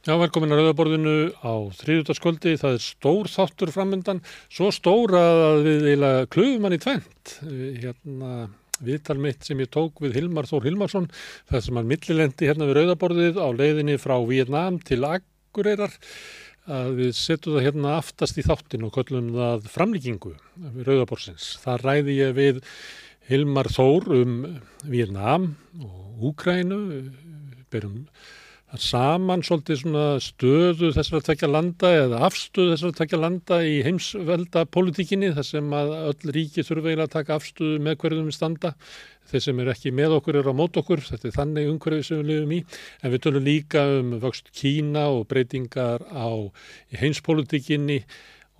Já, velkomin að Rauðaborðinu á þriðjútaskvöldi. Það er stór þáttur framöndan, svo stóra að við eiginlega klöfum hann í tvent. Hérna, viðtal mitt sem ég tók við Hilmar Þór Hilmarsson, það sem hann millilendi hérna við Rauðaborðið á leiðinni frá Vietnám til Akureyrar. Við setjum það hérna aftast í þáttin og köllum það framlíkingu við Rauðaborðsins. Það ræði ég við Hilmar Þór um Vietnám og Úkrænu, berum að saman svolítið stöðu þessar að tekja landa eða afstöðu þessar að tekja landa í heimsvelda politíkinni þar sem að öll ríki þurfa eiginlega að taka afstöðu með hverjum við standa. Þeir sem eru ekki með okkur eru á mót okkur þetta er þannig umhverfið sem við lifum í. En við tölum líka um vöxt Kína og breytingar á heimspolitíkinni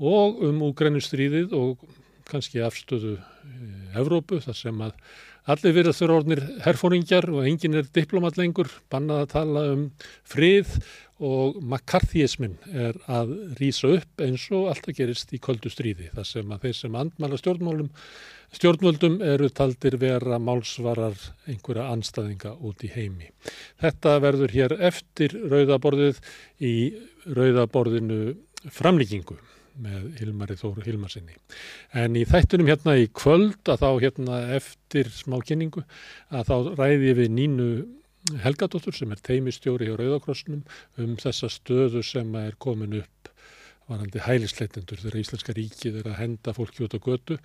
og um úgrænustríðið og kannski afstöðu Evrópu þar sem að Allir verið þurra orðnir herfóringjar og enginn er diplomat lengur, bannað að tala um frið og makarþíismin er að rýsa upp eins og alltaf gerist í koldu stríði. Það sem að þeir sem andmæla stjórnvöldum eru taldir vera málsvarar einhverja anstæðinga út í heimi. Þetta verður hér eftir rauðaborðið í rauðaborðinu framlíkingu með Hilmari Þóru Hilmarsinni. En í þættunum hérna í kvöld að þá hérna eftir smá kynningu að þá ræði við Nínu Helgadóttur sem er teimistjóri hjá Rauðakrossnum um þessa stöðu sem er komin upp varandi hælisleitendur þegar Íslenska ríkið er að henda fólki út á götu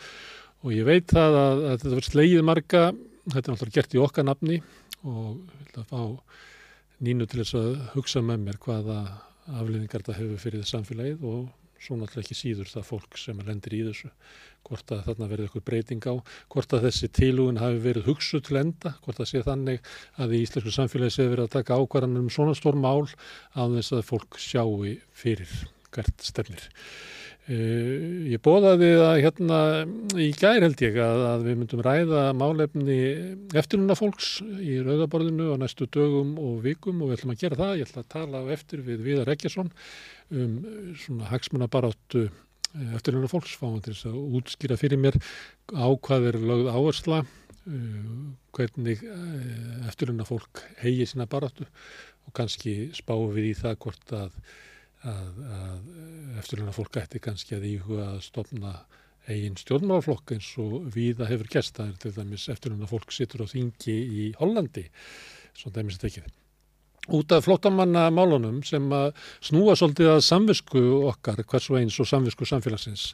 og ég veit það að, að þetta verður sleið marga, þetta er náttúrulega gert í okkar nafni og vil að fá Nínu til þess að hugsa með mér hvaða afliðingar þetta hefur fyrir það samfélagið og svo náttúrulega ekki síður það fólk sem lendir í þessu, hvort að þarna verður eitthvað breyting á, hvort að þessi tílugun hafi verið hugsu til enda, hvort að sé þannig að í íslensku samfélagi sé verið að taka ákvarðanum um svona stór mál á þess að fólk sjáu fyrir hvert stefnir. Uh, ég bóðaði það hérna í gær held ég að, að við myndum ræða málefni eftirluna fólks í rauðaborðinu á næstu dögum og vikum og við ætlum að gera það. Ég ætla að tala eftir við Viðar Ekkjarsson um svona hagsmunabaráttu eh, eftirluna fólks, fáum til þess að útskýra fyrir mér á hvað er lögð áhersla, uh, hvernig eftirluna fólk hegi sína baráttu og kannski spáum við í það hvort að að, að eftirluna fólk ætti kannski að íhuga að stopna eigin stjórnmálaflokk eins og viða hefur gæst. Það er til dæmis eftirluna fólk sittur á þingi í Hollandi, svona dæmis þetta ekki. Út af flótamanna málunum sem að snúa svolítið að samvisku okkar, hvers og eins og samvisku samfélagsins,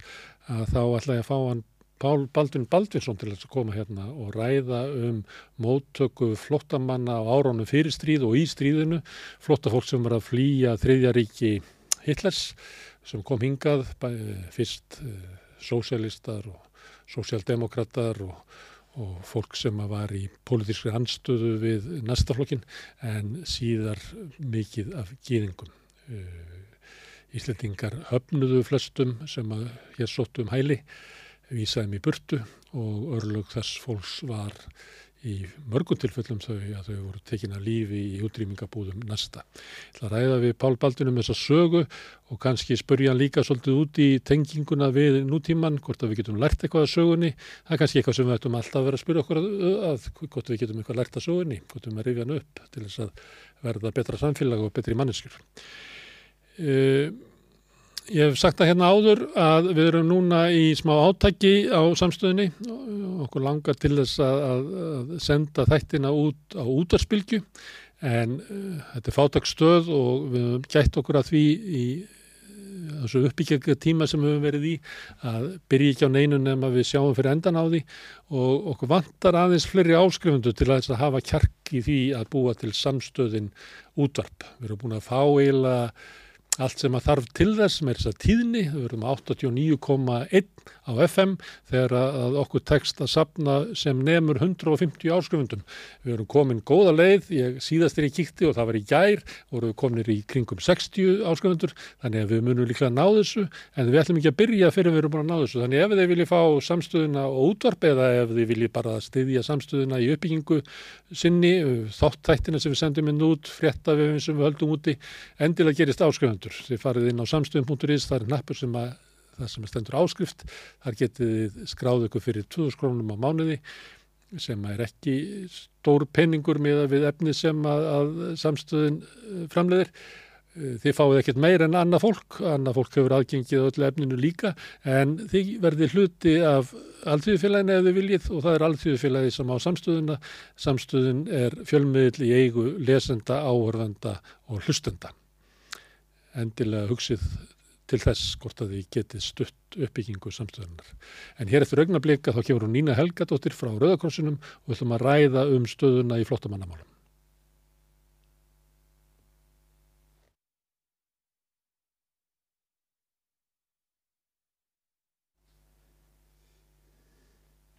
að þá ætla ég að fá hann Pál Baldvin Baldvinsson til að koma hérna og ræða um móttöku flottamanna á árónu fyrir stríð og í stríðinu, flottafólk sem var að flýja þriðja ríki Hitlers sem kom hingað fyrst uh, sósialistar og sósialdemokrater og, og fólk sem var í pólitískri anstöðu við næstaflokkin en síðar mikið af gýðingum. Uh, Íslendingar höfnuðu flestum sem að hér sóttu um hæli, vísaðum í burtu og örlög þess fólks var í mörgum tilfellum þau að þau voru tekin að lífi í útrýmingabúðum næsta. Ég ætla að ræða við Pál Baldunum þessa sögu og kannski spurja hann líka svolítið út í tenginguna við nútíman, hvort að við getum lært eitthvað að sögunni. Það er kannski eitthvað sem við ættum alltaf að vera að spyrja okkur að, hvort við getum eitthvað lært að sögunni, hvort við erum að rifja hann upp til þess að verða betra samfélag og betri manneskjur. Uh, Ég hef sagt það hérna áður að við erum núna í smá átæki á samstöðinni og okkur langar til þess að, að senda þættina út á útarspilgju en uh, þetta er fátakstöð og við hefum gætt okkur að því í þessu uppbyggja tíma sem við hefum verið í að byrja ekki á neinu nefn að við sjáum fyrir endan á því og okkur vantar aðeins fleiri áskrifundu til að, að hafa kjark í því að búa til samstöðin útvarp. Við erum búin að fá eiginlega allt sem að þarf til þess með þess að tíðni, við verðum 89,1 á FM þegar að okkur tekst að sapna sem nefnur 150 áskrifundum. Við erum komin góða leið, ég síðast er ég kíkti og það var í gær, vorum við kominir í kringum 60 áskrifundur, þannig að við munum líklega ná þessu, en við ætlum ekki að byrja fyrir við erum búin að ná þessu. Þannig ef þið viljið fá samstöðuna og útvarp eða ef þið viljið bara styðja samstöðuna í uppbyggingu sinni, þáttættina sem við sendum inn út, frétta við sem við höldum úti, endilega gerist áskrifundur. Þið farið inn á samstöðum.is, það er nappur sem að það sem stendur áskrift, þar getið þið skráðu ykkur fyrir 2000 krónum á mánuði sem er ekki stór penningur með að við efni sem að, að samstöðin eh, framleiðir Eh, þið fáið ekkert meir en annað fólk, annað fólk hefur aðgengið öllu efninu líka en þið verðið hluti af alltíðufélaginu ef þið viljið og það er alltíðufélagi sem á samstöðuna. Samstöðun er fjölmiðl í eigu lesenda, áhörvenda og hlustenda. Endilega hugsið til þess hvort að þið getið stutt uppbyggingu samstöðunar. En hér eftir augnablika þá kemur hún Nína Helgadóttir frá Rauðakrossunum og við ætlum að ræða um stöðuna í flottamannamálum.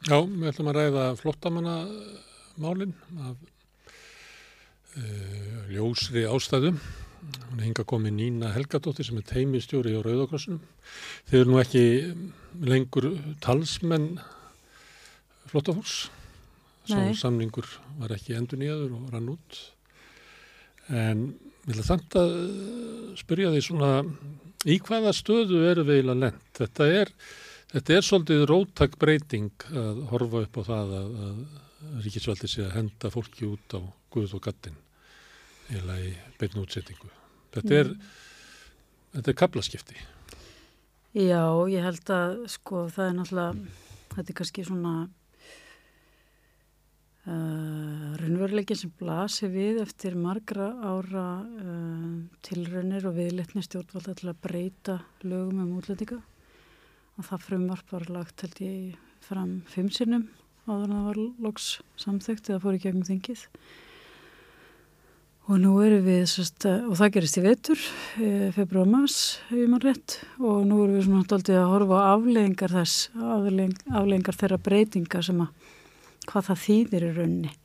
Já, við ætlum að ræða flottamannamálinn af uh, ljósri ástæðum. Hún er hinga komið Nína Helgadóttir sem er teimistjóri á Rauðakrossunum. Þeir eru nú ekki lengur talsmenn flottafólks. Sá samningur var ekki endur nýjaður og rann út. En við ætlum þannig að spyrja því svona í hvaða stöðu eru við eiginlega lent? Þetta er Þetta er svolítið róttak breyting að horfa upp á það að, að ríkisvaldi sé að henda fólki út á Guð og Gattin eða í beinu útsettingu. Þetta er, mm. þetta er kaplaskipti. Já, ég held að sko það er náttúrulega, þetta er kannski svona uh, raunveruleikin sem blasir við eftir margra ára uh, tilraunir og viðletni stjórnvalda til að breyta lögum um útlendinga og það frumvarp var lagt held ég fram fimm sinnum áður en það var loks samþögt eða fór í gegnum þingið og nú erum við sest, og það gerist í vetur e, februar mass hefur maður rétt. Og nú erum við svona alltaf að horfa á afleggingar þess afleggingar þeirra breytinga sem að hvað það þýðir í raunni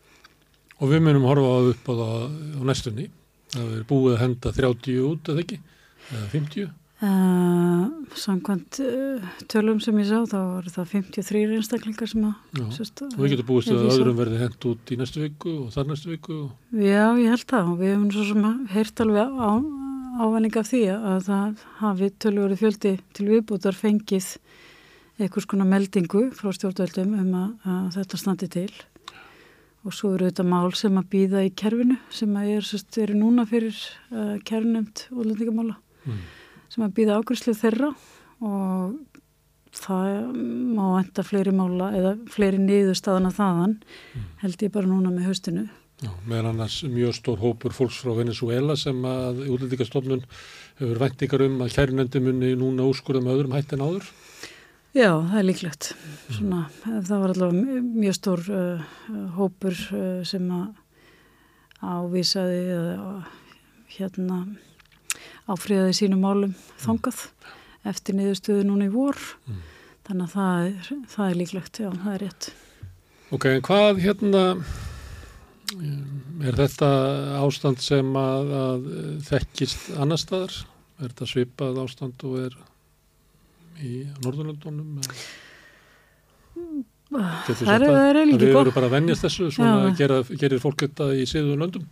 og við munum horfa á upp á það á næstunni. Það er búið að henda 30 út eða ekki? Eða 50 Uh, samkvæmt uh, tölum sem ég sá þá var það 53 einstaklingar sem að sérst, og við getum búist að öðrum verði hendt út í næstu viku og þar næstu viku já ég held það. Og við hefum svo sem heirt alveg á, ávæning af því að það hafi tölvöru fjöldi til viðbútar fengið einhvers konar meldingu frá stjórnvöldum um að, að þetta standi til. Og svo eru þetta mál sem að býða í kerfinu sem að er, sérst, er núna fyrir uh, kerfnumt útlendingamála. Mm sem að býða ágríslu þeirra og það má enda fleiri mála eða fleiri niðurstaðana þaðan mm. held ég bara núna með höstinu. Já, meðan annars mjög stór hópur fólks frá Venezuela sem að útlendingastofnun hefur væntingar um að kærnöndi muni núna úrskurða með öðrum hætt en áður? Já, það er líklegt. Svona, það var allavega mjög stór uh, hópur uh, sem að ávísaði eða hérna áfriðaði sínum málum þongað mm. eftir niðurstöðu núna í vor mm. þannig að það er, það er líklegt, já, það er rétt Ok, en hvað hérna er þetta ástand sem að, að þekkist annar staðar? Er þetta svipað ástand og er í Norðurlandunum? Það er, er ekki gott. Við erum bara að vennjast þessu, svona gera, gerir fólk þetta í síðuðu löndum?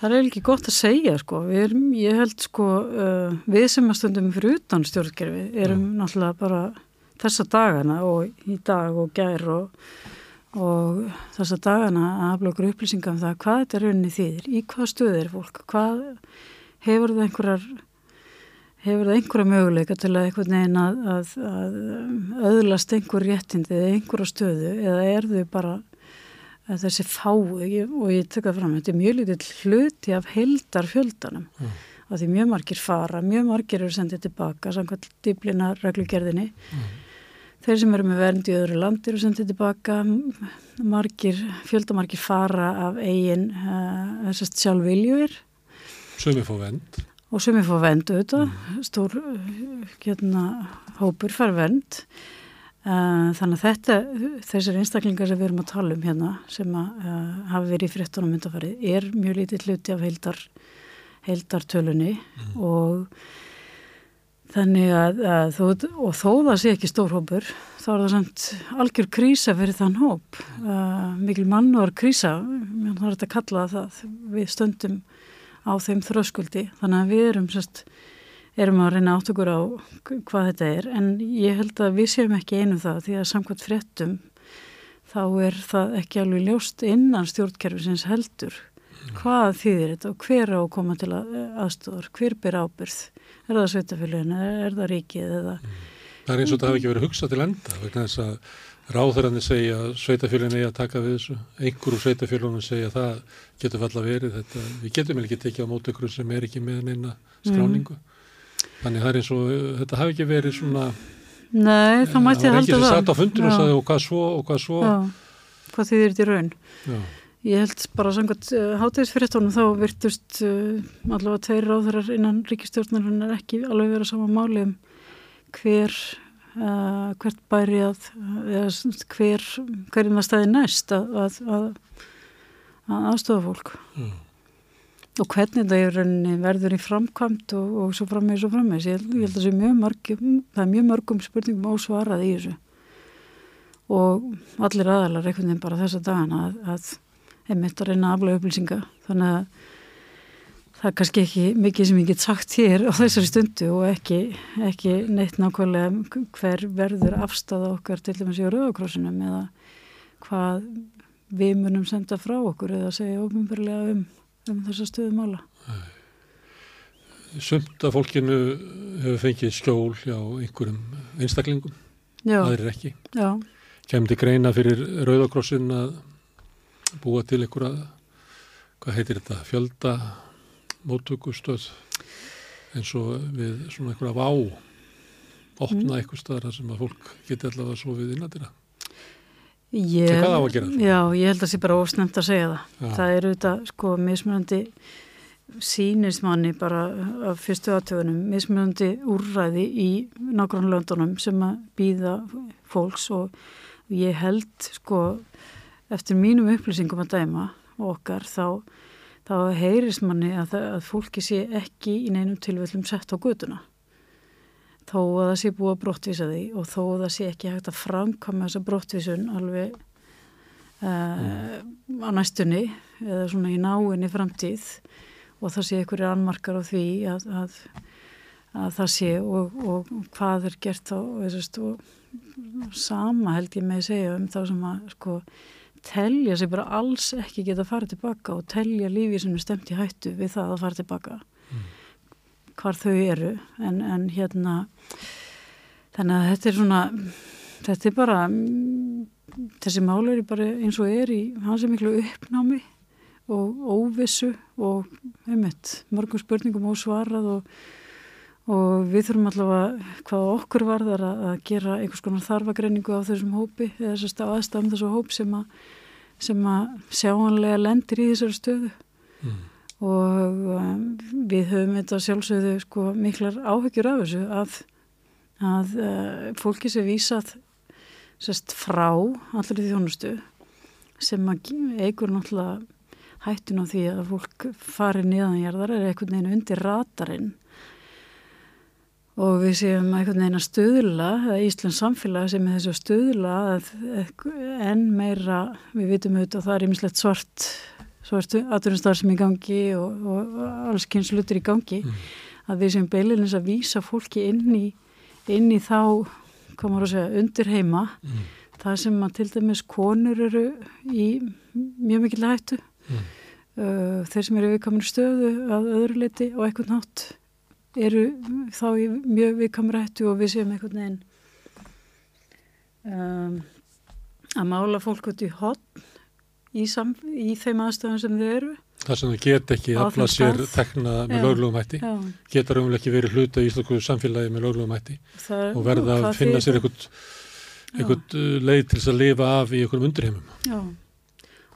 Það er ekki gott að segja sko, erum, ég held sko uh, við sem að stundum fyrir utan stjórnkerfi erum ja. náttúrulega bara þessa dagana og í dag og gær og, og þessa dagana að hafla okkur upplýsingar um það hvað þetta er rauninni þýðir, í hvað stöð er fólk, hvað hefur það einhverjar hefur það einhverja möguleika til að einhvern veginn að, að, að öðlast einhver réttindi eða einhverja stöðu eða er þau bara þessi fái og ég tekka fram þetta er mjög litið hluti af heldar fjöldanum mm. og því mjög margir fara, mjög margir eru sendið tilbaka samkvæmt dýblina reglugerðinni. Mm. þeir sem eru með vernd í öðru land eru sendið tilbaka. Margir, fjöldamargir fara af eigin uh, þessast sjálfviljur Sumi fór vend og sumi fór vend auðvitað. Mm. stór hérna, hópur far vend þannig að þetta, þessar einstaklingar sem við erum að tala um hérna sem að uh, hafa verið í frittunum myndafarið er mjög lítið hluti af heildar heildartölunni mm. og þannig að, að þó, og þó það sé ekki stór hópur þá er það samt algjör krísa fyrir þann hóp uh, mikil mannor krísa þá er þetta að kalla það við stöndum á þeim þröskuldi þannig að við erum sérst erum að reyna átt okkur á hvað þetta er en ég held að við séum ekki einu um það því að samkvæmt fréttum þá er það ekki alveg ljóst innan stjórnkerfisins heldur hvað þýðir þetta og hver á að koma til að, aðstofar, hver ber ábyrð er það sveitafélagin, er, er það ríkið eða? Það er eins og þetta hafi ekki verið hugsað til enda vegna þess að ráðherrarnir segja að sveitafélagin eigi að taka við þessu. Einhverjum sveitafélagunum segja að það getur falla verið. Þetta, við getum ekki tekið á mót ykkur sem er ekki með neina skráningu þannig það er eins og þetta hafi ekki verið svona Nei, það mætti það var halda ekki sem það. satt á fundinu og sagði og hvað svo og hvað svo Já, hvað þýðir þetta í raun? Já. Ég held bara samkvæmt uh, hátegisfyrirtónum þá virtust uh, allavega tveir ráðurar innan ríkistjórnarinnar ekki alveg vera sama máli um hver, uh, hvert bæri að, eða hver, hverjum það stæði næst að, að, að, að aðstofa fólk. Já. Og hvernig það í rauninni verður í framkvæmt og, og svo frammeðis og frammeðis. Ég, ég held að það sé mjög mörgum, það er mjög mörgum spurningum ósvarað í þessu. Og allir aðalar einhvern veginn bara þessa dagana að, að einmitt að reyna aflega upplýsinga. Þannig að það er kannski ekki mikið sem ég get sagt hér á þessari stundu og ekki, ekki neitt nákvæmlega um hver verður afstafa okkar til dæmis í Rauðakrossinum eða hvað við munum senda frá okkur eða segja ofinbarlega um, um þessa stöðu mála. Sumt af fólkinu hefur fengið skjól hjá einhverjum einstaklingum, aðrir ekki. Kemdi greina fyrir Rauðakrossin að búa til einhverja, hvað heitir þetta, fjölda móttökustöð eins og við svona einhverja vá opna einhver staðar þar sem að fólk geti allavega svo við innadina. Ég, hvað á að gera? já, ég held að það sé bara ósnemt að segja það. Já. Það eru þetta sko mismunandi sínismanni bara af fyrstu aðtöfunum, mismunandi úrræði í nákvæmlega löndunum sem að býða fólks og ég held sko eftir mínum upplýsingum að dæma okkar þá, þá heyrist manni að, það, að fólki sé ekki í neinum tilvöldum sett á göduna þó að það sé búið að brottvísa því og þó að það sé ekki hægt að framkama þessa brottvísun alveg uh, á næstunni eða svona í náinni framtíð og það sé einhverju anmarkar á því að, að, að það sé og, og hvað er gert þá veist, og sama held ég með að segja um þá sem að sko telja sig bara alls ekki geta að fara tilbaka og telja lífið sem er stemt í hættu við það að fara tilbaka hvar þau eru en, en hérna þannig að þetta er svona þetta er bara þessi málu er bara eins og er í hans er miklu uppnámi og óvissu og einmitt, mörgum spurningum ósvarað og, og við þurfum allavega hvað okkur varðar að, að gera einhvers konar þarfagreiningu á þessum hópi eða þessast aðstæðum þessu hóp sem að, sem að sjáanlega lendir í þessari stöðu Mm. Og um, við höfum þetta sjálfsögðu sko miklar áhyggjur af þessu að, að uh, fólki sem vísað sest, frá allir þjónustu sem að eigur náttúrulega hættun á því að fólk fari niðanjarðar er einhvern veginn undir ratarinn og við séum einhvern veginn að stöðla eða Íslands samfélag sem er þessu að stöðla að enn meira við vitum auðvitað að það er ýmislegt svart svartu aðurinstar sem í gangi og, og alls kynns lutur í gangi. Að við sem beilinins að vísa fólki inn í, inn í þá komur að segja undir heima Mm. það sem að til dæmis konur eru í mjög mikil hættu. Mm. uh, þeir sem eru viðkamur stöðu að öðru leiti og eitthvað nátt eru þá í mjög viðkamur hættu og við séum eitthvað neginn um, að mála fólk út í hotn í, sam, í þeim aðstöðum sem þau eru. Það sem þau get ekki afla sér tekna með Já. löglegum hætti, geta raunlega ekki verið hluta í íslensku samfélagi með löglegum hætti. Og verða að finna sér einhvern uh, leið til þess að lifa af í einhverjum undirheimum. Já,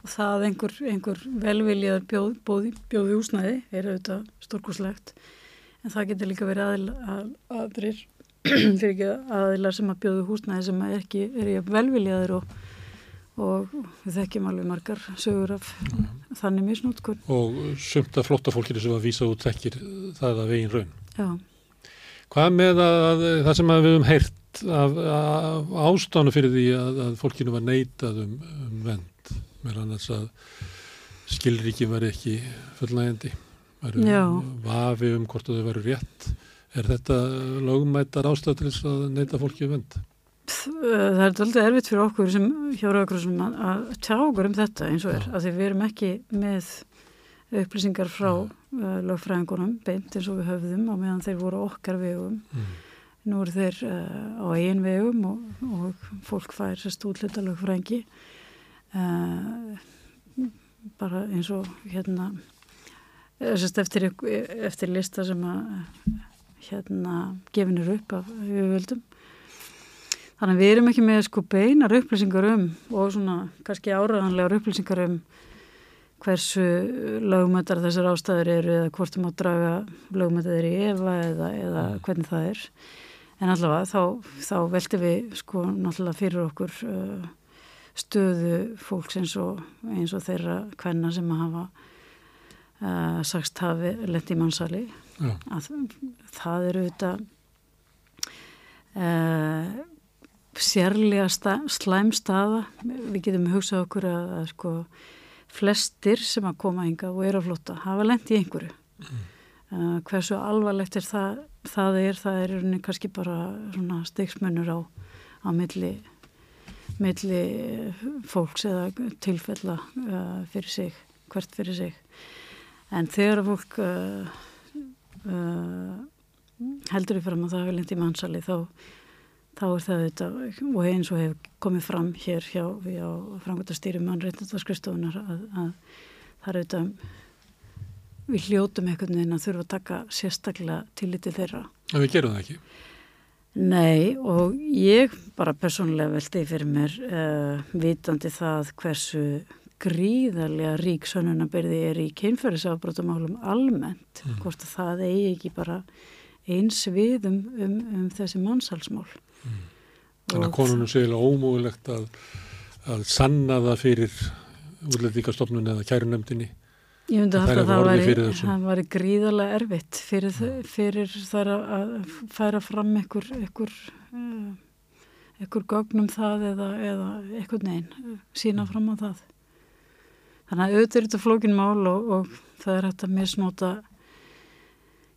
og það að einhver, einhver velviljað bjóð, bjóð, bjóði húsnæði er auðvitað stórkoslegt en það getur líka verið aðil, að, aðrir fyrir ekki aðilar sem að bjóðu húsnæði sem að ekki er í velviljaður og, og við þekkjum alveg margar sögur af þannig misnótkun. og sumt af flotta fólkinu sem að vísa út þekkir það að vegin raun. Já, Hvað með að, að það sem við höfum heyrt af, af ástæðanu fyrir því að, að fólkinu var neitað um, um vend, með annars að skilríkin var ekki fullnægjandi, varu Já. vafi um hvort þau varu rétt. Er þetta lögumættar ástæð til þess að neita fólki um vend? Það er alltaf erfitt fyrir okkur sem hjá Rauðakrossum að, tjá okkur um þetta eins og er, af því við erum ekki með upplýsingar frá uh, lögfræðingunum beint eins og við höfðum á meðan þeir voru okkar vegum. Mm. Nú eru þeir uh, á eigin vegum og, og fólk fær sérst útlita lögfræðingi uh, bara eins og hérna sérst eftir, eftir lista sem að hérna gefinir upp af yfirvöldum. Þannig við erum ekki með sko beinar upplýsingar um og svona kannski áraðanlegar upplýsingar um hversu lögumöndar þessar ástæður eru eða hvort þú má draga lögumöndaðir í efa eða, eða mm. hvernig það er. En allavega þá, þá velti við sko náttúrulega fyrir okkur uh, stöðu fólks eins og, eins og þeirra hvenna sem að hafa uh, sagst hafi lett í mannsali að það eru þetta uh, sérlega slæmstaða við getum hugsað okkur að, að sko flestir sem að koma hinga og eru að flota hafa lent í einhverju. Mm. uh, hversu alvarlegt er það það er, það er kannski bara svona steiksmönnur á á milli milli fólks eða tilfella uh, fyrir sig, hvert fyrir sig. En þegar fólk uh, heldur í fram að það hefur lent í mannsali þá þá er það þetta og eins og hefur komið fram hér hjá, hjá framkvæmtastýrum mannreitnarskristofunar að, að það er þetta við hljótum einhvern veginn að þurfa að taka sérstaklega tillitið þeirra. En við gerum það ekki? Nei og ég bara persónulega veldi fyrir mér uh, vitandi það hversu gríðarlega rík sönunabyrði er í kynferðisafbrotamálum almennt, mm. hvort að það eigi ekki bara eins við um, um, um þessi mannsalsmál. Mm. Þannig að konunum séðilega ómúilegt að, að sanna það fyrir úrlendíkastofnun eða kærunemdini. Ég myndi að það væri, væri gríðarlega erfitt fyrir, fyrir þar að færa fram einhver, einhver, einhver gögnum það eða, eða einhvern veginn, sína mm. fram á það. Þannig að auðvitað er þetta flókin mál og, og það er hægt að misnóta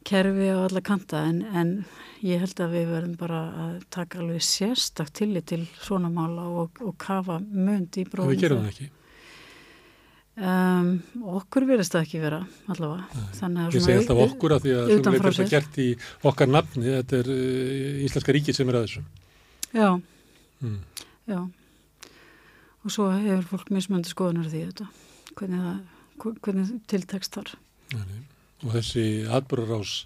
kerfi á alla kanta en, en ég held að við verðum bara að taka alveg sérstak tillit til svona mála og, og kafa mönd í bróðum. Við gerum það ekki. Um, okkur verðist það ekki vera allavega. Ég segi alltaf okkur að því að sem við erum gert í okkar nafni, þetta er uh, Íslenska ríki sem er að þessu. Já, mm. já. Og svo hefur fólk mismöndi skoðunar því þetta, hvernig, það, hvernig tiltekst þar. Nei, nei og þessi atbúrarás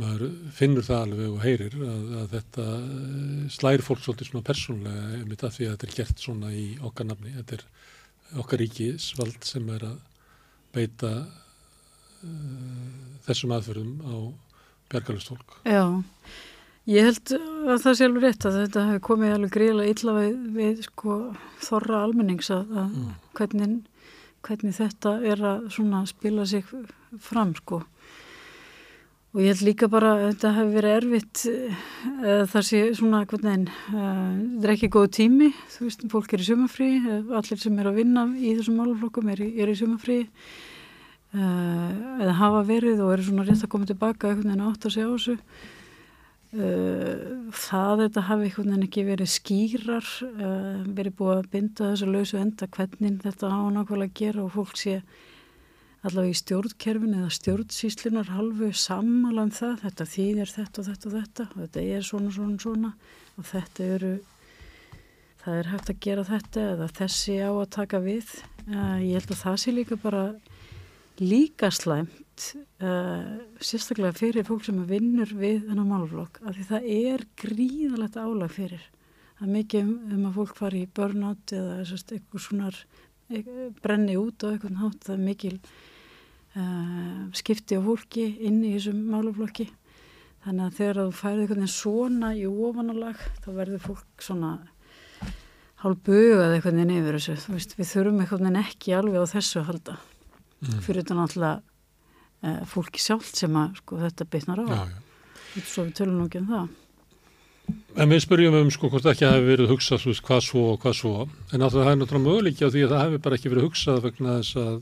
maður finnur það alveg og heyrir að, að þetta eh, slæri fólk svolítið svona persónlega einmitt af því að þetta er gert svona í okkar nafni. Þetta er okkar ríkisvald sem er að beita uh, þessum aðferðum á bjargalustfólk Já, ég held að það sé alveg rétt að þetta hefur komið alveg gríðilega illa við, við sko þorra almennings að, að mm. hvernig, hvernig þetta er að spila sig fram sko. Og ég held líka bara að þetta hefur verið erfitt uh, þar sé svona hvernig uh, þetta er ekki góð tími. Þú veist, fólk er í sumafrí allir sem er að vinna í þessum máluflokkum er í, í sumafrí eða hafa verið og eru svona rétt að koma tilbaka einhvern veginn átt að segja á þessu. Það þetta hafi einhvern veginn ekki verið skýrar verið búið að binda þessu lausu enda hvernig þetta hafa nákvæmlega að gera og fólk sé allavega í stjórnkerfin eða stjórnsýslinar halvu sammála um það, þetta þýðir þetta og þetta og þetta og þetta er svona svona svona og þetta eru það er hægt að gera þetta eða þessi á að taka við. Uh, ég held að það sé líka bara líka slæmt uh, sérstaklega fyrir fólk sem vinnur við þennan málflokk af því það er gríðalegt álag fyrir. Það er mikið um, um að fólk fari í burnout eða eitthvað svona brenni út og eitthvað nátt það er mikil uh, skipti á fólki inn í þessum máluflokki þannig að þegar þú færið einhvern veginn svona í ofanalag þá verður fólk svona hálf bugað einhvern veginn yfir þessu. Veist, við þurfum einhvern veginn ekki alveg á þessu að halda. Mm. fyrir þetta náttúrulega uh, fólki sjálf sem að sko, þetta bytnar á. Já, já. svo við tölum nú ekki um það. En við spurjum um sko hvort ekki hafi verið hugsað þú hvað svo og hvað svo. En náttúrulega það er náttúrulega möguleiki á því að það hefur bara ekki verið hugsað vegna þess að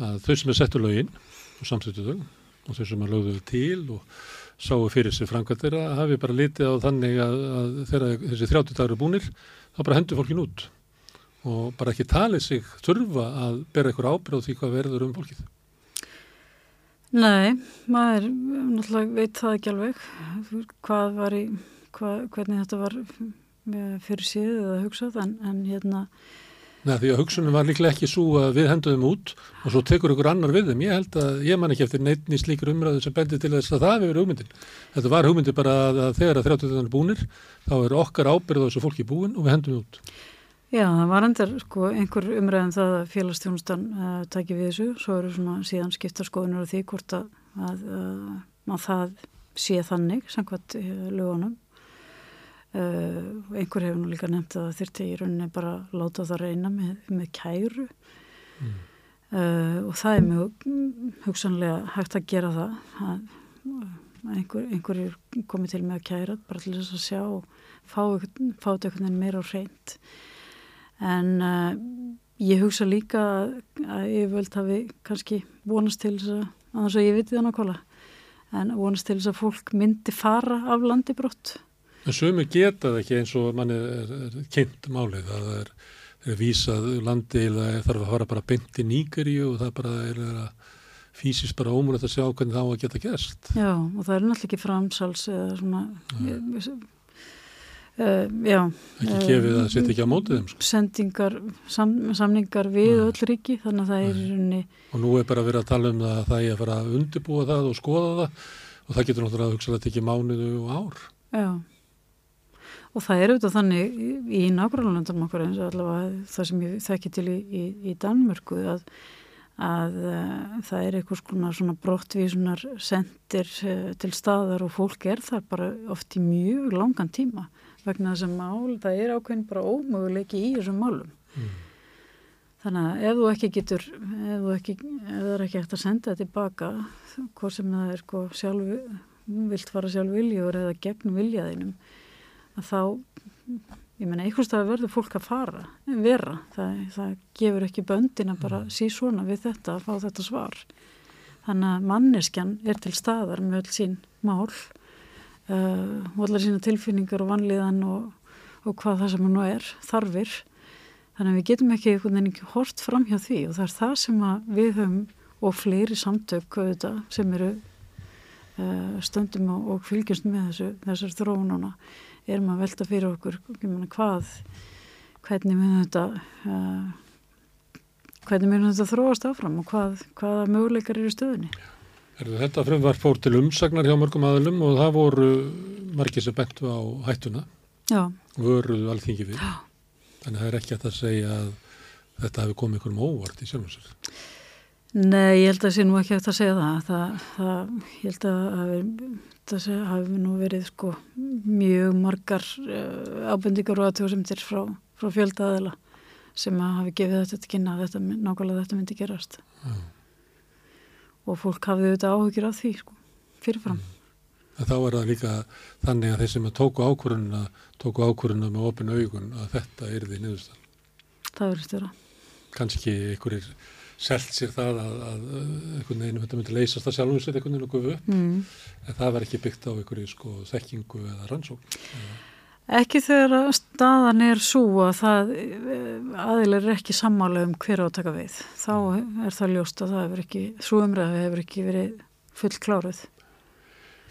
að þau sem er settu lögin og samstötu þau og þau sem er lögðuð til og sáu fyrir sig framkvæmdir að hafi bara litið á þannig að, að þegar þessi 30 dagur er búnir þá bara hendur fólkin út og bara ekki talið sig þurfa að bera eitthvað ábyrð á því hvað verður um fólkið. Nei, maður náttúrulega veit það ekki alveg hvað var í, hvað, hvernig þetta var eh, fyrir síðu eða hugsað en, en hérna Nei, því að hugsunum var líklega ekki svo að við henduðum út og svo tekur ykkur annar við þeim. Ég held að ég man ekki eftir neittni slíkur umræðu sem bendi til þess að það hefur hugmyndin. Þetta var hugmyndin bara að, að þegar að 30 er búnir, þá er okkar ábyrð á þessu fólki búin og við hendum út. Já, það var endur sko, einhver umræðin um það að félagstjónustan uh, taki við þessu, svo eru svona síðan skiptarskoðunar á því hvort að, að, að það sé þannig, samkvæmt uh, lögunum Uh, einhver hefur nú líka nefnt að þurfti í rauninni bara láta það reyna með, með kæru. Mm. uh, og það er mjög hugsanlega hægt að gera það. Að, að einhver, einhver er komið til með að kæra bara til þess að sjá og fá, fá þetta einhvern veginn meira á reynd en uh, ég hugsa líka að ég völd hafi kannski vonast til þess að annars að ég viti það nákvæmlega en vonast til þess að fólk myndi fara af landi brott En sömu geta það ekki eins og manni er, er kynnt málið að það er, er vísað landi eða þarf að fara bara beint í nýgeríu og það bara er að fysiskt bara ómúlegt að sjá hvernig það á að geta gerst. Já og það er náttúrulega ekki framsals eða svona, ja. uh, já. Ekki kefið að setja ekki á mótið þeim. Sko. Sendingar, sam, samningar við ja. öll ríki þannig að það er í rauninni. Og nú er bara verið að tala um það að það er að fara að undirbúa það og skoða það og það getur náttúrulega að hugsa þetta ekki mánuðu og ár. Já og það er auðvitað þannig í nákvæmlandum okkur eins og allavega það sem ég þekki til í, í, í Danmörku að, að uh, það er eitthvað svona brottvísunar sendir uh, til staðar og fólk er þar bara oft í mjög langan tíma vegna þess að mál, það er ákveðin bara ómöguleiki í þessum málum mm. þannig að ef þú ekki getur ef þú ekki, ef það er ekki eftir að senda það tilbaka hvort sem það er sko sjálf vilt fara sjálf viljur eða gegn viljaðinum að þá, ég menna, einhverstað verður fólk að fara, vera, það, það gefur ekki böndin að bara mm. sí svona við þetta, að fá þetta svar. Þannig að manneskjan er til staðar með öll sín mál uh, og allar sína tilfinningar og vanliðan og, og hvað það sem nú er, þarfir. Þannig að við getum ekki einhvern veginn ekki hort fram hjá því og það er það sem við höfum og fleiri samtök auðvitað, sem eru uh, stöndum og, og fylgjast með þessu, þessar þróununa erum að velta fyrir okkur hvað hvernig mun þetta uh, hvernig mun þetta þróast áfram og hvað, hvaða möguleikar eru í stöðunni Þetta frumvar fór til umsagnar hjá mörgum aðlum og það voru margir sem bentu á hættuna Já. vöruðu alþingi við Já. þannig að það er ekki að það segja að þetta hefur komið einhverjum óvart í sjálfum sér Nei, ég held að það sé nú ekki eftir að segja það. það, það ég held að það hafi nú verið sko mjög margar uh, ábendingar og aðtjóðsumtir frá, frá fjöldaðila sem að hafi gefið þetta til kynna að þetta, nákvæmlega þetta myndi gerast. Mm. Og fólk hafið auðvitað áhugir af því sko, fyrirfram. Mm. Þá er það líka þannig að þeir sem tóku ákvörununa, tóku ákvörununa með opinu augun að þetta er því niðurstað. Það verður stjóra. Kanski einhverjir selt sér það að, að einhvern veginn þetta myndi leysast að sjálfum sér einhvern veginn og gufu upp. Mm. en það verð ekki byggt á einhverju sko þekkingu eða rannsók Ekki þegar staðan er svo að það aðilir er ekki sammála um hver átaka við. Þá er það ljóst að það hefur ekki svo umræðu hefur ekki verið full kláruð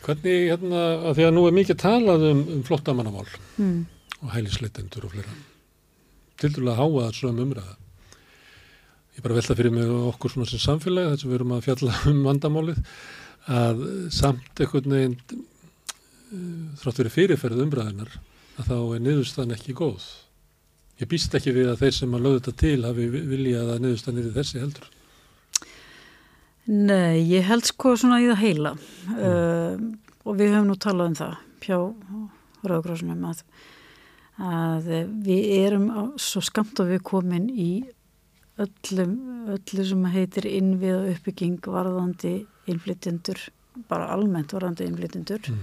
Hvernig hérna að því að nú er mikið talað um, um flottamannamál mm. og hælisleitendur og fleira. Til dælu að háa það svona umræða ég bara velta fyrir mig okkur svona sem samfélag þess að við erum að fjalla um vandamálið að samt einhvern veginn eh, þrátt verið fyrirferð umræðinar að þá er niðurstaðan ekki góð. Ég býst ekki við að þeir sem að lögðu þetta til hafi viljað að niðurstaðan er þessi heldur. Nei, ég held sko svona í það heila mm. uh, og við höfum nú talað um það pjá Rauðgrásunum að, að við erum svo skamt að við komin í öllum, öllu sem heitir innvið og uppbygging varðandi innflytjendur, bara almennt varðandi innflytjendur mm.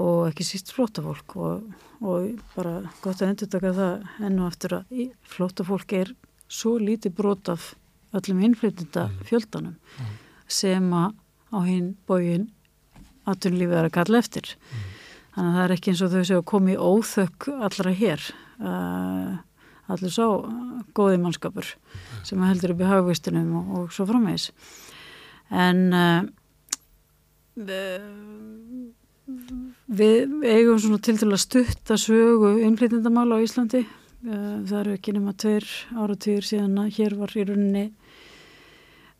og ekki síst flótafólk og, og bara gott að endur taka það ennu aftur að flótafólk er svo lítið brot af öllum innflytjenda mm. fjöldanum mm. sem að á hinn bógin aðtunlífið er að kalla eftir. Mm. Þannig að það er ekki eins og þau séu að komi óþökk allra hér að uh, allir svo góði mannskapur sem heldur upp í hagvistunum og, og svo frammeins en uh, við eigum svona til til að stutta sögu innflytjendamála á Íslandi. Uh, það eru ekki nema tveir áratýr síðan að hér var í rauninni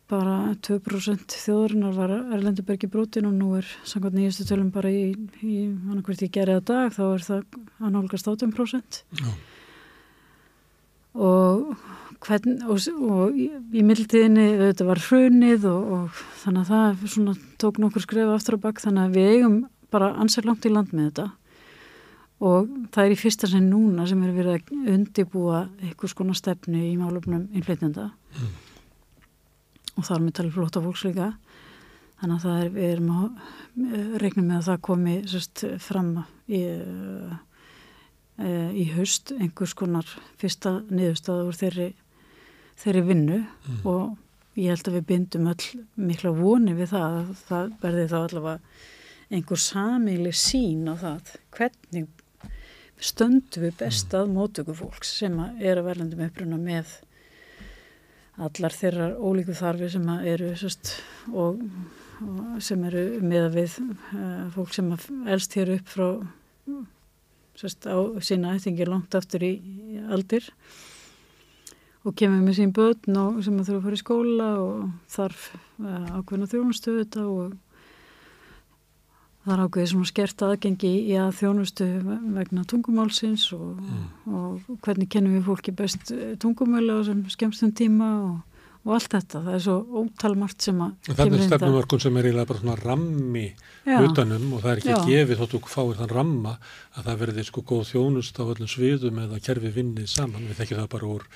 bara 2% þjóðurinnar var Erlendubergi brotin og nú er samkvæmt nýjastu tölum bara í, í hann hvert ég gerði að dag þá er það að nálgast 18% Já. Og hvern, og, og í, mildtíðinni þetta var hrunið og, og þannig að það svona, tók nokkur skref aftur á bakk þannig að við eigum bara ansett langt í land með þetta. Og það er í fyrsta sem núna sem er verið að undibúa einhvers konar stefnu í málumnum innflytjanda Mm. og þar með tala flóta fólks líka. Þannig að það er, við erum að reikna með að það komi sérst, fram í, uh, í haust einhvers konar fyrsta niðurstaða úr þeirri, þeirri vinnu. Mm. og ég held að við bindum öll mikla voni við það að það verði þá allavega einhver samileg sín á það. Hvernig stöndum við best að mótöku fólks sem að er að verðlandum uppruna með allar þeirra ólíku þarfi sem að eru sest, og, og sem eru með við uh, fólk sem að elst hér upp frá sest, á sína ættingi langt aftur í, aldir og kemur með sín börn og sem að þurfa að fara í skóla og þarf uh, ákveðna þjónustu þetta og það er ákveðið svona skert aðgengi í að þjónustu vegna tungumálsins og, og hvernig kennum við fólki best eh, tungumölu á sem skemmstum tíma og, og allt þetta. Það er svo ótalmart sem að Þannig inn stefnumörkun sem er eiginlega bara svona rammi Já. utanum og það er ekki Já. gefið þóttu fáir þann ramma að það verði sko góð þjónust á öllum sviðum eða kerfi vinnið saman. Við þekkjum það bara úr,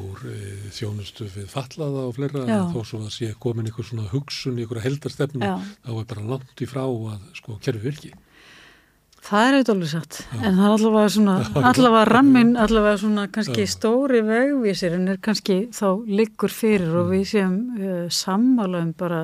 úr e, þjónustu við fallaða og fleira þó svo að sé komin einhver svona hugsun í einhverja heldarstefnu Já. þá er bara langt í frá að sko kerfi virki. Það er eitthvað alveg satt, en það er allavega svona, allavega rammin, allavega svona kannski stóri vegvísir en er kannski þá liggur fyrir og við séum uh, sammála um bara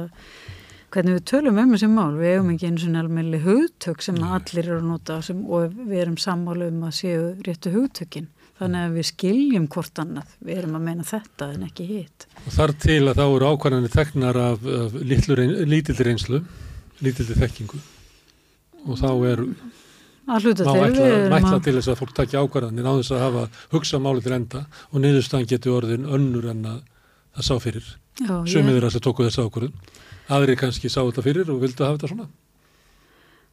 hvernig við tölum um þessi mál. Við eigum ekki einu svona almenni hugtök sem allir eru að nota sem, og við erum sammála um að séu réttu hugtökin. Þannig að við skiljum hvort annað. Við erum að meina þetta en ekki hitt. Og þar til að þá eru ákvarðanir teknar af, af lítildir einslu, lítildir þekkingu og þá er má ætla, að... til þess að fólk takja ákvarðanir á þess að hafa hugsa máli til enda og niðurstaðan getur orðin önnur en að það sá fyrir. Já, ég- Sumið þeirra sem tóku þessa ákvarðun. Aðri kannski sá þetta fyrir og vildu hafa þetta svona.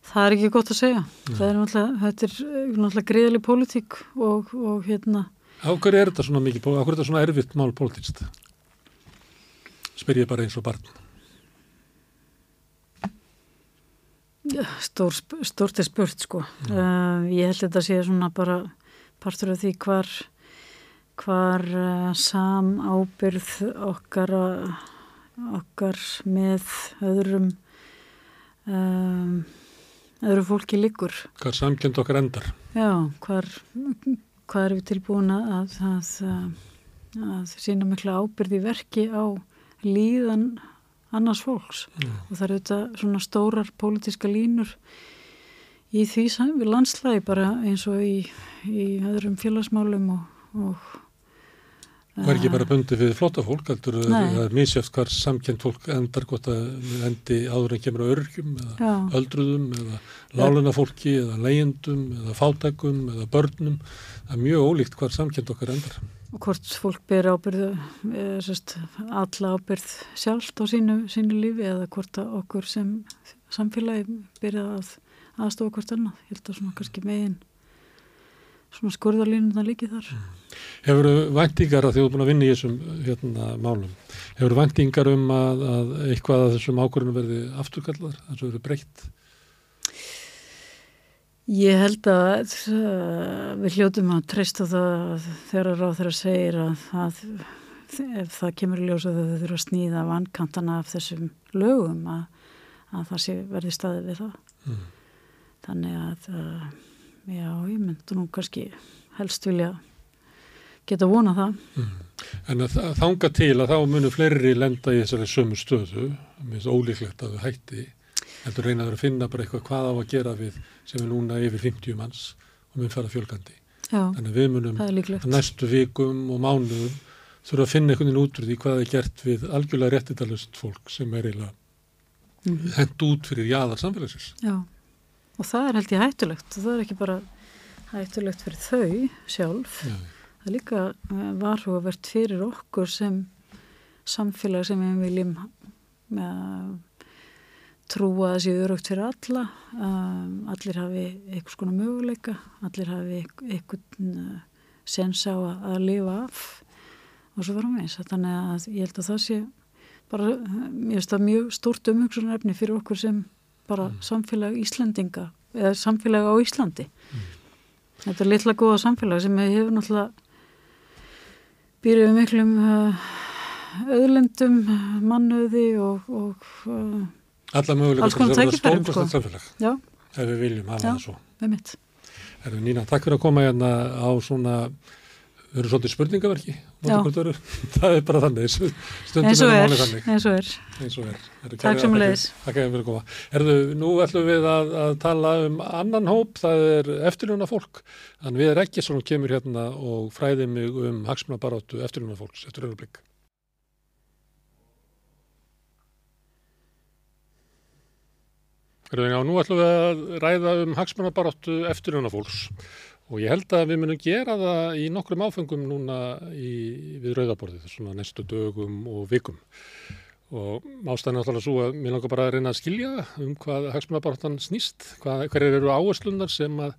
Það er ekki gott að segja. Það er þetta er eh, náttúrulega greiðali pólitík og, og hérna, Á hverju er þetta svona mikið, á hverju er þetta svona erfitt mál pólitíst? Spyr ég bara eins og barn. Stór, stórt er spurt sko. Uh, ég held að þetta sé svona bara partur af því hvar, hvar uh, sam ábyrð okkar, að- okkar með öðrum, um, öðru fólki liggur. Hvað samkjönd okkar endar? Já, hvar, hvað erum við tilbúin að, að, að sína mikla ábyrð í verki á líðan annars fólks Já. og það eru þetta svona stórar pólitíska línur í því landslægi bara eins og í, í öðrum félagsmálum og, og Og er ekki bara bundið við flotta fólk, heldur það er misjöft hvar samkjönd fólk endar gott að endi áður en kemur á örgjum eða öldruðum eða láluna fólki eða leyendum eða fátækum eða börnum. Það er mjög ólíkt hvar samkjönd okkar endar. og hvort fólk ber ábyrðu sest, alla ábyrð sjálft á sínu, sínu lífi eða hvort okkur sem samfélagi byrja að aðstofa hvort annað. Ég held að svona kannski megin svona skurðarlínuna líki þar. Hefur væntingar að þið búin að vinna í þessum hérna, málum? Hefur væntingar um að, að eitthvað að þessum ákvörðunum verði afturkallar, að verði breytt? Ég held að við hljótum að treysta það að þegar ráð þeirra segir að, að ef það kemur í ljós að þau þurfa að snýða vankantana af þessum lögum að, að það sé verði staðið við það. Mm. Þannig að, já, ég myndi nú kannski helst vilja geta vona það. Mm. En að þa- þanga til að þá munu fleiri lenda í þessari sömu stöðu, mér finnst ólíklegt að þau hætti, heldur reynaður að finna bara eitthvað hvað á að gera við sem er núna yfir 50 manns og mun fara fjölgandi. Já, Þannig að við munum það næstu vikum og mánuðum þurfa að finna einhvern veginn út úr því hvað er gert við algjörlega réttitalust fólk sem er eiginlega Mhm. hend út fyrir jaðar samfélagsins. Já, og það er held ég hættulegt og það er ekki bara hættulegt fyrir þau sjálf. Já, Það er líka eh, varhugavert fyrir okkur sem samfélag sem við viljum uh, trúa að séu örugt fyrir alla. Um, allir hafi einhvers konar möguleika, allir hafi einhvern sens á að, lifa af og svo varum við. Þannig að ég held að það sé bara, eh, mjög stórt umhugsunarefni fyrir okkur sem bara samfélag Íslandinga eða samfélag á Íslandi. Þetta er litla góða samfélag sem hefur náttúrulega býrið við miklum uh, öðlendum, mannöði og, og uh, Alla mögulega Alls konar tækifærum, sko. stórkostlegt samfélag já, ef við viljum hafa Já. það svo. mitt. Herðu Nína, takk fyrir að koma hérna á svona, við erum svolítið spurningaverki, það er bara þannig, stundum er er, málið þannig. eins og er. eins og er. Takk kærlega sömuleiðis. þakkir- Takk fyrir að koma. Herðu, nú ætlum við að, að tala um annan hóp, það er eftirluna fólk. Þannig við er ekki svona kemur hérna og fræði mig um hagsmunabaróttu eftirluna fólks eftir öðrublik. Herðu, já, nú ætlum við að ræða um hagsmunabaróttu eftirluna fólks og ég held að við munum gera það í nokkrum áfengum núna í, við rauðaborðið, svona næstu dögum og vikum og ástæðan er náttúrulega svo að mér langar bara að reyna að skilja um hvað hagsmunabaráttan snýst, hverjir eru áherslunar sem að,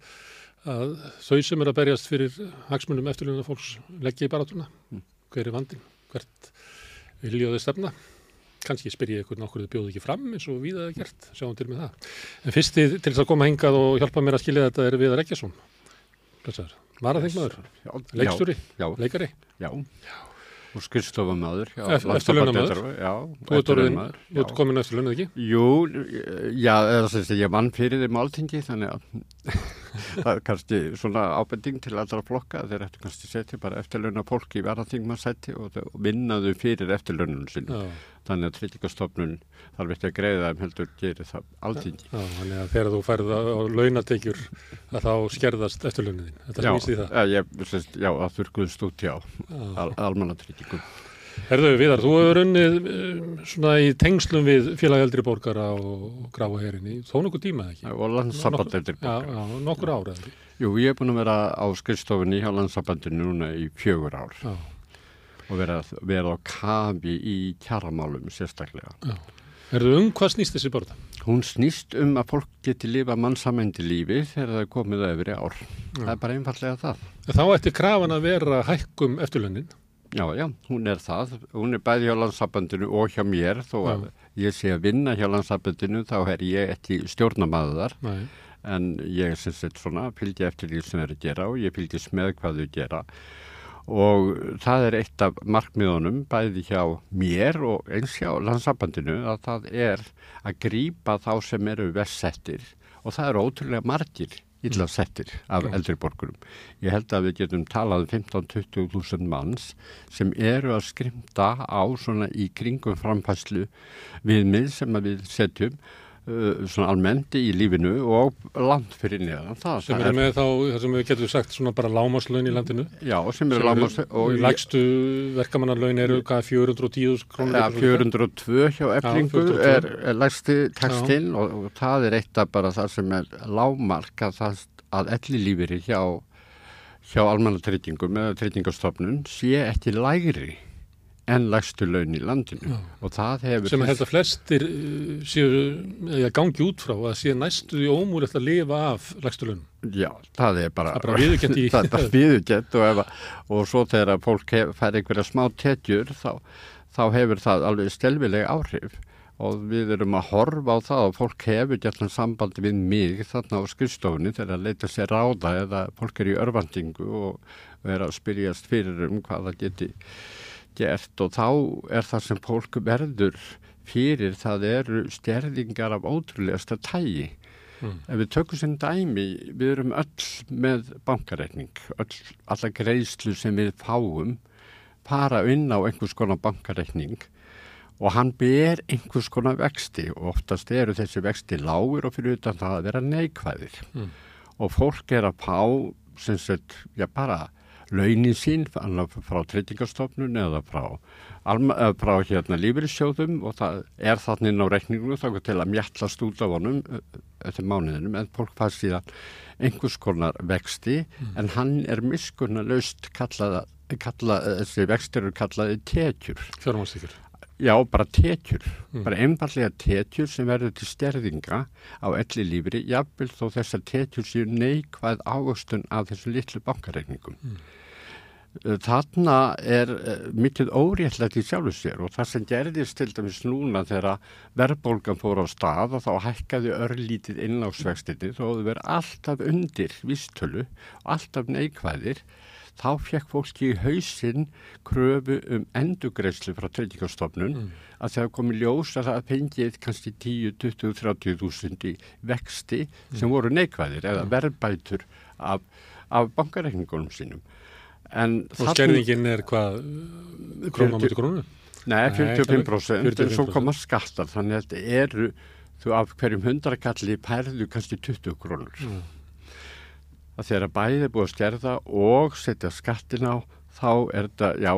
að þau sem eru að berjast fyrir hagsmunum eftirlunum fólks leggja í barátuna, hver er vandin, hvert viljóði stefna. Kanski spyr ég eitthvað þau bjóðu ekki fram eins og við það gert, sjáum til með það. En fyrsti til þess að koma hingað og hjálpa mér að skilja þetta er Viðar Ekkjason. Blessaður. Varaþingmaður, Já, leikstjóri, Já, leikari. já. Og já, Ef- eftirlaunamaður. Landssambandsdeildar- Já, Þú ert orðin, þú ert komin eftirlun, eða ekki? Jú, já, eða sem sagt, ég vann fyrir þeim áltingi, þannig að það er kannski svona ábending til allra flokka. Þeir ættu kannski setja bara eftirlauna fólk í verðarþingmannsætti og, og vinnaðu fyrir eftirlaununum sinni. Já. Þannig að tryggingastofnun þarf ekki að greiða þeim heldur gerir það áltingi. Já, þannig að þegar þú færð á launatekjur að þá skerðast. Þetta Já, það. eh, ég, já, að þurrkuðust út hjá Já. al, almannatryggingum. Herðu, Viðar, þú hefur unnið um, svona í tengslum við félag eldri borgara og gráa herinni, þó nokkuð tíma ekki? Og landsambandeldir Já, já, nokkur ára? Jú, ég er búin að vera á skrifstofunni hjá landsambandinu núna í fjögur ár Já, og vera, vera á kafi í kjaramálum sérstaklega. já. Herðu, um hvað snýst þessi borða? Hún snýst um að fólk geti lifa mannsamændi lífi þegar það er komið yfir ár. Það er bara einfallega það. Þá ætti krafan að vera hækkum eftirlaunin. Já, já, hún er það. Hún er bæði hjá landsambandinu og hjá mér. Þó að ég sé að vinna hjá landsambandinu þá er ég ekki stjórnamaður Nei, en ég er sem sett svona fylgja eftir því sem þeir eru að gera og ég fylgjast með hvað þau gera. Og það er eitt af markmiðunum bæði hjá mér og eins hjá landsambandinu að það er að grípa þá sem eru versettir og það eru ótrúlega margir illa settir af eldri borgurum. Ég held að við getum talað um 15-20 þúsund manns sem eru að skrimta á svona í kringum framfæslu viðmið sem við setjum svona almenndi í lífinu og land fyrir neðan það. sem það er með þá, það sem við getum sagt svona bara lámaslaun í landinu. Já, sem eru lámas og Lægstu verkamannarlaun eru hvað 410 krónur? Ja, 402 hjá eflingu 402. er, er lægsti textinn og, og það er eitt af bara það sem er lámark að, það, að elli lífiri hjá, hjá almannatryggingum eða tryggingastofnun sé ekki lægri en lægstu laun í landinu Já. og það hefur sem að held að flestir uh, séu, eða gangi út frá að sé næstu því ómúlegt að lifa af lægstulunum. Já, það er bara, Það er bara viðurkennt í- það er bara viðurkennt og, og svo þegar að fólk hef, fær einhverja smá tetjur þá, þá hefur það alveg stelvileg áhrif og við erum að horfa á það og fólk hefur gætna sambandi við mig þarna á skrifstofunni þegar að leita sér ráða eða fólk er í örvandingu og, og er að spyrjast fyrir um hvað það geti gert og þá er það sem fólk verður fyrir það eru stjerðingar af ótrúlegasta tægi Mm. Ef við tökum sem dæmi, við erum öll með bankareikning, öll, alla greiðslu sem við fáum fara inn á einhvers konar bankareikning og hann ber einhvers konar vexti og oftast eru þessi vexti lágur og fyrir utan það að vera neikvæðir Mm. og fólk er að fá sem sett, já bara launin sín frá treytingastofnun eða frá, frá hérna lífeyrissjóðum og það er þannig inn á reikningu þá til að mjallast út af honum eftir mánuðinum en fólk fær síðan einhvers konar vexti mm. en hann er miskunna laust kallaða, kallaða, þessi vexti eru kallaði tekjur. Já, bara tekjur, mm. bara einfallega tekjur sem verður til stærðinga á elli lífri, jafnvel þó þessar tekjur séu neikvæð águstun af þessu litlu bankareikningum. Mm. Þarna er mikið óréttlægt í sjálfu sér og það sem gerðist til dæmis núna þegar verðbólgan fór á stað og þá hækkaði örlítið innláksvextinni þó þau verið alltaf undir vístölu og alltaf neikvæðir þá fekk fólki í hausinn kröfu um endugreislu frá treytingastofnun mm. að það komi ljós að það fengið kannski 10, 20, 30 þúsund í vexti mm. sem voru neikvæðir eða mm. verðbætur af, af bankareikningunum sínum. En og skerðingin er hvað krónu á mjög krónu? Nei, 45% en svo koma skattar þannig að þetta eru þú af hverjum hundrakalli pærðu kannski 20 krónur. Mm að þegar bæði er búið að skerða og setja skattin á þá er þetta, já,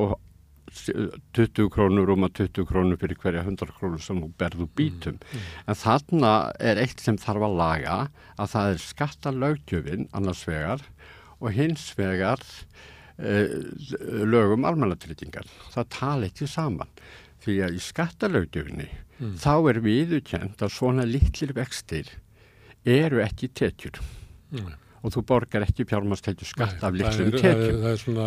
20 krónur um að 20 krónur fyrir hverja 100 krónur sem þú berðu bítum. Mm, mm. En þarna er eitt sem þarf að laga að það er skattalögjöfin annars vegar og hins vegar eh, lögum almannatrýtingar. Það tala ekki saman því að í skattalögjöfinni mm. þá er viðukent að svona litlir vextir eru ekki tekjur. Mm og þú borgar ekki fjármastættu skatt af litlum tekjum. Það er svona,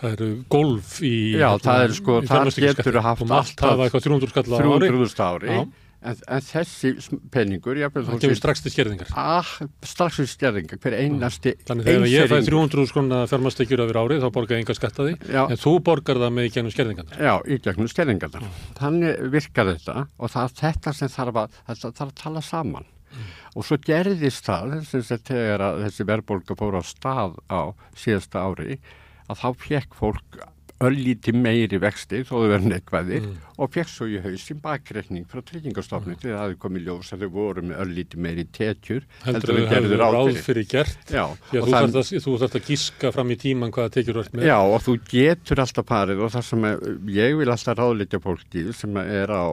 það eru golf í Já, það er sko, það getur að haft alltaf 300 skall á ári. 300 ári, en, en þessi peningur, ég það kemur strax til skerðingar. Ah, strax til skerðingar, hver einasti Þannig þegar ég fæ 300 skonna fjármastækjur af ári, þá borgar ég enga skatt að því, en þú borgar það með í gegnum skerðingarna. Já, í gegnum skerðingarna. Þannig virkar þetta og það þetta sem þarf að, þetta þarf að tala saman mm. og svo gerðist það þessi verðbólka fór á stað á síðasta ári að þá fekk fólk öllíti meiri vexti þó þau verður neikvæðir mm. og fekk svo í hausin bakreikning frá tryggingastofnum mm. til að það hefði komið ljós að þau voru með öllíti meiri tekjur heldur þau hefur ráð fyrir gert Já, Já, þú, þann... þarf að, þú þarf að gíska fram í tíman hvaða tekjur verður með Já og þú getur alltaf parið og það sem ég vil alltaf ráðleika fólki sem er á,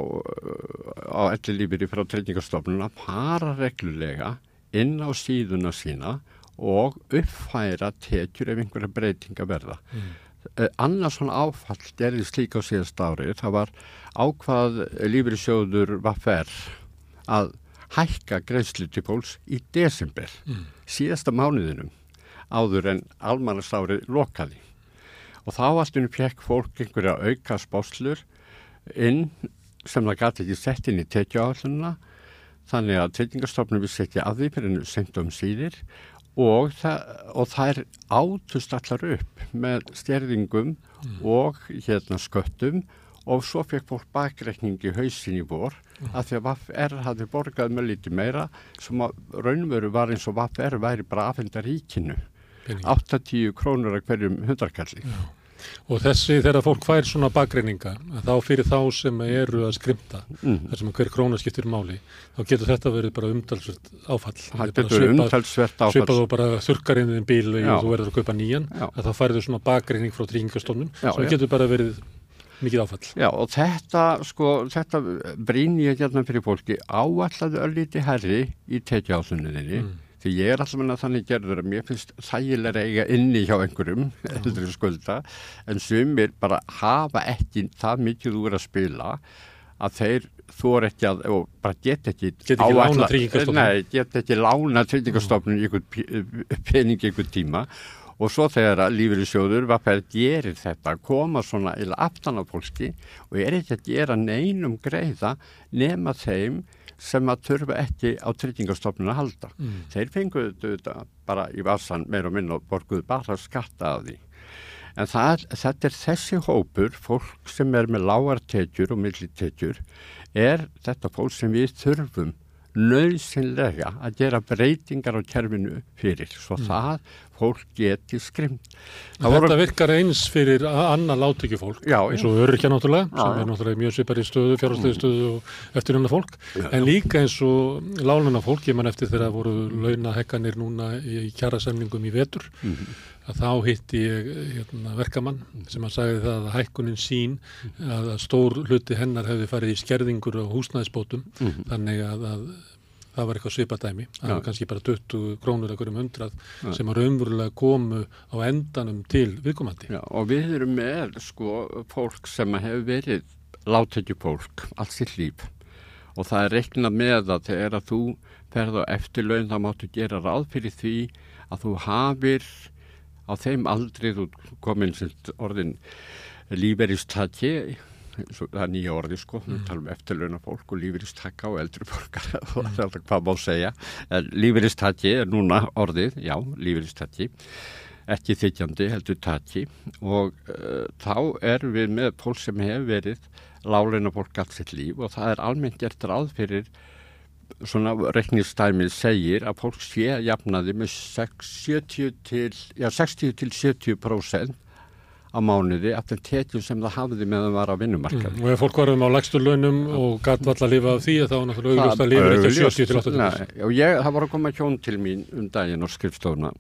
á elli lífiri frá tryggingastofnum að para reglulega inn á síðuna sína og uppfæra tekjur ef einhverja breytinga verða mm. Eh, annars svona áfall gerðist líka á síðast ári. Það var ákvað lífriðsjóður Vaffer að hækka greiðslu til fólks í desember mm. síðasta mánuðinum áður en almannasári lokaði. Og þá alltaf fekk fólk einhverja auka spáslur inn sem það gæti ekki sett inn í tekjuáallununa þannig að tekningarstofnum við setja að því fyrir enn semt um síðir og og er átust allar upp með stjerðingum mm. og hérna sköttum og svo fekk fólk bakreikning í hausin í vor mm. að því að VFR hafði borgað með liti meira sem að raunveru var eins og VFR væri bara aðfenda ríkinu 8-10 krónur að hverjum hundarkalli. Já. Og þessi þegar fólk fær svona bakreininga þá fyrir þá sem eru að skrimta mm. þar sem hver króna skiptir máli þá getur þetta verið bara umtalsvert áfall. Það getur umtalsvert áfall. svipað og bara þurkarinn bíl og þú verður að kaupa nýjan þá færðu svona bakreining frá tríkingastónum sem getur bara verið mikið áfall. Já og þetta sko þetta brín ég hérna fyrir fólki. Áallaðu öllíti herri í tekjáðunniðinni mm því ég er alltaf með þannig gerður að mér finnst þægilega eiga inni hjá einhverjum eldri skulda en sumir bara hafa ekki það mikið úr að spila að þeir þú er ekki að og bara get ekki get ekki lána tryggingastofnun. Get ekki lána tryggingastofnun í einhvern pening í einhvern tíma. Og svo þegar að lífeyrisjóður var fyrir að gera þetta? Koma svona illa aftan á fólki og er ekki að gera neinum greiða nema þeim sem að þurfa ekki á tryggingastofnun að halda. Mm. Þeir fenguðu þetta bara í vassan meir og minn og borguðu bara skatta af því. En það, þetta er þessi hópur, fólk sem er með lágartekjur og millitekjur, er þetta fólk sem við þurfum nöðsynlega að gera breytingar á kerfinu fyrir svo mm. það fólk geti skrimt. Þetta voru... virkar eins fyrir annar láttöki fólk já, eins og örkja náttúrulega já, sem er náttúrulega mjög svipar í stöðu, fjárhastöðu mm. stöðu og eftir unna fólk já, en líka eins og láluna fólk, ég man eftir þegar voru launahekkanir núna í kjara semningum í vetur mm. að þá hitti ég hérna, verkamann sem að sagði það að hækkunin sín að, stór hluti hennar hefði farið í skerðingur á húsnæðisbótum Mhm. þannig að, að það var eitthvað svipadæmi það var kannski bara 20 krónur ekkur um hundrað Já. sem að raunverulega komu á endanum til viðkomandi. Já, og við erum með sko fólk sem hefur verið látekju fólk allt sitt líf. Og það er reiknað með að þegar að þú ferð á eftirlaun þá máttu gera ráð fyrir því að þú hafir á þeim aldrei þú komin sem orðin líferistaki það er nýja orði sko, við talum um eftirlauna fólk og líferistaka og eldri fólkar og það er alltaf hvað má segja. En líferistaki er núna orðið, já, líferistaki ekki þykjandi heldur taki og uh, þá erum við með fólk sem hefur verið láleina fólk allt sitt líf og það er almennt gert ráð fyrir svona reiknistæmið segir að fólk sé að jafnaði með 6, 70 til, já, 60 til 70% á mánuði af þeim tekjum sem það hafði meðan það var á vinnumarkaði. mm. og ef fólk varum á lægstur launum og gætt vall að lifa af því þá var náttúrulega augljóst að lifa ekki augljóst. 70 til 80 Nei, og ég, það voru að koma hjón til mín um daginn á skrifstofuna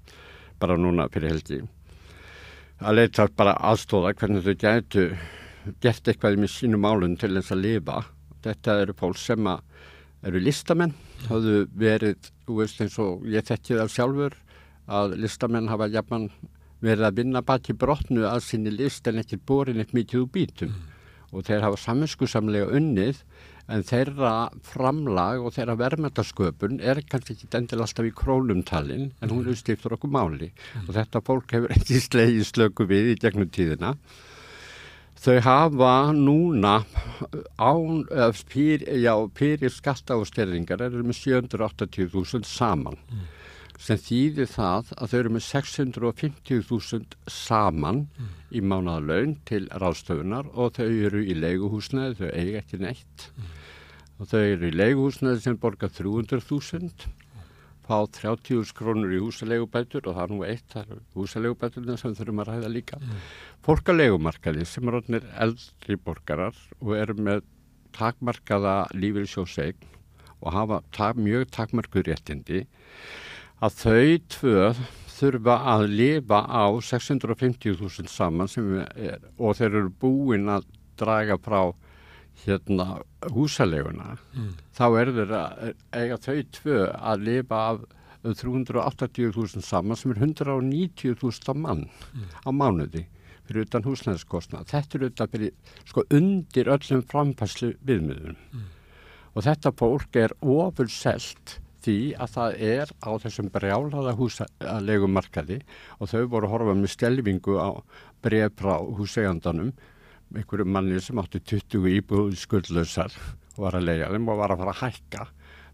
bara núna fyrir helgi að leita bara aðstóða hvernig þau gætu gert eitthvað með sínum málun til þess að lifa þetta eru fólk sem að eru listamenn hafðu verið, þú veist eins og ég þekki það sjálfur að listamenn hafa jafnan verið að vinna baki brotnu að sinni list en ekki borin eitt mikið úr bítum og þeir hafa saminskusamlega unnið en þeirra framlag og þeirra verðmættasköpun er kannski ekki endil alltaf í krónumtalin en hún er stiftur okkur máli. Og þetta fólk hefur ekki slegið slöku við í gegnum tíðina. Þau hafa núna án, pyr, já, pyrir skatta og styrringar eru með 780.000 saman sem þýðir það að þau eru með 650.000 saman í mánaðalaun til ráðstöfunar og þau eru í leiguhúsnaði, þau eiga ekki neitt og þau eru í leiguhúsnaði sem borga 300.000 fá 30 krónur í húsalegubætur og það er nú eitt, það húsalegubæturna sem þurfum að ræða líka. Fólk að legumarkaði sem er eldri borgarar og eru með takmarkaða lífeyrisjósegn og hafa tak, mjög takmarkuð réttindi að þau tvö þurfa að lifa á 650.000 saman er, og þeir eru búin að draga frá hérna húsaleguna Mm. þá er þeir að eiga þau tvö að lifa af 380.000 saman sem er 190.000 á mann á mánuði fyrir utan húsnæðskostnað. Þetta er utan fyrir sko undir öllum framfæslu viðmiðum og þetta fólk er ofur selt því að það er á þessum brjálaða húsalegumarkaði og þau voru að horfa með stelvingu á bref frá húsegandanum einhverju manni sem átti 20 íbúð skuldlausar var að leia þeim og var að fara að hækka.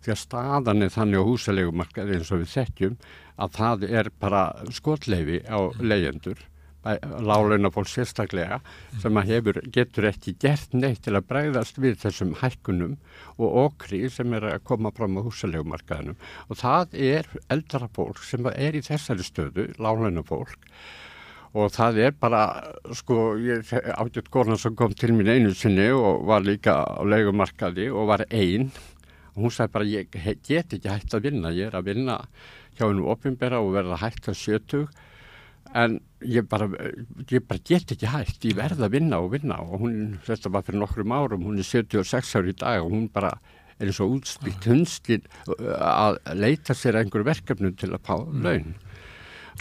Því að staðan er þannig á húsalegumarkaði eins og við þekkjum að það er bara skotleifi á leyendur láleina fólk sérstaklega sem að hefur, getur ekki gert neitt til að bregðast við þessum hækkunum og okri sem er að koma fram á húsalegumarkaðinum og það er eldra fólk sem er í þessari stöðu, láleina fólk og það er bara, sko, ég ágætt kona sem kom til mín einu sinni og var líka á legumarkaði og var einn og hún sagði bara, ég get ekki hægt að vinna, ég er að vinna hjá hennu ofinbera og verða hægt að sjötug en ég bara, ég bara get ekki hægt, ég verða að vinna og vinna og hún, þetta var fyrir nokkrum árum, hún er 76 ári í dag og hún bara er eins og útspýtt hundstin að leita sér einhverju verkefnu til að fá laun.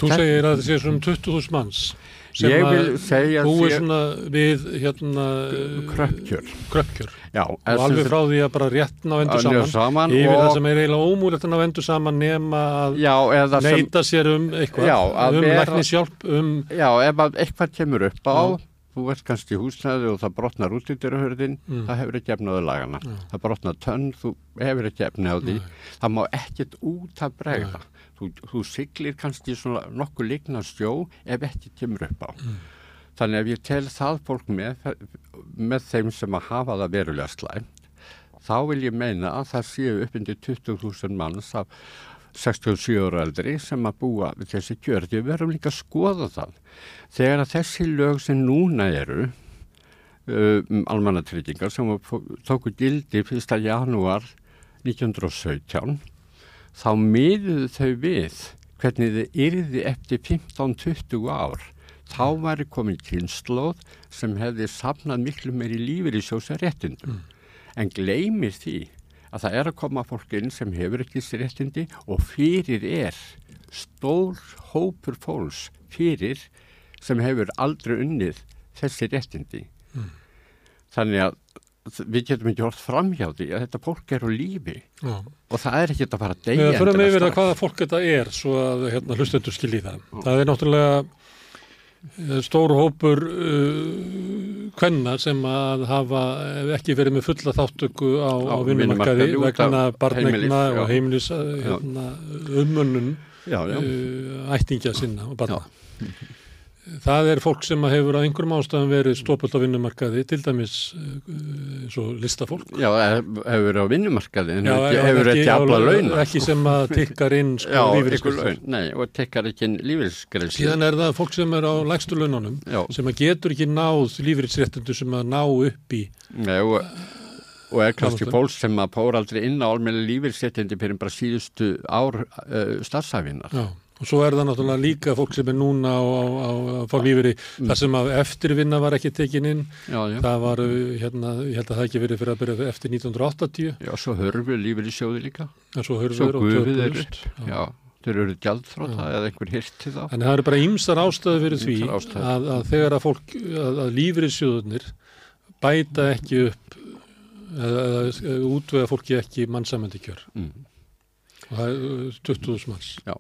Þú segir að það sé svona 20.000 manns sem að búi svona við hérna Kröppkjör. kröppkjör Já, og alveg frá því að bara rétt ná endur saman, saman yfir það sem er eiginlega ómúlegt að ná endur saman nema að Já, eða sem, sér um eitthvað Já, um læknishjálp um já, ef að eitthvað kemur upp á, Já. þú ert kannski í húsnæði og það brotnar út í dyrrahörðin, Mm. það hefur ekki efnaðu lagana. Það brotnar tönn, þú hefur ekki efni á því. Það má ekkert út að bregða. Þú, þú siglir kannski svona nokkuð líkna sjó ef ekki kemur upp á. Mm. Þannig ef ég tel það fólk með, með þeim sem að hafa það verulega slæmt, þá vil ég meina að það séu upp undir 20.000 manns af 67 ára eldri sem að búa við þessi kjör. Við verðum líka að skoða það. Þegar að þessi lög sem núna eru um almannatryggingar sem tóku gildi 1. janúar 1917 þá miðuðu þau við hvernig þið yrði eftir 15-20 ár þá væri komin kynnslóð sem hefði safnað miklu meiri lífur í sjósa réttindum. En gleymir því að það er að koma fólk inn sem hefur ekki þessi réttindi og fyrir er stór hópur fólks fyrir sem hefur aldrei unnið þessi réttindi. Þannig að við getum ekki hort fram hjá því að þetta fólk er á lífi Já. og það er ekki að fara að deyja Við yfir að strax. hvaða fólk þetta er svo að hérna, hlustendur skilji það. Það er náttúrulega eh, stór hópur uh, kvenna sem að hafa ekki verið með fulla þáttöku á, á, Á vinnumarkaði vegna barnegna já. og heimilis uh, hérna, Já, já. uh, ættingja sinna og barna. Það er fólk sem að hefur á einhverjum ástæðum verið stópult á vinnumarkaði, til dæmis uh, eins og listafólk. Já, hef- hefur verið á vinnumarkaði en Já, hefur ekki, ekki afla á- launa. Ekki sem að tikkar inn sko, laun, nei, og tekkar ekki lífeyrisgreðsli. Síðan er það fólk sem er á lægstu laununum Já. sem að getur ekki náð lífeyrisréttundu sem að ná upp í. Nei, og, og er kannski fólk sem að pór aldrei inn á almenni lífeyrisettindi fyrir bara síðustu ár uh, starfsæfinar. Já. Og svo er það náttúrulega líka fólk sem er núna á fá lífeyri þar sem að eftirvinna var ekki tekin inn. Já, já. Það var, uh, hérna, ég held að það ekki verið fyrir að byrja eftir 1980 Já, svo hörfu lífeyrissjóði líka. en svo hörfur og þeir töpuðust. upp. Já, þeir eru gjaldþróta eða einhver hirti þá. En það eru bara ýmsar ástæðu fyrir því ástæður. að, að þegar að fólk, að, að lífeyrissjóðunir bæta ekki upp eða, eða útvega fólki ekki kjör. Mm. Og það er uh, 20.000 manns. Já,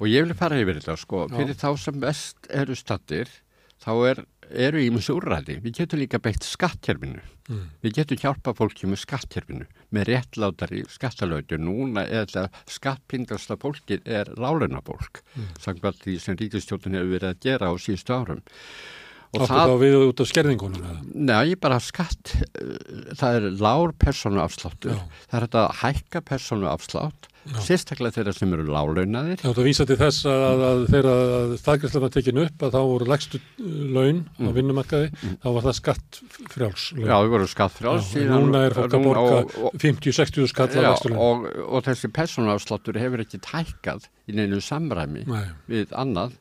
og ég vil fara yfir þetta sko, Já. fyrir þá sem vest eru stattir, þá er, eru ímins úrræði. Við getum líka beitt skattkerfinu. Mm. Við getum hjálpa fólki með skattkerfinu, með réttlátari skattalögju. Núna er þetta skattpindasta fólkið er láluna fólk, Mm. samkvæmt því sem ríkistjóttin hefur verið að gera á síðustu árum. Og þá við út af skerðingunum? Nei, bara skatt, uh, það er lár persónuafsláttur. Já. Það er þetta að hækka persónuafslátt, Já. sérstaklega þeirra sem eru lálaunaðir. Það átt að vísa til þess að, að, að þegar staðgræslan var tekin upp að þá voru legstu laun á vinnumarkaði, þá var það skatt frjáls laun. Mm. Já, við vorum skattfrjáls. Já, en núna er fólk að borga og- og- 50-60 skall af Já, legstu laun. og, og þessi persónuafsláttur hefur ekki tækkað í neinu samræmi Nei, við annað.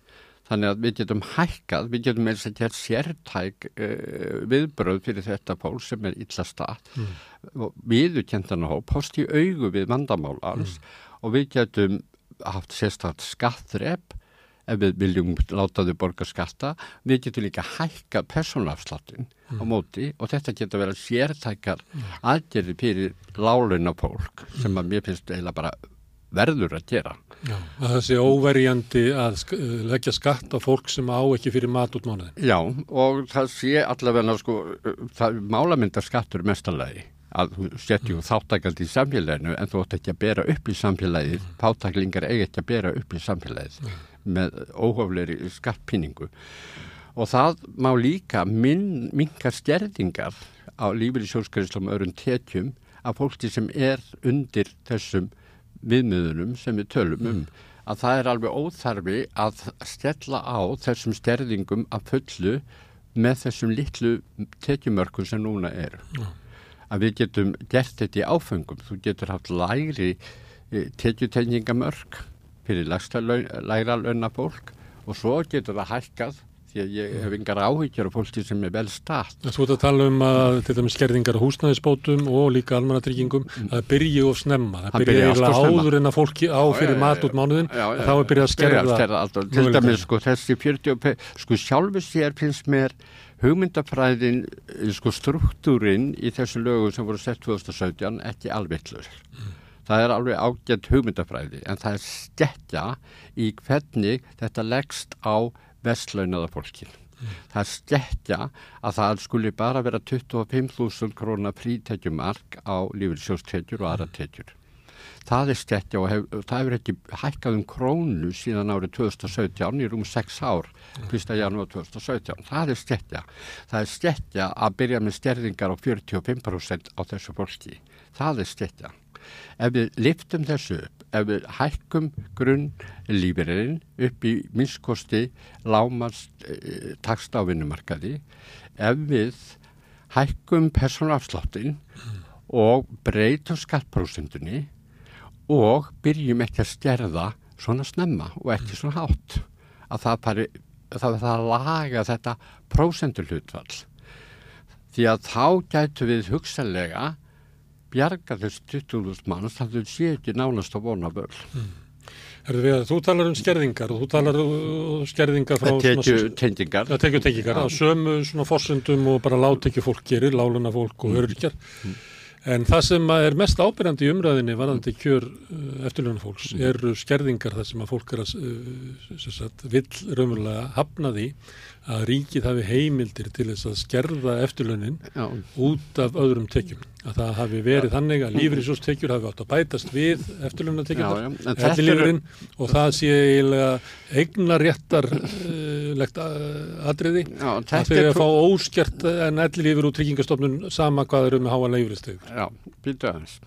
Þannig að við getum hækkað, við getum eins og gert sértæk uh, viðbröð fyrir þetta fólk sem er illa stað Mm. og viðurkendana hóp, hóst í augu við vandamál alls og við getum haft sérstætt skattrepp ef við viljum láta þau borga skatta, við getum líka hækka persónuafsláttin á móti og þetta getur verið sértækar aðgerði fyrir láluna fólk sem að mér finnst eiginlega bara verður að gera. já, að það sé óverjandi að sk leggja skatt á fólk sem á ekki fyrir mat út mánuðin. Já, og það sé allavega sko, það málamyndar skattur mestalagi að þú setjum þáttakald í samfélaginu en þú ætti ekki að bera upp í samfélagið, fátaklingar eigi ekki að bera upp í samfélagið með óhófleiri skattpíningu. Og það má líka minn, minka stjerðingar á lífið í sjóskriðslum öðrum tekjum af fólki sem er undir þessum viðmiðunum sem við tölum um að það er alveg óþarfi að stella á þessum stjerðingum að fullu með þessum litlu tekjumörkum sem núna eru. Já. Að við getum gert þetta í áfengum. Þú getur haft lægri eh, tekjutengingamörk fyrir lægsta laun, lægra launa fólk og svo getur það hækkað því að ég hef yngar áhyggjur af fólki sem er vel stað. Þú ert að tala um að til dæmis skerðingar húsnæðisbótum og líka almannatryggingum að byrji of snemma. Það of eiginlega áður en að fólki á fyrir mat út mánuðin þá er byrjað að skerða. Til dæmis sko þessi 40, pe- sko sjálfu sér finnst mér hugmyndafræðin, eh, sko struktúrin í þessu lögum sem voru sett 2017 ekki alvittlur. Það er alveg ágætt hugmyndafræði en það er stekja í hvernig þetta leggst á vestlaunaða fólkið. Það er stekja að það skuli bara vera 25.000 krónar frítekjumark á lífyrsjóstekjur og aðra tekjur. Það er stekja og hef, það hefur ekki hækkað um krónu síðan árið 2017 í rúm 6 ár, 1. janúar 2017. Það er stekja. Það er stekja að byrja með stærðingar á 45% á þessu fólki. Það er stekja. Ef við liftum þessu ef við hækkum grunn lífeyririnn upp í minnskosti lámast e, taksta á vinnumarkaði, ef við hækkum persónafsláttin og breytum skattprósendunni og byrjum ekki að stjerða svona snemma og ekki svona hátt að það pari, það það að laga þetta prósendurhlutfall því að þá gætu við hugsalega bjarga þess 20.000 manns þannig að þau séu ekki nánast á vonaböl Herðu við að þú talar um skerðingar og þú talar um skerðingar frá tekju tengingar. Það tekju tengingar, á sömu svona fórsendum og bara látt ekki fólk gerir, láluna fólk og öryrkjar. En það sem er mest ábyrjandi í umræðinni varðandi kjör uh, eftirlunum fólks eru skerðingar þar sem að fólk er að uh, vill raunverulega hafna því að ríkið hafi heimildir til þess að skerða eftirlunin Já, út af öðrum tekjum. Að það hafi verið þannig að lífriðsjóstekjur hafi átt að bætast við Já, já, eru- ellilífurinn og það sé eiginlega eignaréttar legt uh, atriði já að er að fá óskert en ellilífur úr tryggingastofnun sama hvað eru með háa leifriðstegur. Já, býtu aðeins.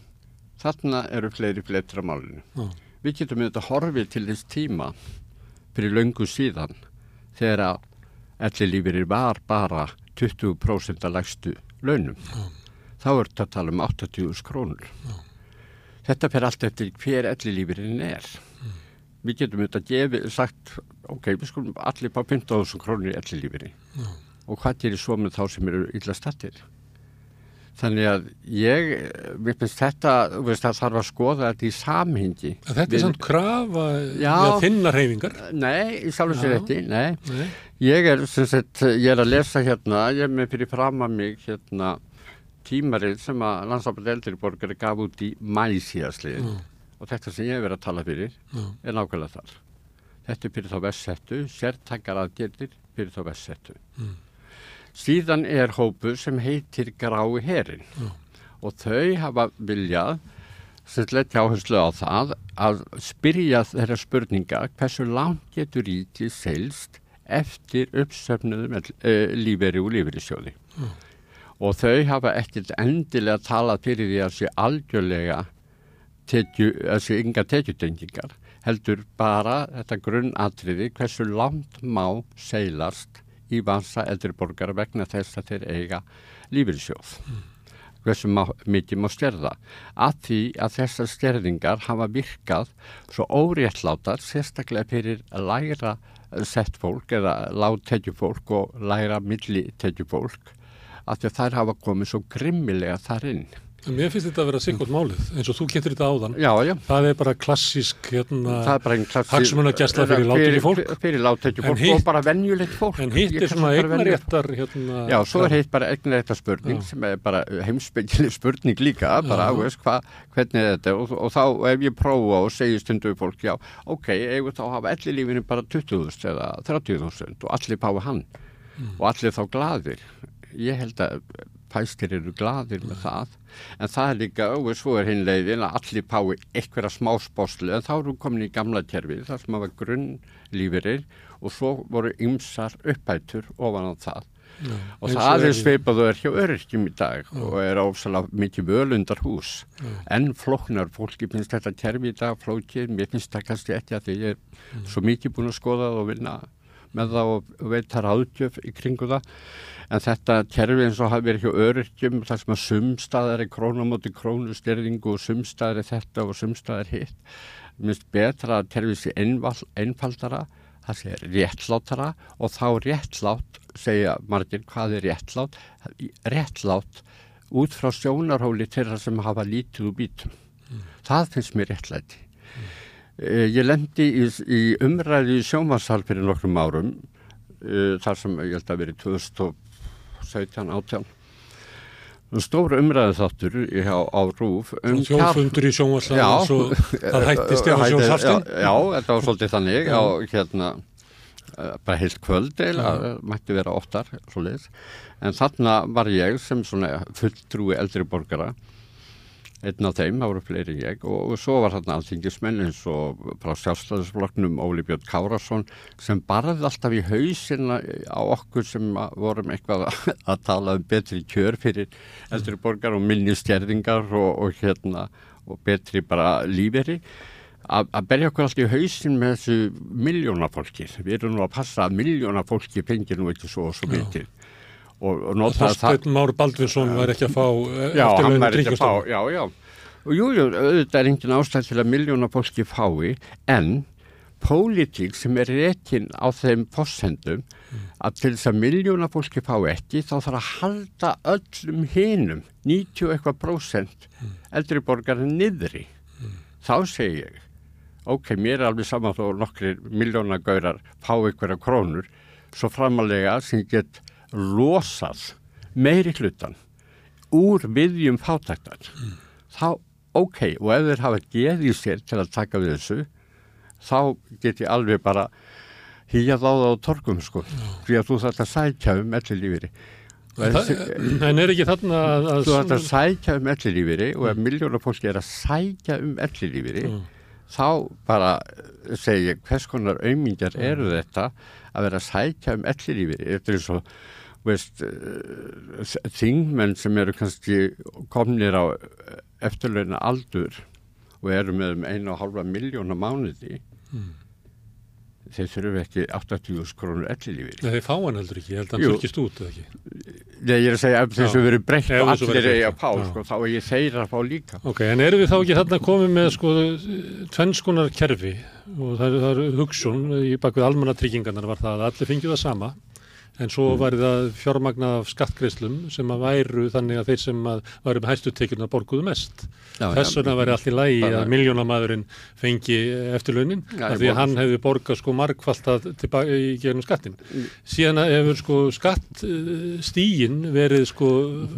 Þarna eru fleiri fleitra málinu. Já. Við getum auðvitað horfið til þess tíma fyrir löngu síðan þegar að ellilífyrir var bara 20% að lægstu launum. Þá er þetta að tala um 80 krónur. Þetta fer allt eftir hver ellilífyrin er. Við getum auðvitað gefið, sagt, ok, við skulum allir bá 15.000 krónur í ellilífyri. Og hvað gerir svo með þá sem eru illa stattir? Þannig að ég, mér finnst þetta, veist, það þarf að skoða þetta í samhengi. En þetta er samt krafa Já. Já. þinna reyfingar. Nei, í sjálfum sér Já. ekki, nei. Nei. Ég er, sagt, ég er að lesa hérna, ég er með fyrir fram að mig hérna tímarið sem að landsafnir eldri borgari gaf út í mæ síðastlið Já. og þetta sem ég hef verið að tala fyrir Já. er nákvæmlega þar. Þetta er fyrir þá vestsettu, sértakar aðgerðir fyrir þá vestsettu. Mm. Síðan er hópu sem heitir Grái herin Já. og þau hafa viljað sem leggja áherslu á það að spyrja þeirra spurninga hversu langt getur ríkið seilst eftir uppsöfnuðum uh, líferi og líferisjóði. Já. Og þau hafa ekkert endilega talað fyrir því að sé algjörlega tekju, að sé ynga tekjutengingar heldur bara þetta grunnatriði hversu langt má seilast í vansa eldri borgara vegna þess að þeir eiga lífeyrissjóð. Hversu má, mikið má stjerða. Að því að þessar stjerðingar hafa virkað svo óréttlátar sérstaklega fyrir lægra sett fólk eða lágtekjufólk og lægra millitekjufólk að því að þær hafa komið svo grimmilega þar inn. Mér finnst þetta að vera sikkert málið, eins og þú kynntir þetta áðan. Já, já. Það er bara klassísk hérna, hagsmunagæsla fyrir lágtekju fólk. fyrir, En fólk hitt- og bara venjulegt fólk en hitt er svona eignaréttar hérna, Já, svo er hitt bara eignaréttar spurning Já. sem er bara heimsbyggileg spurning líka bara, Já. þú veist, hva, hvernig er þetta og, og þá ef ég prófa og segi stundu fólk, já, ok, eigum þá hafa allir lífinu bara 20.000 eða 30.000 og allir pái hann Mm. og allir þá gladir ég held að fæstir eru gladir með það. En það er líka, og svo er hinn leiðin að allir pái einhverja smáspáslu en þá eru komin í gamla kerfi þar sem hafa grunnlífirir og svo voru ymsar uppætur ofan á það. Já, og það er í- sveipaðu er hjá öryrkjum í dag og er ósalega mikið völundar hús Já. en flóknar fólki finnst þetta kerfi í dag flókið, mér finnst það kannski ekki að því ég er svo mikið búin að skoða það og vinna með það og veit það ráðgjöf í kringu það. En þetta kerfi eins og hafi verið hjá öryrkjum þar sem að sumstaðar er krónumóti krónustyrðingu og sumstaðar er þetta og sumstaðar hitt. Mér finnst betra að kerfi sé einfaldara það sé réttlátara og þá réttlátt segja margir hvað er réttlátt? Réttlátt út frá sjónarhóli þeirra sem hafa lítið úr bítum það finnst mér réttlæti. Uh, ég lendi í, í umræði í sjónvarsal fyrir nokkrum árum uh, þar sem ég held að verið 2017-18 stóru umræði þáttur á, á Rúf um Þjóðfundur í svo það hætti Stefán Sjónshaftin. Já, þetta var svolítið þannig. Á hérna eh, bara heilt kvöld eða mætti vera oftar en þarna var ég sem fulltrúi eldri borgara einn af þeim, það voru fleiri ég og, og svo var þarna alþingismenn eins og frá sjálfstæðisflokknum Óli Björn Kárasson sem barði alltaf í hausina á okkur sem vorum eitthvað að, tala um betri kjör fyrir eldri borgar og minni stjerðingar og, og hérna og betri bara líferi að berja okkur alltaf í hausin með þessu miljónafólki. Við erum nú að passa að miljónafólki fengir nú ekki svo og svo Já. Þorsteinn Már Baldvinsson var ekki að fá eh, Já, hann væri ekki að fá, já, já. Og jú, jú, auðvitað er engin ástæð til að miljóna fólki fái, en pólitík sem er rekin á þeim fósendum að til þess að miljóna fólki fá ekki þá þarf að halda öllum hinum 90 eitthvað prósent eldri borgar niðri þá segir ég ok, mér er alveg saman þó nokkri miljónagaurar fá einhverja krónur svo framalega sem get losað meiri hlutan úr viðjum fátæktar mm. þá ok, og ef þeir hafa geðið sér til að taka við þessu þá get ég alveg bara hýjað á það á torkum sko því að þú þarf að sækja um ellilífiri En er ekki þarna að... Þú þarf að sækja um ellilífiri og ef mm. miljónar fólki er að sækja um ellilífiri mm. þá bara segja hvers konar auðmingjar mm. eru þetta að vera að sækja um ellilífiri þetta er svo veist eh, þingmenn sem eru kannski komnir á eftirleina aldur og eru með um einu og halva miljóna mánuði mm. þeir þurfu ekki 80.000 krónur ellilífið. Nei, þeir fá hann heldur ekki, ég held að hann þurkist út eða ekki. Nei, ég er að segja ef þessu verið breytt og allir er að pá, sko, þá er ég þeirra að fá líka. Ok, en eru við þá ekki þarna komið með sko tvennskonar kerfi og það er, er hugsun í bakvið almannatryggingarnar var það að allir fengið það sama en svo mm. var það fjármagnað af skattgreislum sem að væru þannig að þeir sem að varu með hæstu tekjurna borguðu mest. Já, Þess vegna ja, væri allt í lægi að miljónamæðurinn fengi eftirlaunin af því að hann hefði borgað sko markvallt að í gegnum skattin. Mm. Síðan hefur sko skattstígin verið sko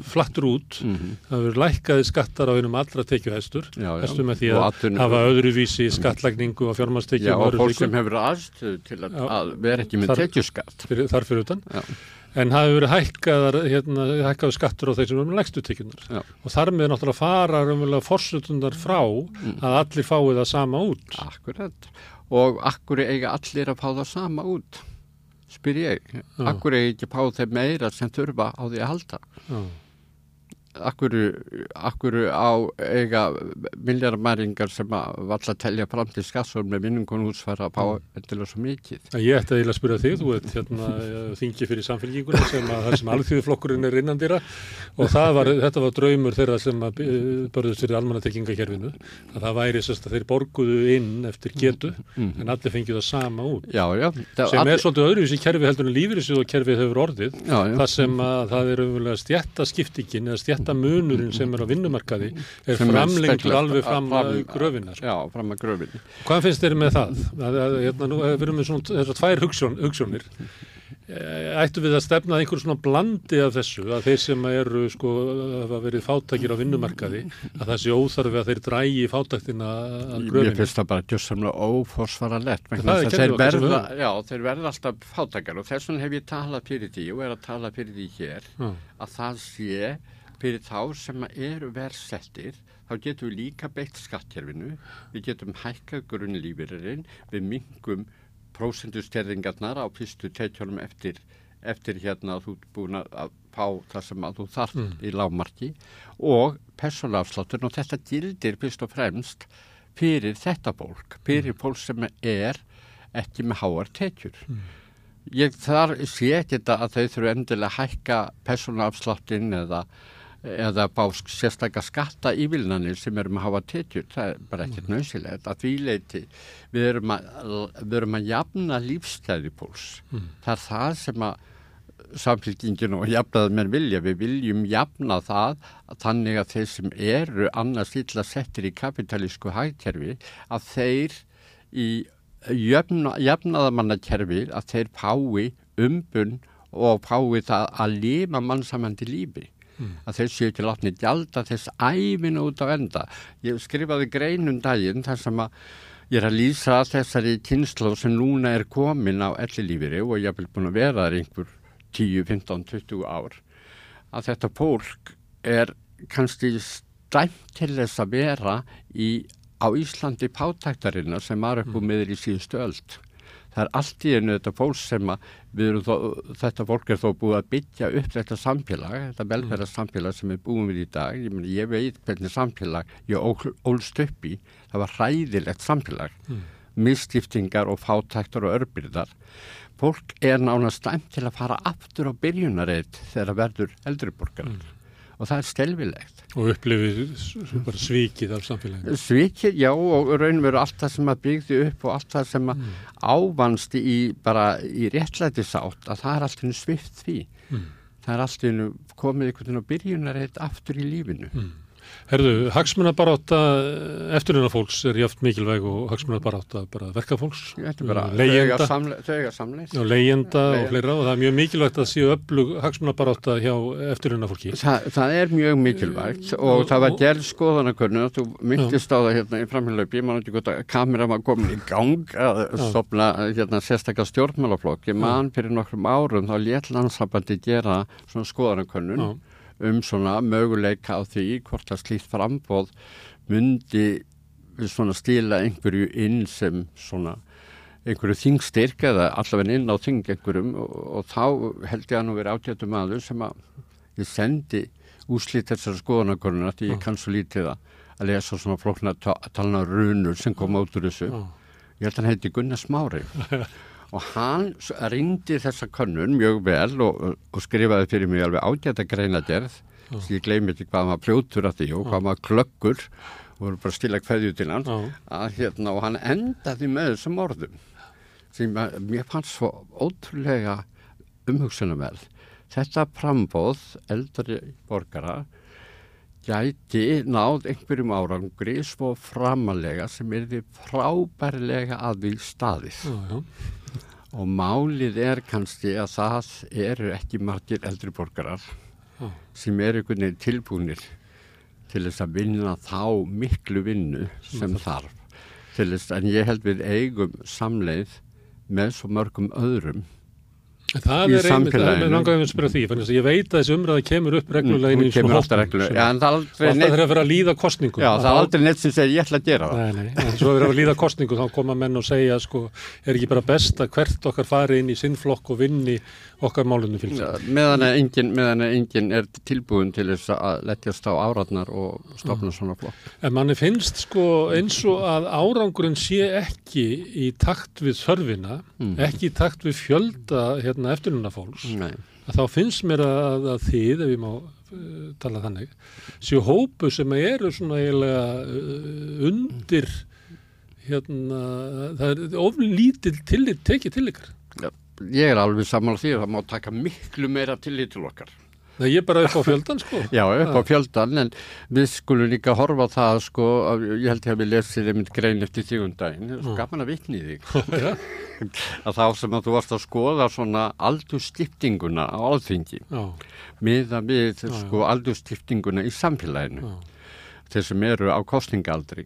flattur út, mm -hmm. það hefur lækkaði skattar á einum allra tekjuhæstur, hæstum með því að atun, hafa öðruvísi skattlagningu á fjármastekjum. Já og fólk sem hefur aðstöðu til að, að vera ekki með tekjuskatt. Þar fyrir utan. En hafi verið hækkaðar hérna, hækkaðu skattur á þeir sem eru með legstu tekjunar og þar með náttúrulega fara raunverulega forsutundar frá mm. að allir fái það sama út. Akkurat, og akkur eiga allir að fá það sama út? Spyr ég, Já. akkur eiga ekki að fá þeir meira sem þurfa á því að halda? Já Akkur, akkur á eiga milljarmæringar sem að valla að telja fram til skassum með vinnungunúsfæra að pá mm. endilega svo mikið. Ég ætti að spyrja þig, þú ert hérna þingi fyrir samfélginguna sem að það sem alþjóðflokkurinn er innandýra og var, þetta var draumur þeirra sem að börðust fyrir almannatekkingakerfinu að það væri sérst að þeir borguðu inn eftir getu mm. en allir fengið það sama út. Já, já. Sem allir... er svolítið öðruvísi kerfi heldur en lífyrirsjóð og kerfið hefur orðið. Já. Það sem að það er stjætt munurinn sem er á vinnumarkaði er framlengtur alveg fram að gröfinar. Já, fram að gröfinni. Hvað finnst þér með það? Að, að, hérna, nú, við erum með svona þessar tvær hugsun, hugsunir. Ættu við að stefna einhver svona blandi af þessu að þeir sem eru sko að verið fátakir á vinnumarkaði að það sé óþarfi að þeir drægi fátaktina að gröfinu. Ég finnst það bara djössamlega óforsvara lett. Þeir þeir verða alltaf fátakar og þess vegna hef ég talað fyrir því og er að tala fyrir því hér að það sé fyrir þá sem eru verðsettir þá getum við líka beitt skattjörfinu, við getum hækkað grunnlýfirinn, við mingum prósendusterðingarnar á fyrstu teitjónum eftir, eftir hérna að þú er búin að fá það sem að þú þarf mm. í lágmarki og personafsláttur og þetta gildir fyrst og fremst fyrir þetta fólk, fyrir mm. fólk sem er ekki með háar teitjur. Mm. Ég þar sé ekki þetta að þau þurfu endilega hækka personafsláttin eða eða bá sérstaklega skatta ívilnanir sem erum að hafa tétjur, það er bara ekkert mm. nöðsilegt að því leiti við erum að, við erum að jafna lífstæði púls mm. það er það sem að samfélkingin og jafnaðar mér vilja við viljum jafna það að þannig að þeir sem eru annars illa settir í kapitalísku hægkerfi að þeir í jafna, jafnaðamannakerfi að þeir pái umbun og pái það að lifa mannsamandi lífi mm. að þeir séu ekki látni gjalda þess æfinu út á enda. Ég skrifaði greinum daginn þar sem að ég er að lýsa þessari kynslu sem núna er komin á ellilífiri og ég hef vel búin að vera þar einhver 10, 15, 20 ár að þetta fólk er kannski stæmt til þess að vera í, á Íslandi pátæktarinnar sem var upp og mm. meður í síðustu öld það er allt í einu þetta fólk sem að þó, þetta fólk er þó búið að byggja upp þetta samfélag, þetta velferðarsamfélag sem við búum við í dag, ég, meni, ég veit hvernig samfélag ég ólst upp í. Það var ræðilegt samfélag. Mm. misskiptingar og fátæktar og örbyrðar fólk er nána stæmt til að fara aftur á byrjunareit þegar verður eldriborgar mm. Og það er stelvilegt. Og upplifir bara svikið af samfélaginu. Svikið, já, og raun veru allt það sem að byggði upp og allt það sem að mm. ávanst í bara í réttlæti sátt að það er alltaf svift því. Mm. Það er alltaf komið einhvern veginn á byrjunar eitt aftur í lífinu. Mm. Herðu, hagsmunabaráta eftirluna fólks er jáft mikilvæg og hagsmunabaráta bara verkafólks, leyenda, og leyenda og fleira og það er mjög mikilvægt að séu öflug hagsmunabaráta hjá eftirluna fólki. Þa, það er mjög mikilvægt og, og það var gerð skoðanakunni og þú myndist á það hérna í framhjálpi, ég man ekki gott að kamera var komin í gang að stopna hérna sérstaklega stjórnmálaflokk, ég man fyrir nokkrum árum þá létt landsabandi gera svona skoðanakunnun um svona möguleika á því hvort að slíkt frambóð myndi svona stíla einhverju inn sem svona einhverju þingstyrk eða allavega inn á þing einhverjum og, og þá held ég að nú verið átjættum aður sem að ég sendi úslít þessar skoðanakornuna því ég kann svo lítið að lesa svona flokna talna runur sem kom át úr þessu. Ég held að hann heiti Gunnar Smári og hann rindi þessa könnun mjög vel og, og skrifaði fyrir mig alveg ágæta greinaderð sem ég gleymi ekki hvað maður fljótur að því og hvað maður klöggur og voru bara stila hverju til hann að, hérna, og hann endaði með þessum orðum sem mér fannst svo ótrúlega umhugsunum vel þetta frambóð eldri borgara gæti náð einhverjum árangri svo framalega sem er því frábærlega að því staðis já, já og málið er kannski að það eru ekki margir eldri borgarar ah. sem eru einhvern veginn tilbúinir til þess að vinna þá miklu vinnu sem mm. þarf til þess að ég held við eigum samleið með svo mörgum öðrum Það er einmitt, það er langaðum að spyrja því, þannig að ég veit að þessi umræði kemur upp reglulega inn í svona hóttum ja, og alltaf þegar það fyrir að líða kostningu. Já, það er aldrei neitt sem segir ég ætla að gera það. Nei, nei, en svo fyrir að líða kostningu þá koma menn og segja, sko, er ekki bara best að hvert okkar fari inn í sinnflokk og vinni okkar málunum fylgst. Ja, meðan að enginn engin er tilbúin til þess að letjast á áratnar og stopna mm. svona flokk. En manni finnst sko eins og að árangurinn sé ekki í takt við þörfina, mm. ekki í takt við fjölda hérna, eftirluna fólks. Þá finnst mér að, að þið, ef ég má uh, tala þannig, séu hópu sem eru svona eiginlega uh, undir hérna, það er ofn lítil tillit tekið til ykkar. Já ég er alveg saman á því að það má taka miklu meira tillit til okkar. Það er bara upp á fjöldan sko. Já, upp á fjöldan, en við skulum líka horfa á það sko, ég held ég að við lesið einmitt grein eftir þjóndaginn, það er svo gaman að vitni þig. að þá sem að þú varst að skoða svona aldurstiptinguna á alþingi, miða við sko aldurstiptinguna í samfélaginu, þeir sem eru á kostningaldri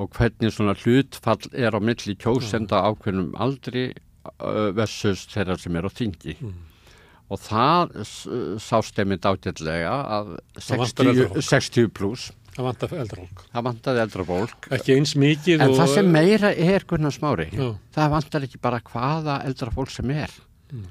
og hvernig svona hlutfall er á milli kjósenda ákveðnum aldri versus þeirra sem er á þingi mm. og það sást einmitt ágætlega að 60, 60 pluss Það vantaði eldrafólk. Það vantaði eldrafólk. Ekki eins mikið. En og... það sem meira er Gunnar Smári, Já. það vantar ekki bara hvaða eldrafólk sem er. Mm.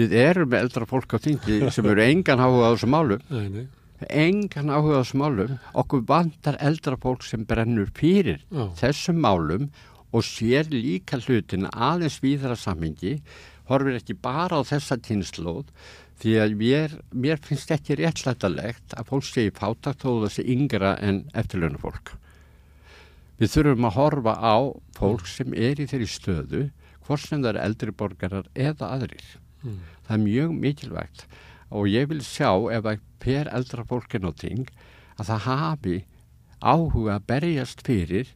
Við erum með eldrafólk á þingi sem eru engan áhuga á þessu málum. Nei, nei. Engan áhuga á þessu málum. Okkur vantar eldrafólk sem brennur fyrir Já. þessum málum og sér líka hlutin aðeins víðra sammingi, horfir ekki bara á þessa týnslóð því að mér, mér finnst ekki réttlættalegt að fólk sé í fátakt þó þessi yngra en eftirlönu fólk. Við þurfum að horfa á fólk sem er í þeirri stöðu, hvort sem það er eldri borgarar eða aðrir. Mm. Það er mjög mikilvægt og ég vil sjá ef að per eldra fólkin á ting að það hafi áhuga að berjast fyrir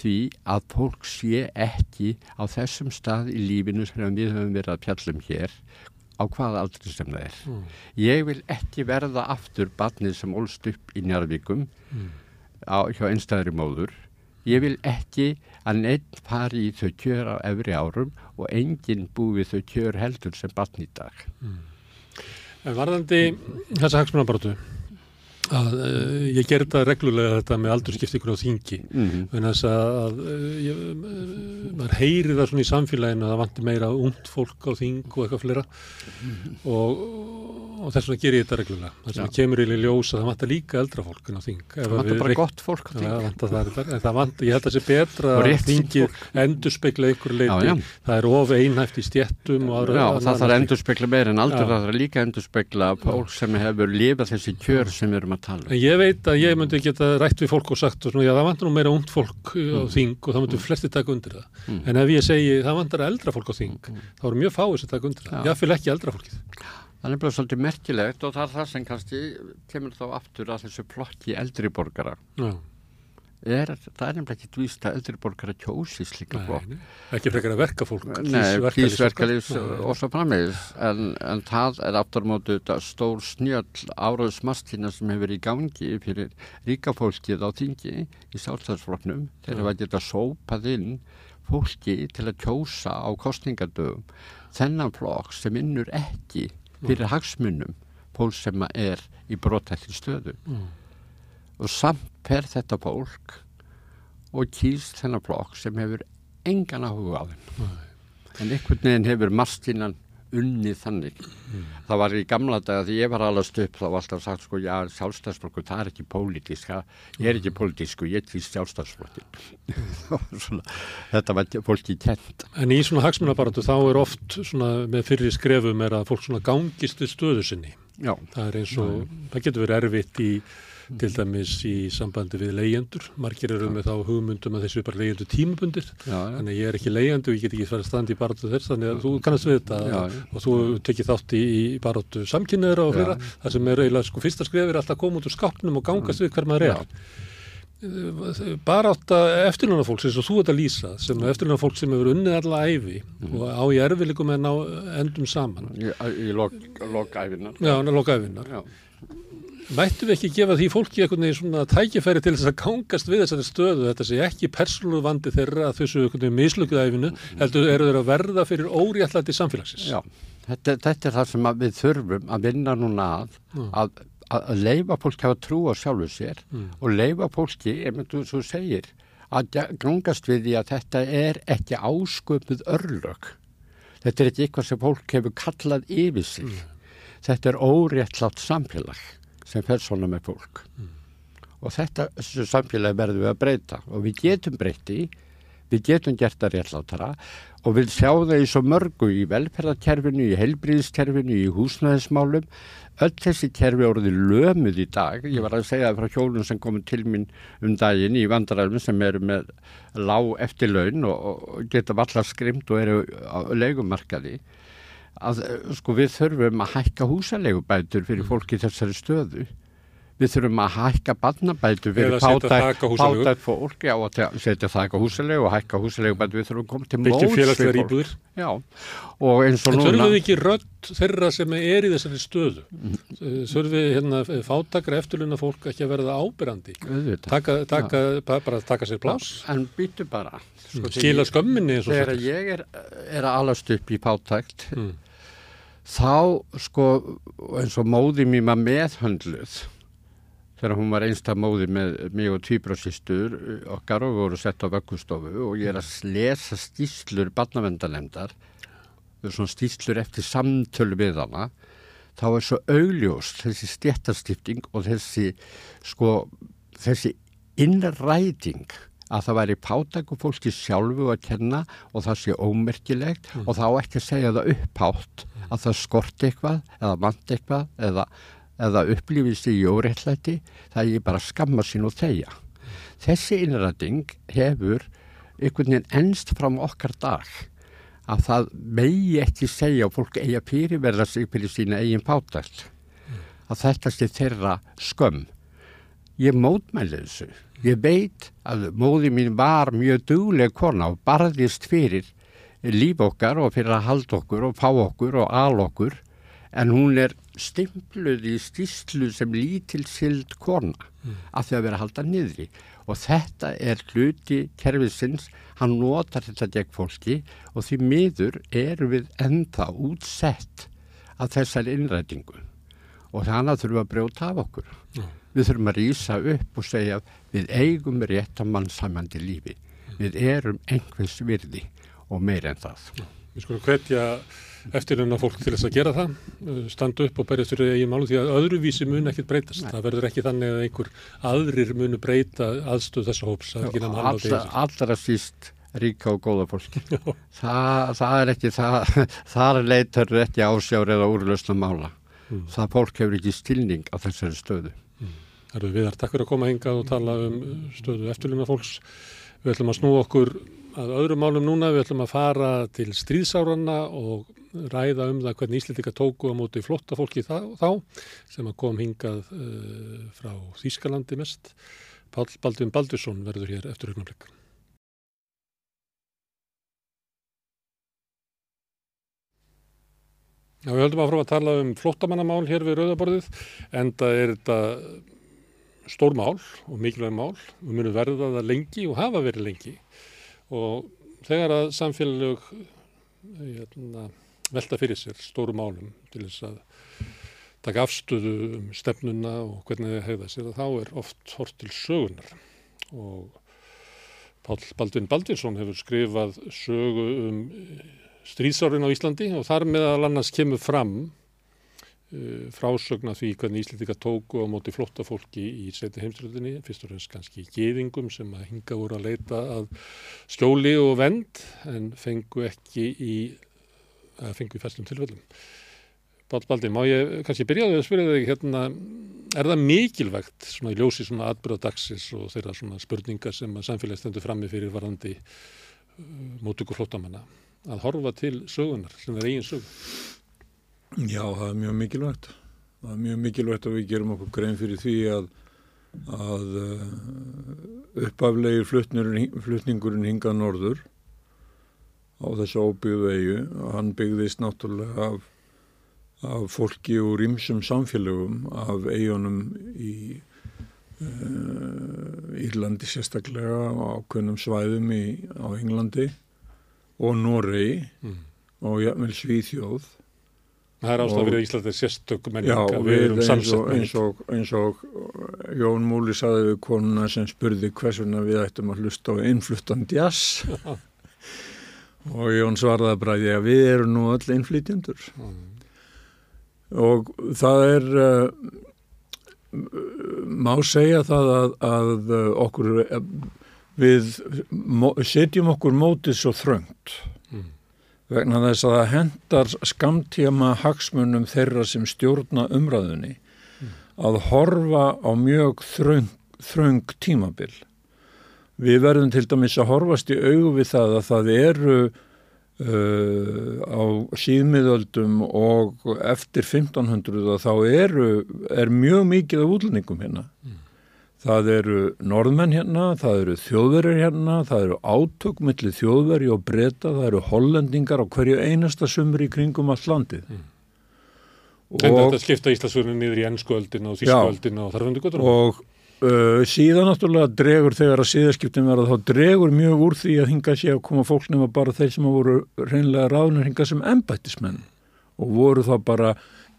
því að fólk sé ekki á þessum stað í lífinu sem við höfum verið að pjallum hér á hvaða aldrei sem það er. Mm. Ég vil ekki verða aftur barnið sem ólst upp í Njarvíkum mm. á, hjá einstæðri móður. Ég vil ekki að neitt fari í þau kjör á efri árum og enginn búið þau kjör heldur sem barn í dag. Mm. Varðandi þessa hagsmunabartu, að uh, ég ger þetta reglulega þetta með aldurskiptingur á þingi mm -hmm. en þess að uh, ég, maður heyri það svona í samfélaginu að það vantir meira ungt fólk á þing og eitthvað flera mm -hmm. og, og þess vegna ger ég þetta reglulega. Þess vegna kemur í ljós að það vantar líka eldra fólk á þing. Það að vantar bara gott fólk á þing. vantar það, það vantar, ég held að það sé betra að þingið endur spekla einhverju leiti. Já, já. Það er of einhæft í stjettum og aðra. Já, annað það þarf endur spekla meir en aldur það þarf líka endur spekla fólk sem hefur lifað þessi kjör sem við erum að tala um. Ég veit að ég myndi geta rætt við fólk og sagt og svona, já það vantar nú meira ungt fólk uh, á þing og það myndi flesti taka undir það. Mm. En ef ég segi það vantar eldra fólk á þing, þá eru mjög fáið sem taka undir það. Ég fylg ekki eldra fólkið. Það er nefnilega svolítið merkilegt og það er það sem kannski kemur þá aftur að þessu flokki eldri borgara. Já, Er, það er nefnilega ekki dvíst að eldri borgara kjósi slíka flokk. ekki frekar að verka fólk. Nei. og svo framvegis en, en það er aftur á þetta stór snjöll áraðsmastína sem hefur í gangi fyrir ríka fólkið á þingi í sjálfstæðsflokknum þegar Já. það geta sópað inn fólki til að kjósa á kostningadögum þennan flokk sem innur ekki fyrir hagsmunum fólk sem er í brotættin stöðu og samt fer þetta fólk og kýst þennan flokk sem hefur engan áhuga á þeim. En einhvern veginn hefur mastínan unnið þannig. Það var í gamla daga því ég var alast upp þá var alltaf sagt sko já sjálfstæðsflokku það er ekki pólitísk ég er ekki pólitísku ég kýst sjálfstæðsflokki Svona, þetta var fólki kent En í svona hagsmunabaratu þá er oft svona með fyrri skrefum er að fólk gangist við stöðu sinni. já, Það er eins og, það getur verið erfitt í til dæmis í sambandi við leyendur. Margir eru með þá hugmyndum að þessu er bara leyendur tímabundir. Þannig að ég er ekki leiðandi og ég get ekki farið að standa í baráttu þess, þannig að þú kannast við þetta Já, já. og þú tekið þátt í, í baráttu samkynniðra og Já. fleira. Það sem er eiginlega sko fyrsta skref er alltaf að koma út úr skápnum og gangast við hver maður er. Barátta eftirlunna fólks eins og þú ert að lýsa sem eftirlunna fólk sem hefur unnið alla æfi Mm. og á í erfileikum en á endum saman. í, í lok, lokæfinar Já, hann er loka æfinnar. já, Mættum við ekki gefa því fólki einhvern veginn svona tækifæri til þess að gangast við þessari stöðu, þetta sé ekki persónul vandi þeirra að þessu einhvern veginn mislukuð æfinu, heldur eru þeir að verða fyrir óréttlæti samfélagsins. já. Þetta, þetta er það sem að við þurfum að vinna núna að Mm. að, að, að leifa fólki hafa trú á sjálfu sér Mm. og leifa fólki, ef þú svo segir að gangast við því að þetta er ekki ásköpuð örlög þetta er ekki eitthvað sem fólk hefur kallað yfir sig þetta er óréttlátt samfélag sem fer svona með fólk. Og þetta þessu samfélagi verðum við að breyta. Og við getum breyti við getum gert það réttlátara. Og við sjáum það í svo mörgu í velferðarkerfinu, í heilbríðiskerfinu, í húsnæðismálum. Öll þessi kerfi orðið lömuð í dag. Ég var að segja það frá hjólun sem komið til mín um daginn í vandaræfum sem eru með lág eftirlaun og, og geta vallar skrimt og eru á leigumarkaði að eh, sko við þurfum að hækka húsaleigubætur fyrir fólki í þessari stöðu. Við þurfum að hækka barnabætur á húsaleigu. fátækt fólk. Já, te- setja þak á húsalegu og hækka húsalegubætur við þurfum að koma til móts við já, og eins og En núna þurfum við ekki rödd þeirra sem er í þessari stöðu? Þurfum við hérna, fátakra eftirlunna fólk ekki að verða auðvitað. Taka, taka, bara, taka sér plás? en býtu bara. Sko, Skila skömminni þegar ég er, er að alast upp í fátækt Mm. Þá sko eins og móði mér maður meðhöndluð þegar hún var einsta móði með mig og tvíbrásistur okkar og voru sett á vöggustofu og ég er að lesa stíslur barnavendalemdar svona stíslur eftir samtölu við hana þá er svo augljóst þessi stjættastifting og þessi sko þessi innræting að það væri pátaku fólki sjálfu að kenna og það sé ómerkilegt og þá ekki segja það upphátt að það skorti eitthvað eða vant eitthvað eða, eða upplifist í óréttlæti það er ég bara skamma sín og þeia. Þessi innræting hefur einhvern veginn ennst fram okkar dag að það megi ekki segja og fólk eigi að fyrirverða sig fyrir sína eigin pátækt að þetta sé þeirra skömm. Ég mótmæli þessu. Ég veit að móði mín var mjög dugleg kona og barðist fyrir líf okkar og fyrir að halda okkur og fá okkur og al okkur. En hún er stimpluð í stíslu sem lítil sild kona að því að vera að halda niðri. Og þetta er hluti kerfisins, hann notar þetta gegn fólki og því miður eru við ennþá útsett af þessari innrætingu. Og þannig þurfum við að brjóta af okkur. Við þurfum að rýsa upp og segja við eigum rétt að mannsamandi lífi. Við erum einhvers virði og meir en það. Við skulum hvetja eftirlunna fólk til þess að gera það, uh, standa upp og berjast fyrir eigin málu því að öðruvísi mun ekkert breytast. Það verður ekki þannig að einhver aðrir munu breyta aðstöð þessa hóps. Það nefn alveg Allra, allra síst ríka og góða fólki. Það, það er ekki, það, þar leitar ekki ásjár eða úrlösna mála. Mm. Það fólk hefur ekki stilning á þessari stöðu. Það eru viðar, takk fyrir að koma hingað og tala um stöðu eftirlunna fólks. Við ætlum að snúa okkur að öðrum málum núna, við ætlum að fara til stríðsáranna og ræða um það hvernig Íslendika tóku á móti flotta fólki þá, þá sem kom hingað uh, frá Þýskalandi mest. Pál Baldvin Baldursson verður hér eftir augnablik. Já, við höldum að frá að tala um flottamannamál hér við Rauðaborðið, en það er þetta stór mál og mikilvæg mál. Við munum verða það lengi og hafa verið lengi og þegar að samfélag hérna, velta fyrir sér stóru málum til þess að taka afstöðu um stefnuna og hvernig það hegða sér, þá er oft hort til sögunar og Pál Baldvin Baldvinsson hefur skrifað sögu um stríðsárin á Íslandi og þar meðal annars kemur fram frásögna því hvernig Íslandika tóku á móti flotta fólki í seti heimströldinni, fyrst og fremst kannski geðingum sem að hinga voru að leita að skjóli og vend en fengu ekki í, að fengu í festum tilfellum. Pál Baldi, má ég kannski byrjaði að spyrja þig hérna, er það mikilvægt svona í ljósi svona atbyrða dagsins og þeirra svona spurningar sem að samfélagi stendur frammi fyrir varandi uh, mótugur flottamanna að horfa til sögunar sem er eigin sög? Já, það er mjög mikilvægt. Það er mjög mikilvægt að við gerum okkur grein fyrir því að, að uh, uppaflegi flutningurinn hingað norður á þessu óbyggðu eigu og hann byggðist náttúrulega af, af fólki úr ymsum samfélögum af eigunum í uh, Írlandi sérstaklega á ákveðnum svæðum í, á Englandi og Noregi Mm. og jafnvel Svíþjóð Það er ástæða Og- fyrir að Ísland er sérstök menning Já, við erum samsett eins, eins og Jón Múli saði við konuna sem spurði hvers vegna við ættum að hlusta á innfluttan jazz. Og Jón svaraði bara því að við erum nú öll innflytjendur. Og það er uh, má segja það að, að uh, okkur uh, við setjum okkur mótið svo þröngt. Mm. Vegna þess að það hendar skamtíma hagsmunum þeirra sem stjórna umræðunni að horfa á mjög þröng, þröng tímabil. Við verðum til dæmis að horfast í augu við það að það eru uh, á síðmiðöldum og eftir 1500 að þá eru, er mjög mikið af útlendingum hérna. Það eru norðmenn hérna, það eru þjóðverjar hérna, það eru átök millir þjóðverji og breyta, það eru hollendingar á hverju einasta sumri kringum allt landið. En þetta skipta Íslandsfjörnum niður í ennskuöldina og þískuöldina og þarfundu guttur. og uh, síðan náttúrulega dregur þegar að síðaskiptin verða þá dregur mjög úr því að hinga sé að koma fólk nema bara þeir sem voru reynlega ráðnir hinga sem embættismenn og voru þá bara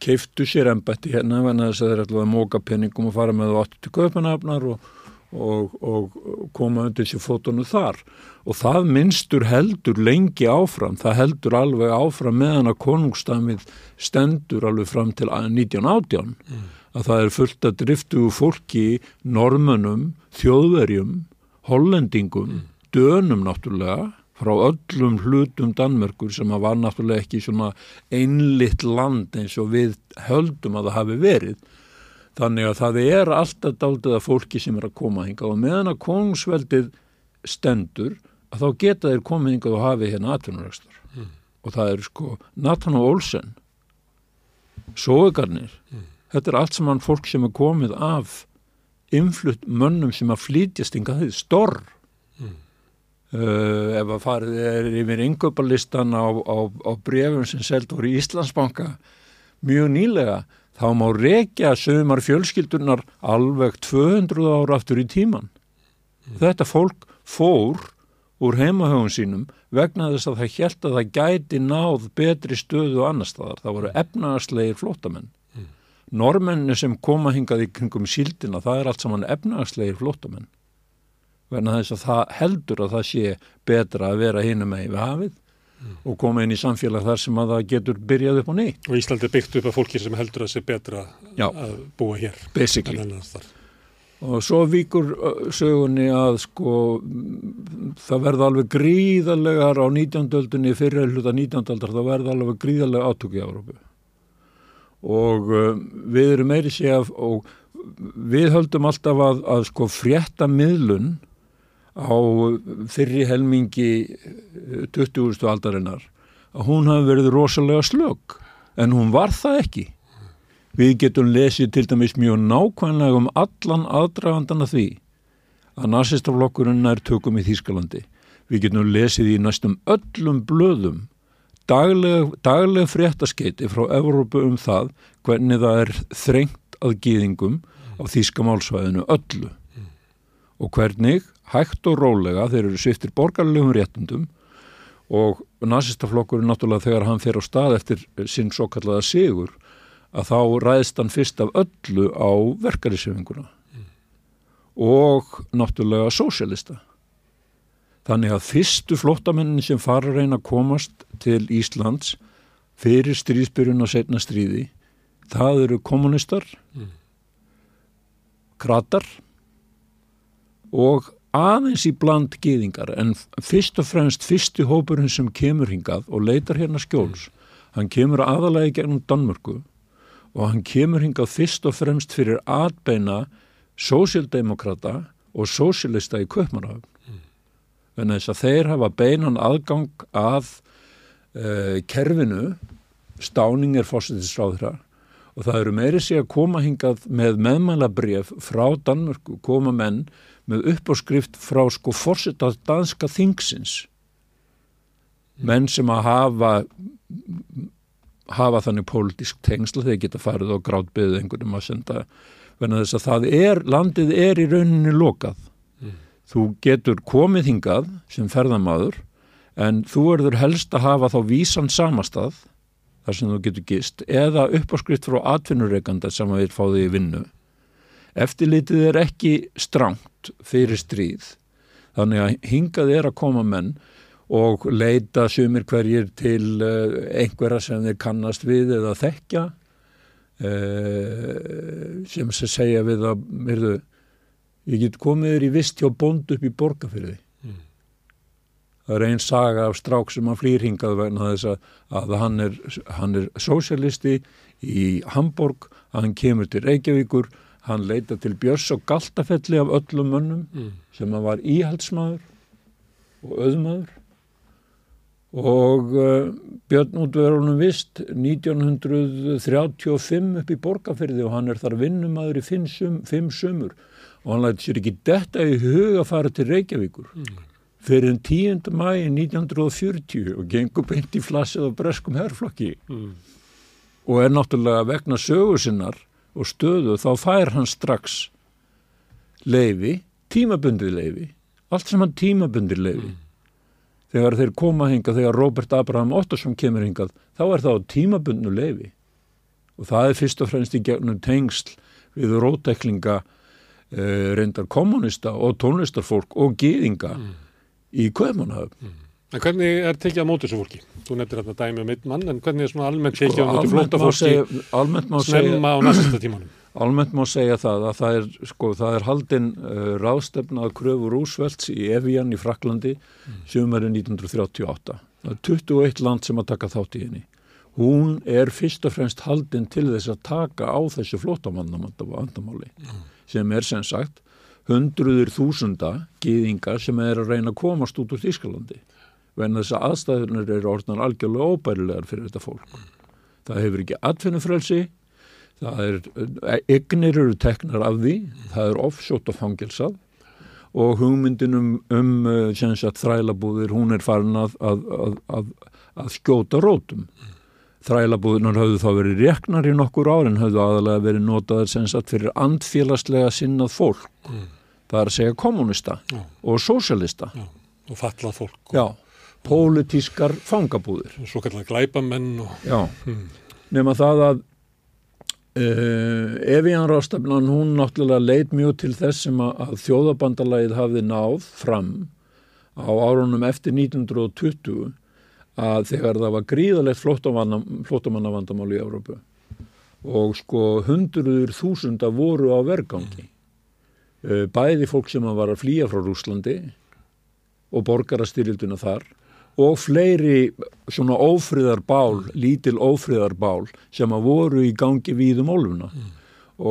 keiftu sér embætti hérna þess að þeir ætlaði að móka penningum og fara með það áttu til kaupanafnar og, og, og koma undir sér fótunum þar. Og það minnstur heldur lengi áfram, það heldur alveg áfram meðan að konungstamið stendur alveg fram til 1918 að það er fullt að driftu fólki, normönum, þjóðverjum, hollendingum, dönum náttúrulega, frá öllum hlutum Danmörkur sem að var náttúrulega ekki svona einlitt land eins og við höldum að það hafi verið. Þannig að það er alltaf daldið að fólki sem er að koma hinga og meðan að konungsveldið stendur að þá geta þeir komið hingað og hafi hérna atvinnuregstar. Og það er sko Nathan Olsen, Sóegarnir, þetta er allt saman fólk sem er komið af influtt mönnum sem að flytjast hingað þið, storr. Uh, ef að farið er yfir yngöpalistan á, á, á brefum sem selt voru í Íslandsbanka mjög nýlega þá má rekja sögumar fjölskyldunar alveg 200 ára aftur í tíman. Þetta fólk fór úr heimahögun sínum vegna þess að það hjælt að það gæti náð betri stöðu annar staðar. Það voru efnagaslegir flótamenn. Normenni sem koma hingað í kringum síldina, það er allt saman efnagaslegir flótamenn. Vegna þess að það heldur að það sé betra að vera hinum með við hafið og koma inn í samfélag þar sem að það getur byrjað upp á nýtt. Og Ísland er byggt upp af fólki sem heldur að sé betra Já. að búa hér. Basically. Og svo víkur ö, sögunni að sko það verða alveg gríðarlegar á 19. öldunni fyrir hluta 19. aldar, það verða alveg gríðarlega átök í Európu. Og við erum meiri sé að, og við höldum alltaf að, að sko frétta miðlun á fyrri helmingi eh, 20. aldarinnar að hún hafi verið rosalega slögg en hún var það ekki. Við getum lesið til dæmis mjög nákvæmlega um allan aðdragandana því að nazistaflokkurinn er tökum í Þýskalandi. Við getum lesið í næstum öllum blöðum dagleg, dagleg fréttaskeiti frá Evrópu um það hvernig það er þrengt að gýðingum á Þýskamálsvæðinu öllu og hvernig hægt og rólega þeir eru sviftir borgarlegum réttundum og nazistaflokkurinn náttúrulega þegar hann fer á stað eftir sinn svo kallaða sigur að þá ræðst hann fyrst af öllu á verkarisefinguna og náttúrulega sósjalista. Þannig að fyrstu flóttamennin sem fara að reyna að komast til Íslands fyrir stríðsbyrjun og setna stríði, það eru kommunistar, kratar og aðeins í bland gýðingar en fyrst og fremst fyrsti hópurinn sem kemur hingað og leitar hérna skjóls, hann kemur aðalagi gegnum Danmörku og hann kemur hingað fyrst og fremst fyrir atbeina sósildemokrata og sósilista í. Mm. Þannig þess að þeir hafa beinan aðgang að uh, kerfinu, stáning er fórsetisráðra og það eru meiri sig að koma hingað með meðmælabref frá Danmörku, koma menn með uppáskrift frá sko fórsetað danska þingsins. Menn sem að hafa hafa þannig pólitísk tengsla þegar geta farið og grátbyðið einhvernum að senda þess að það er, landið er í rauninni lokað. Mm. Þú getur komið hingað sem ferðamaður en þú erður helst að hafa þá vísan samastað þar sem þú getur gist eða uppáskrift frá atvinnureikanda sem að við fáðu í vinnu. Eftirlitið er ekki strangt fyrir stríð þannig að hingað er að koma menn og leita sumir hverjir til einhverja sem þeir kannast við eða þekkja sem sem segja við að myrðu, ég get komið þér í vist hjá bónd upp í borgarfyrði mm. það er einn saga af strák sem að flýr hingað vegna þess að, hann er, hann er sósialisti í Hamburg hann kemur til Reykjavíkur hann leita til Björns og Galtafelli af öllum mönnum mm. sem að var íhaldsmaður og öðmaður og uh, Björn útverðunum vist 1935 upp í borgarferði og hann er þar vinnumadur í fimm, sum, fimm sumur og hann læti sér ekki detta í huga að fara til Reykjavíkur mm. fyrir 10. mæi 1940 og gengur beint í flassið á breskum herrflokki mm. og er náttúrulega vegna sögusinnar og stöðu þá fær hann strax leifi, tímabundið leifi allt sem hann tímabundið leifi mm þegar þeir koma hingað, þegar Robert Abraham Ottosson kemur hingað, þá er það á tímabundnu leifi og það er fyrst og fremst í gegnum tengsl við rótæklinga eh, reyndar kommunista og tónlistarfólk og gýðinga mm. í Kveimanhöf. Mm. En hvernig er tekið á móti þessu fólki? Þú nefndir hérna dæmi um einn mann, en hvernig er svona almennt tekið á móti flóta fólki snemma á næsta tímanum? Almennt má segja það að það er, sko, það er haldinn uh, ráðstefna að kröfu Rúsvelds í Evian í Fraklandi mm. sömurinn 1938. Það er 21 land sem að taka þátt í henni. Hún er fyrst og fremst haldinn til þess að taka á þessu flótamandamáli mm. sem er sem sagt hundruður þúsunda gýðinga sem er að reyna að komast út úr Þískalandi. Venn þess að aðstæðunar eru orðnar algjörlega óbærilegar fyrir þetta fólk. Mm. Það hefur ekki atfinnufrelsi það er, egnir eru teknar af því, það er offsótt og fangilsað og hugmyndin um, um sagt, þrælabúðir, hún er farin að, að, að, að skjóta rótum. Þrælabúðunar hafðu þá verið reknar í nokkur árin, hafðu aðalega verið notaður sem sagt fyrir andfélagslega sinnað fólk. Mm. Það er að segja kommunista Já. og sósialista. Já. Og fallað fólk. Og... Já, pólitískar fangabúðir. Svo kallar glæpamenn. Og... Já, mm. nema það að Uh, Evían Rástafnan hún náttúrulega leit mjög til þess sem að, þjóðabandalagið hafði náð fram á árunum eftir 1920 að þegar það var gríðalegt flótamannavandamál í Európu og sko hundruður þúsunda voru á vergangi eh, bæði fólk sem var að flýja frá Rúslandi og borgarastyrilduna þar og fleiri svona ófriðarbál, lítil ófriðarbál sem að voru í gangi víðum ólfuna mm.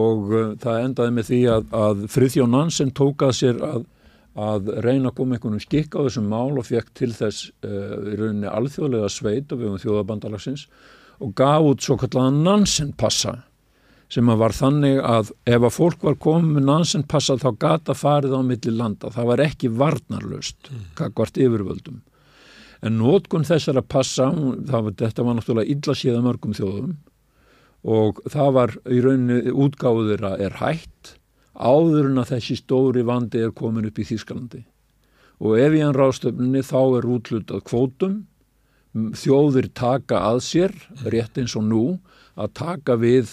og uh, það endaði með því að, að Friðjón Nansen tók að sér að, að reyna að koma einhvern skikk á þessum mál og fekk til þess uh, í rauninni alþjóðlega sveit og við um þjóðabandalagsins og gaf út svo kallan Nansen passa sem að var þannig að ef að fólk var komið með Nansen passa þá gata farið á milli landa, það var ekki varnarlöst, mm. hvort yfirvöldum En nótkun þessar að passa, var, þetta var náttúrulega illa síða mörgum þjóðum og það var í rauninni útgáður að er hægt áður en að þessi stóri vandi er komin upp í Þýskalandi. Og ef í hann rástöfninni þá er útlutað kvótum, þjóðir taka að sér, rétt eins og nú, að taka við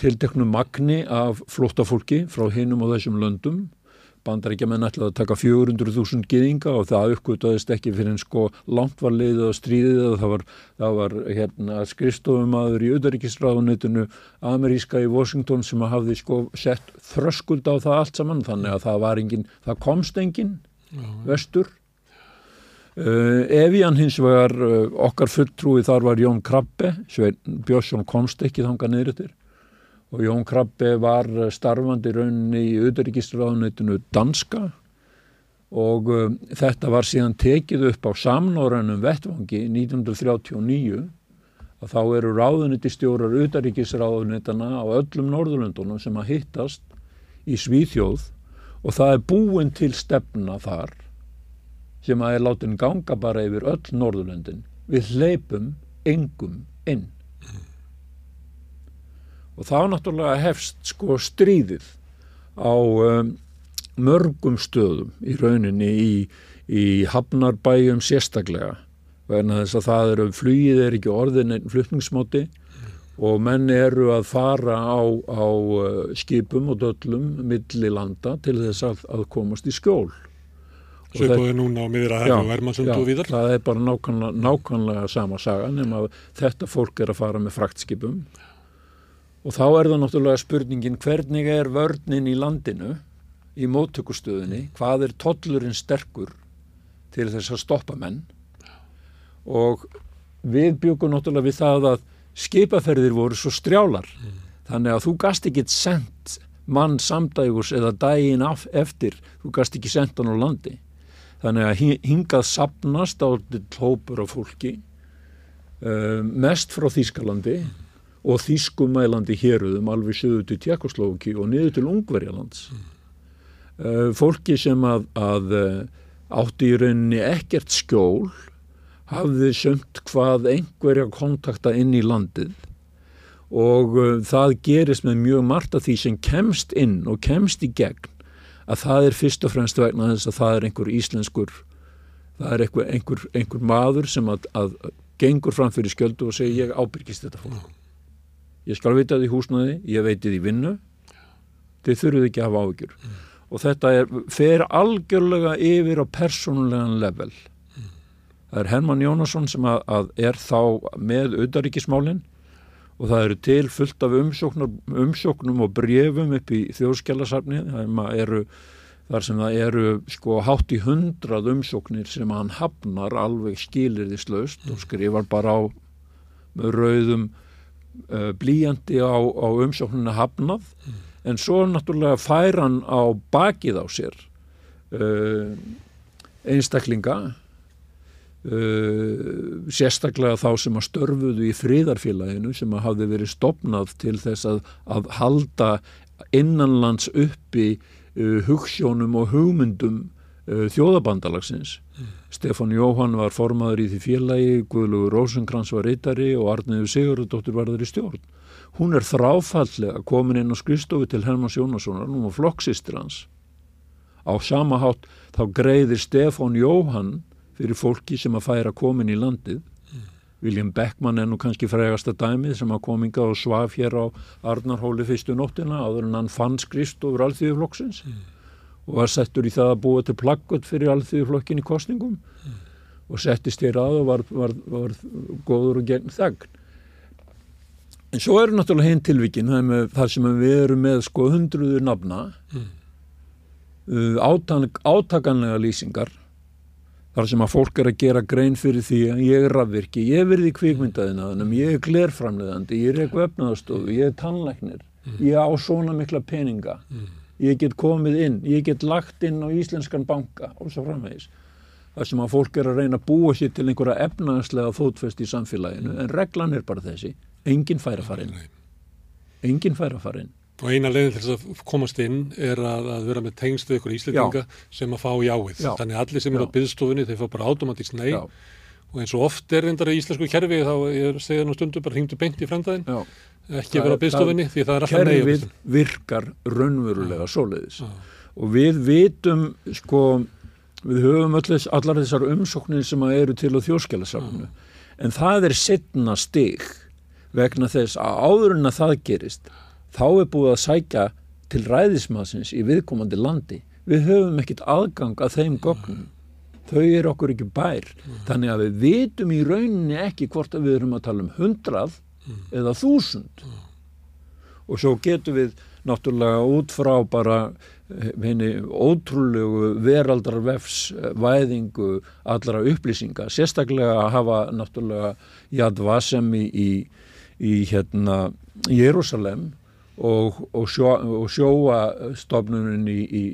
tilteknum magni af flóttafólki frá hinum og þessum löndum bandaríkjaman ætlaði að taka 400.000 giðinga og það uppgötaðist ekki fyrir en sko langt var leiðið á stríðið og það var, það var hérna skrifstofumadur í auðaríkisráðunitinu ameríska í Washington sem hafði sko sett þröskuld á það allt saman. Þannig að það var engin, það komst engin Já. vestur. Uh, Evían hins vegar uh, okkar fulltrúi þar var Jón Krabbe Svein Björnsson komst ekki þanga niður yfir og Jón Krabbe var starfandi rauninni í auðaríkistráðunitinu Danska. Og um, þetta var síðan tekið upp á samnórannum vettvangi 1939 að þá eru ráðunitistjórar auðaríkisráðunitana á öllum Norðurlöndunum sem að hittast í Svíþjóð. Og það er búin til stefna þar sem að er látin ganga bara yfir öll Norðurlöndin. Við hleypum engum inn og þá náttúrulega hefst sko stríðið á um, mörgum stöðum í rauninni í, í hafnarbæjum sérstaklega vegna þess að það eru flýið er ekki orðin einn flutningsmåti og menn eru að fara á, á uh, skipum og döllum milli landa til þess að, að komast í skjól. Sveipaði núna á miður að hefðu vermaðsund og víðar. það er bara nákvæmlega, nákvæmlega sama saga nema að þetta fólk er að fara með fraktskipum Og þá er það náttúrulega spurningin hvernig er vörninn í landinu í móttökustöðinni, hvað er tollurinn sterkur til þess að stoppa menn? Og við byggum náttúrulega við það að skipaferðir voru svo strjálar. Mm. þannig að þú gast ekki sendt mann samdægus eða dægin eftir, þú gast ekki sendt hann á landi. Þannig að hingað sapnast á hlópur af fólki uh, mest frá Þýskalandi. Mm og þýskumælandi héruðum alveg söðu til Tjekkoslovaki og niður til Ungverjalands. Mm. uh, fólki sem að, að uh, átti í rauninni ekkert skjól hafði sömt hvað einhverja kontakta inn í landið. Og uh, það gerist með mjög margt af því sem kemst inn og kemst í gegn að það er fyrst og fremst vegna þess að það er einhver íslenskur það er einhver, einhver, einhver maður sem að, að gengur fram fyrir skjöldu og segir ég ábyrgist þetta fólk ég skal vita því húsnaði, ég veiti því vinnu þið þurfuð ekki að hafa áhyggjur mm. og þetta er, fer algjörlega yfir á persónulegan level mm. það er Herman Jónasson sem að, að er þá með auðaríkismálinn og það eru til fullt af umsóknum og brefum upp í þjóðskjálasafni þar sem það eru sko hátt í hundrað umsóknir sem hann hafnar alveg skilir því slöst mm. og skrifar bara á rauðum blíjandi á, á umsóknuna hafnað mm. en svo náttúrulega fær hann á bakið á sér uh, einstaklinga uh, sérstaklega þá sem að störfuðu í fríðarfélaginu sem að hafði verið stopnað til þess að, að halda innanlands uppi hugssjónum og hugmyndum þjóðabandalagsins mm. Stefán Jóhann var formaður í því félagi, Guðlugur Rósenkrans var reytari og Arniður Sigurðardóttir varður í stjórn. Hún er þráfallega komin inn á skristofi til Hermanns Jónassonar, hún var flokksistir hans. Á sama hátt þá greiðir Stefán Jóhann fyrir fólki sem að færa komin í landið. Mm. William Beckmann er nú kannski frægasta dæmið sem að kominga og svaf hér á Arnarhóli fyrstu nóttina áður en hann fann skristofur alþjóðflokksins. Mm og var settur í það að búa til plakkot fyrir alþjóðflokkin í kostningum mm. og settist hér að og var, var, var góður og gegn þagn. En svo eru náttúrulega hinn tilvíkin þar sem við erum með sko hundruður nafna mm. uh, átakanlega lýsingar þar sem að fólk er að gera grein fyrir því að ég er rafvirki, ég er verið í kvikmyndaðinaðunum, ég er glerframleðandi, ég er eitthvað öfnaðastofu, ég er tannlæknir, mm. ég á svona mikla peninga, mm. Ég get komið inn, ég get lagt inn á Íslenskan banka og svo framvegis. Það sem að fólk er að reyna að búa sér til einhverja efnaðslega fótfest í samfélaginu, en reglan er bara þessi, enginn fær að fara inn. Enginn fær að fara inn. Og eina leiðin til þess að komast inn er að, að vera með tengstu ykkur íslendinga sem að fá jáið. Já. Þannig að allir sem eru á byggstofunni þeir fá bara automatíks nei Já. og eins og oft er reyndar í íslensku kerfi þá ég segja nú stundu bara hringdu beint í fremdæðin ekki vera á byggstofunni því það er alltaf nei. Kerfið virkar raunverulega soliðis og við vitum sko við höfum allir, allar þessar umsóknir sem eru til á þjóskjálasafnu en það er setna stig vegna þess að áður en að það gerist þá er búið að sækja til ræðismasins í viðkomandi landi. Við höfum ekkit aðgang að þeim gögnum. Þau eru okkur ekki bær. Þannig að við vitum í rauninni ekki hvort að við erum að tala um hundrað eða þúsund. Og svo getum við náttúrulega út frá bara eh, henni ótrúlegu veraldarvefs væðingu allra upplýsinga. Sérstaklega að hafa náttúrulega Jad Vasem í, í, hérna Jérúsalem og, og, sjó, og sjóastofnunin í, í,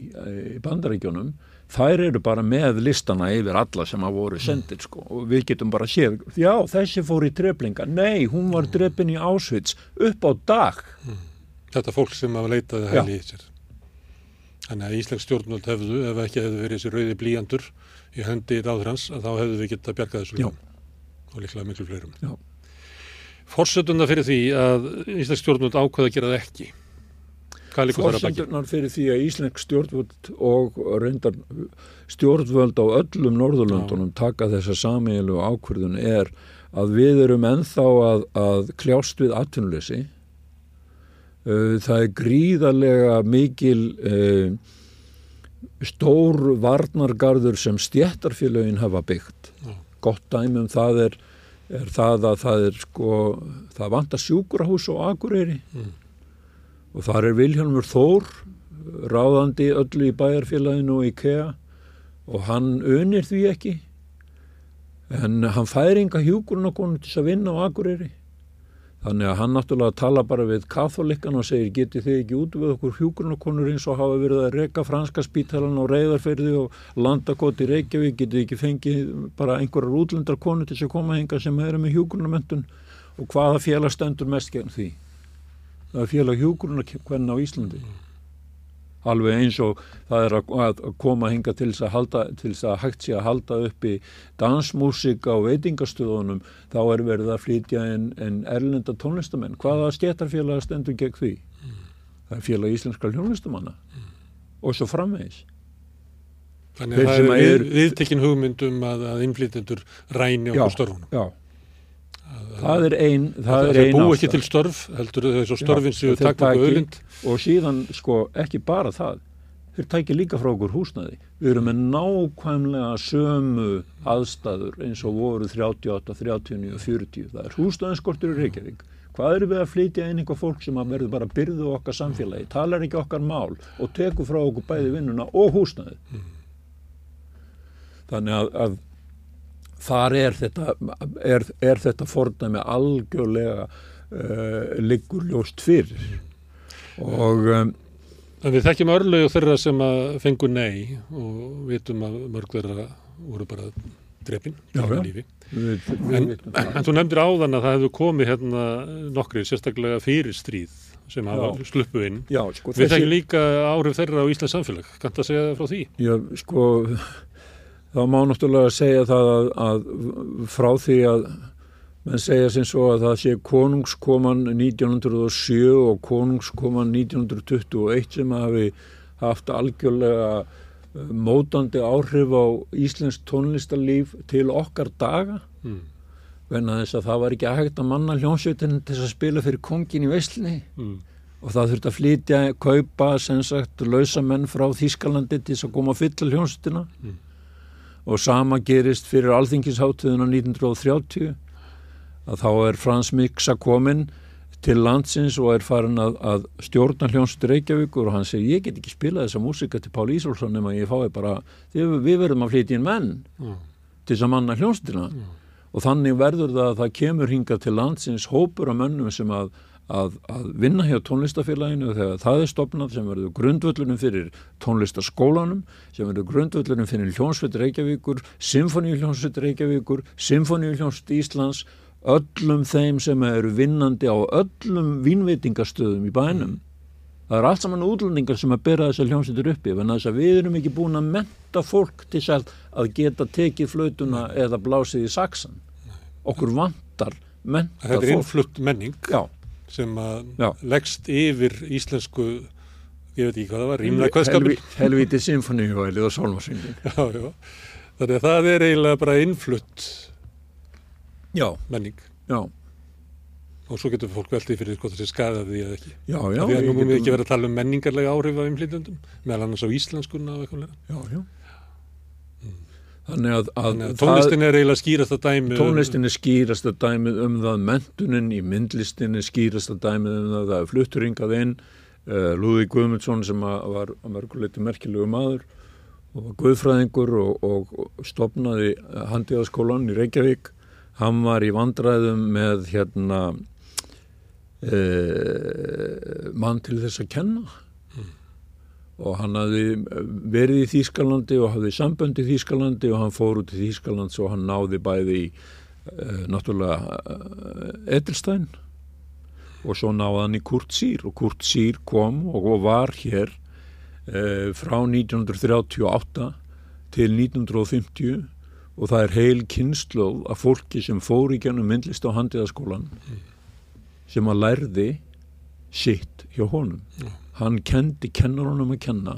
í bandaríkjónum þær eru bara með listana yfir alla sem hafa voru sendir sko. Og við getum bara séð, já þessi fór í treflinga, nei hún var drefin í Ásvits upp á dag. Mm. Þetta fólk sem hafa leitaði hæli í sér. Þannig að Íslensk stjórnvöld hefðu, ef ekki hefðu verið þessi rauði blíjandur í hendi ráðhrans, þá hefðu við getað bjargað þessu og líklega miklu fleirum. Já. Forsönduna fyrir því að Íslensk stjórnvöld ákveða að gera það ekki. Forsöndunar fyrir því að Íslensk stjórnvöld og reyndar stjórnvöld á öllum Norðurlöndunum taka þessa samílu ákverðun er að við erum enþá að, að kljást við atvinnuleysi. Uh, það er gríðarlega mikil uh, stór varnargarður sem stjættarfélagin hafa byggt. Gott dæmum það er er það að það er sko, það vantar sjúkurahús og akureyri mm. Og þar er Vilhelmur Þór ráðandi öllu í bæjarfélaginu og IKEA og hann unir því ekki. En hann fær enga hjúkurinn okkur til að vinna á akureyri. Þannig að hann náttúrulega tala bara við katholikkan og segir geti þið ekki út við okkur hjúgrunakonur eins og hafa verið að reyka franska spítalan og reyðarferði og landakoti Reykjavík, geti þið ekki fengið bara einhverjar útlendar til þess að koma hinga sem eru með hjúgrunamöntun og hvaða félag stendur mest gegn því? Félag hjúgrunakvenna á Íslandi alveg eins og það er að koma hinga til þess að, halda, til þess að hægt sé að halda upp í dansmúsika og veitingastöðunum þá er verið að flytja en, en erlenda tónlistamenn. Hvaða stjættarfélag stendur gegn því? Mm. Það er félag íslenskar hljónlistamanna mm. og svo framvegis. Þannig að það er við hugmyndum að, að innflytjendur ræni okkur störfunum. Já, það er einn það er ein bú ekki til störf heldur þess að störfin séu takk og öðlind og síðan sko ekki bara það. Þeir tækja líka frá okkur húsnaði við erum með nákvæmlega sömu aðstæður eins og voru 38, 39 og 40 það er húsnaðinskortur í Reykjavík. Hvað eru við að flytja einhver fólk sem að verður bara byrðu okkar samfélagi talar ekki okkar mál og tekur frá okkur bæði vinnuna og húsnaði mm. þannig að, að þar er þetta, er, er þetta fordæmi algjörlega uh, liggur ljóst fyrir. Og um, En við þekkjum örlögu þeirra sem að fengu nei og vitum að mörg þeirra voru bara drefin já, já. Við, við en, en þú nefndir áðan að það hefur komið hérna nokkri sérstaklega fyrir stríð sem hafa sluppu inn. Já, sko, við þessi... þekkjum líka áhrif þeirra á Íslands samfélag. Kannt að segja frá því? Já, sko þá má náttúrulega segja það að, að frá því að menn segja sem svo að það sé konungskoman 1907 og konungskoman 1921 sem hafi haft algjörlega eh, mótandi áhrif á Íslensk tónlistarlíf til okkar daga mm. venna þess að það var ekki hægt að manna hljómsveitin til að spila fyrir kongin í Veslinni mm. og það þurfti að flytja, kaupa sem sagt, lausa menn frá Þískalandi til þess að koma að fylla hljómsveitina mm og sama gerist fyrir alþingisháttuðuna 1930 að þá er Frans Miksa kominn til landsins og er farin að, að stjórna hljónstur Reykjavíkur og hann segir ég get ekki spila þessa músika til Pál Ísólfsson nema ég fái bara, við, við verðum að flytja inn menn Já. til þess að manna hljónstina og þannig verður það að það kemur hingað til landsins hópur af mönnum sem að, að, að vinna hjá tónlistafélaginu þegar það er stopnað sem verður grundvöllunum fyrir tónlistaskólanum sem verður grundvöllunum fyrir hljónsveit Reykjavíkur, symfóníu hljónsveit Reykjavíkur, symfóníu hljónsveit Íslands öllum þeim sem eru vinnandi á öllum vínveitingastöðum í bænum. Það er allt saman útlendingar sem að bera þessar hljómsveitur uppi en þess að við erum ekki búin að menta fólk til þess að geta tekið flautuna eða blásið í saksan. Okkur vantar menta Þetta er fólk. innflutt menning Já, sem að leggst yfir íslensku, ég veit ekki hvað það var, rýmlega kvæðskapur. helvi, helviti symfoníuhælið og sólmarsvingin. Já, já. Þannig að það er eiginlega bara innflutt Já, menning já, og svo getur fólk veldið fyrir hvort það sé skadað því eða ekki. já, já. Því að nú múum við ekki vera að tala um menningarlega áhrif af innflytjandum, meðal annars á íslenskuna og eitthvað. Já, já. Þannig að, að, Þannig að tónlistin er eiginlega skýrast að dæmi. um- Tónlistin er skýrasta dæmið um það, mentunin í myndlistin er skýrasta dæmið um það, það er fluttur hingað inn, uh, Lúði Guðmundsson sem var að mörguleiti merkilegu maður og var guðfræðingur og, og, og stopnaði handiðaskólan í Reykjavík, hann var í vandræðum með hérna uh, mann til þess að kenna og hann hafði verið í Þýskalandi og hafði sambönd í Þýskalandi og hann fór út í Þýskalands og hann náði bæði í uh, náttúrulega uh, Edelstein. Og svo náði hann í Kurt Sýr og Kurt Sýr kom og var hér uh, frá 1938 til 1950 og það er heil kynnslóð af fólki sem fór í gennum myndlist á handiðaskólan sem að lærði sitt hjá honum hann kendi kennarunum að kenna.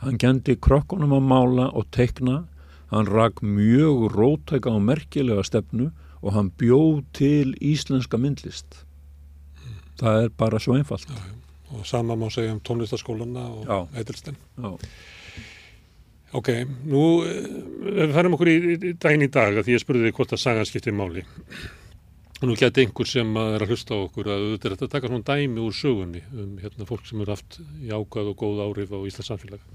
Hann kendi krokkunum að mála og tekna hann rak mjög rótæka og merkilega stefnu og hann bjóð til íslenska myndlist. Það er bara svo einfalt. Og sama má segja um tónlistaskólana og Já. Já, Ok, nú eh, við færum okkur í, í daginn í dag að því ég spurði þig hvort að sagan skiptir máli. Nú geti einhver sem er að hlusta á okkur að auðvitað þetta taka svona dæmi úr sögunni um hérna, fólk sem eru haft jákað og góð áhrif á Íslands samfélag.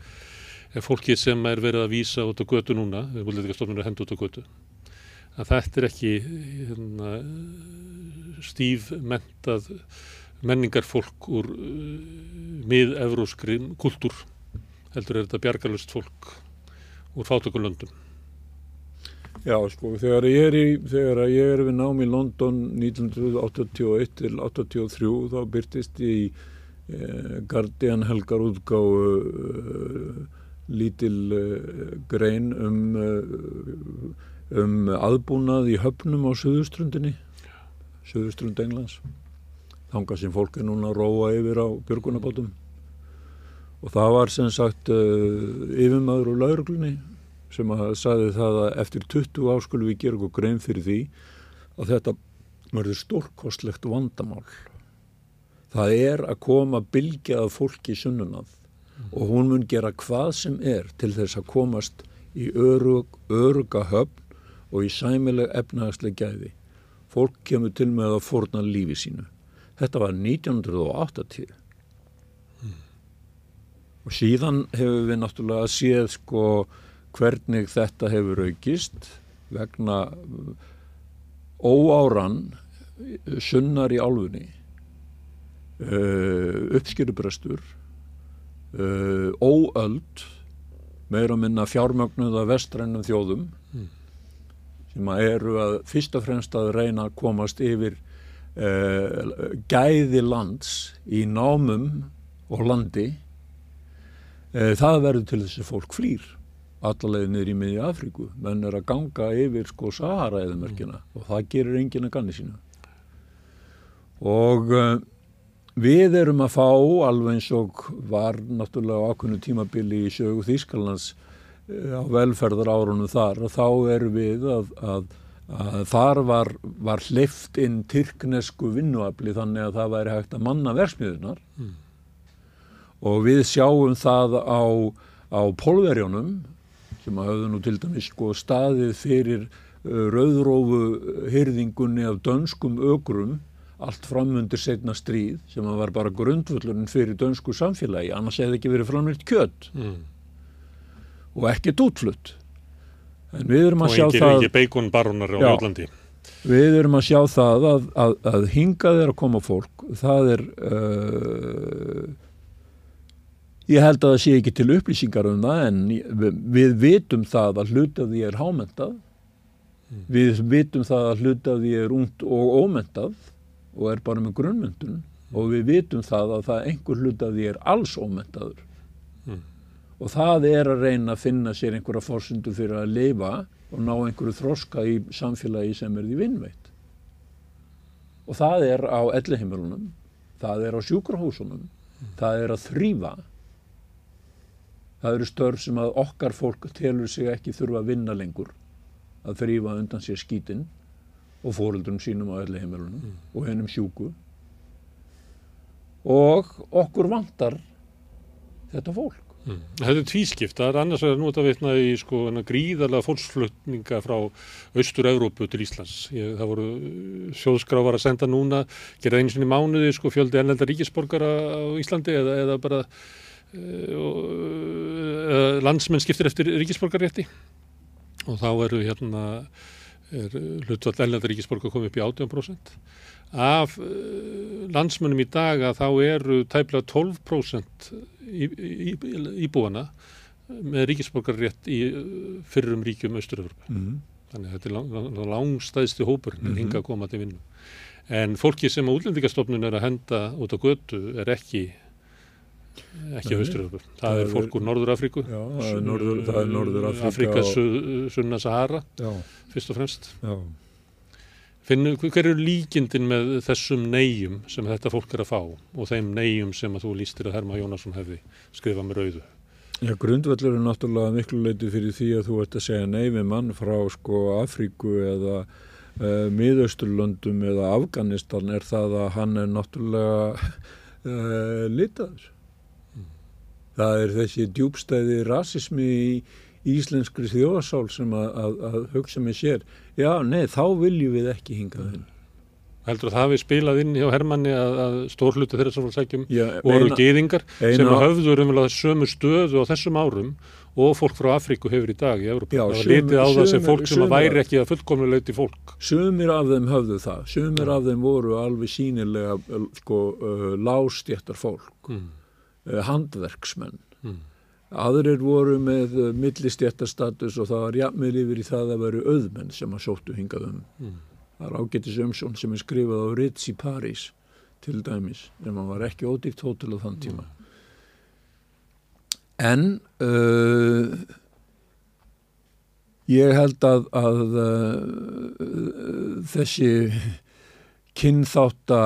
Er fólki sem er verið að vísa út á götu núna, við viljum ekki stofnum að henda út á götu, að þetta er ekki hérna, stíf mentað menningar fólk úr uh, mið-evróskri kultúr heldur er þetta bjargalust fólk úr fátökulöndum. Já, sko, þegar ég er, í, þegar ég er við nám í London 1981 til 83 þá byrtist í eh, Guardian helgar útgáfu eh, lítil eh, grein um, eh, um aðbúnað í höfnum á Suðustrundinni, Suðustrund Englands. Þanga sem fólk er núna að róa yfir á björgunabátum. Og það var sem sagt uh, yfirmaður og lauruglunni sem að sagði það að eftir 20 ár skulum við gera okkur grein fyrir því að þetta verður stórkostlegt vandamál. Það er að koma bylgja af fólki sunnunað og hún mun gera hvað sem er til þess að komast í örug, öruga höfn og í sæmileg efnahagsleg gæði. Fólk kemur til með að forna lífi sínu. Þetta var 1980 og síðan hefur við náttúrulega séð sko hvernig þetta hefur aukist vegna uh, óáran uh, sunnar í álfunni. Uh, uppskýrubrestur uh, óöld meira minna fjármögnuða vestrænum þjóðum sem að eru að fyrst og fremst að reyna að komast yfir uh, gæði lands í námum og landi. Uh, það verður til þess að fólk flýr allalegið niður í miðja Afríku. Menn er að ganga yfir sko Sahara eðumerkina og það gerir enginn að ganni sína og uh, við erum að fá alveg eins og var náttúrulega ákveðnu tímabili í sögu Þýskalands uh, á velferðar árunum þar og þá erum við að, að, að þar var, var hleyft inn tyrknesku vinnuafli þannig að það væri hægt að manna versmiðunar og við sjáum það á, á pólverjónum sem að hafðu nú til dæmis sko staðið fyrir uh, rauðrófu hyrðingunni af dönskum ögrum allt framundir setna stríð sem að var bara grundvöllurinn fyrir dönsku samfélagi. Annars hefði ekki verið framleitt kjött Mm. og ekkert útflutt. En við erum Og að sjá engir, það á Já. Við erum að sjá það að, að, að hingað er að koma fólk, það er, uh, ég held að það sé ekki til upplýsingar um það en við, vitum það að hluta því er hámentað, við vitum það að hluta því er ungt og ómentað og er bara með grunnmyndun og við vitum það að það einhver hluta því er alls ómentaður Mm. og það er að reyna að finna sér einhverja fórsundu fyrir að lifa og ná einhverju þroska í samfélagi sem er því vinnveitt. Og það er á ellihimilunum, það er á sjúkrahúsunum, það er að þrýfa. Það eru störf sem að okkar fólk telur sig ekki þurfa að vinna lengur, að þrýfa undan sér skítinn og fóreldrum sínum á ellihimilunum og hennum sjúku. Og okkur vantar þetta fólk. Mm. Þetta er tvískipt, það er annars vegar nú þetta vitna í sko gríðarlega fólksflutninga frá Austur-Európu til Íslands. Ég, það voru uh, sjóðskráfar að senda núna, gera einu sinni í mánuði sko fjöldi ennlenda ríkisborgara á Íslandi eða, eða bara uh, og, uh, landsmenn skiptir eftir ríkisborgarrétti og þá eru hérna er hlutvall ennlenda ríkisborgar komið upp í 18%. Af landsmennum í dag að þá eru tæplega 12% í, í, í, íbúana með ríkisborgarrétt í fyrrum ríkjum Austur-Európa. Mm. Þannig að þetta er lang, lang, langstæðsti hópurinn mm Mhm. hinga að koma til vinnu. En fólki sem að útlendingastofnun er að henda út á götu er ekki ekki. Austur-Európa. Það, Það er fólk úr Norður-Afríku. Það er norður, það er norður Afrika, og, su, sunna Sahara, já, fyrst og fremst. já. Finnur, hver eru líkindin með þessum neyjum sem þetta fólk er að fá og þeim neyjum sem að þú lístir að Herma Jónasson hefði skrifað með rauðu? Já, grundvöllur er náttúrulega miklu leiti fyrir því að þú ert að segja nei við mann frá sko Afríku eða uh, Miðausturlöndum eða Afganistan er það að hann er náttúrulega uh, litaður. Það er þessi djúbstæði rasismi í íslenskri þjóðasál sem að, að, að hugsa með sér. Já, nei, þá viljum við ekki hingað inn. Heldur að það hafi spilað inn hjá Hermanni að, að stór hluti þeirra sem var sækjum Já, voru eina- geðingar sem eina- höfður umvel sömu stöðu á þessum árum og fólk frá Afríku hefur í dag í Európa. Það var litið á það sem fólk sem að væri ekki að fullkomnuleiti fólk. Sumir af þeim höfðu það, sumir af þeim voru alveg sínilega uh, sko, uh, lástjættar fólk, Mm. Uh, handverksmenn. Mm. Aðrir voru með uh, millistjættarstatus og það var jafnvel yfir í það að veru auðmenn sem að sóttu hingað um. Mm. Það er ágætis umsjón sem er skrifað á Ritz í París til dæmis, sem hann var ekki ódýrt hótel á þann tíma. En uh, ég held að, að uh, þessi kynþátta